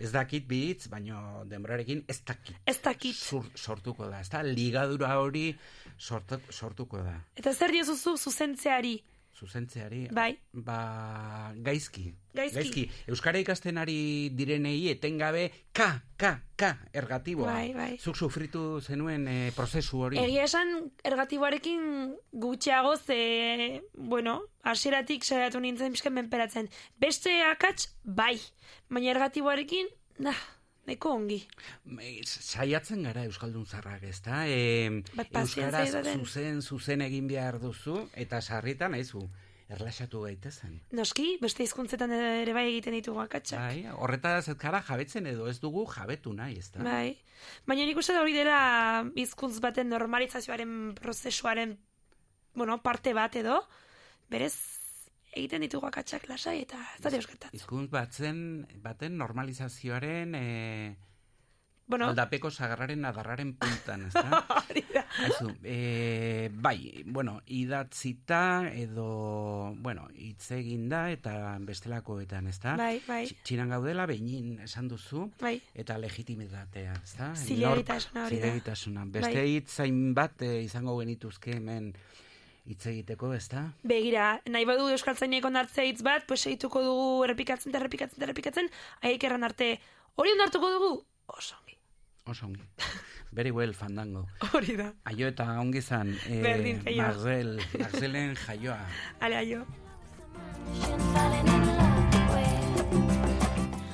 Ez dakit bitz, baino denborarekin ez dakit. Ez dakit. Sur, sortuko da, ezta? Ligadura hori sortu, sortuko da. Eta zer diozuzu zuzentzeari? Zuzentzeari, Bai. ba, gaizki. Gaizki. Euskara ikasten ari direnei etengabe ka, ka, ka, ergatiboa. Bai, bai. Zuk sufritu zenuen eh, prozesu hori. Egia esan ergatiboarekin gutxiago ze, bueno, hasieratik saiatu nintzen pixkan menperatzen. Beste akats, bai. Baina ergatiboarekin, nah, neko ongi. Saiatzen gara Euskaldun zarrak, ezta? E, Bai, pazientzia Euskaraz zuzen, zuzen egin behar duzu, eta sarritan aizu, erlaxatu gaitezen. Noski, beste hizkuntzetan ere bai egiten ditugu akatsak. Bai, horretaz ez gara jabetzen edo ez dugu jabetu nahi, ezta? Bai. Baina nik uste da hori dela hizkuntz baten normalizazioaren prozesuaren bueno, parte bat edo, berez egiten ditugu akatsak lasai eta ez da deuskertat. Hizkuntz batzen, baten normalizazioaren e, Bueno. aldapeko sagarraren adarraren puntan, ezta? <laughs> Aizu, e, bai, bueno, idatzita edo, bueno, hitz eginda eta bestelakoetan, ezta? Bai, bai. Tx- Txinan gaudela, behin esan duzu, Bai. eta legitimitatea, ezta? Zilegitasuna hori da. Zilegitasuna. Beste Bai. hitz bat eh, izango genituzke hemen hitz egiteko, ezta? Begira, nahi badu euskaltzainek onartzea hitz bat, pues egituko dugu errepikatzen, errepikatzen, errepikatzen, haiek erran arte, hori onartuko dugu? Oso ongi. Oso ongi. Very well, fandango. Hori da. Aio eta ongi zan, eh, Berdin, jaioa. Marcel, Marcelen jaioa. <laughs> Ale, aio.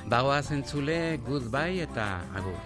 Bagoa zentzule, goodbye eta agur.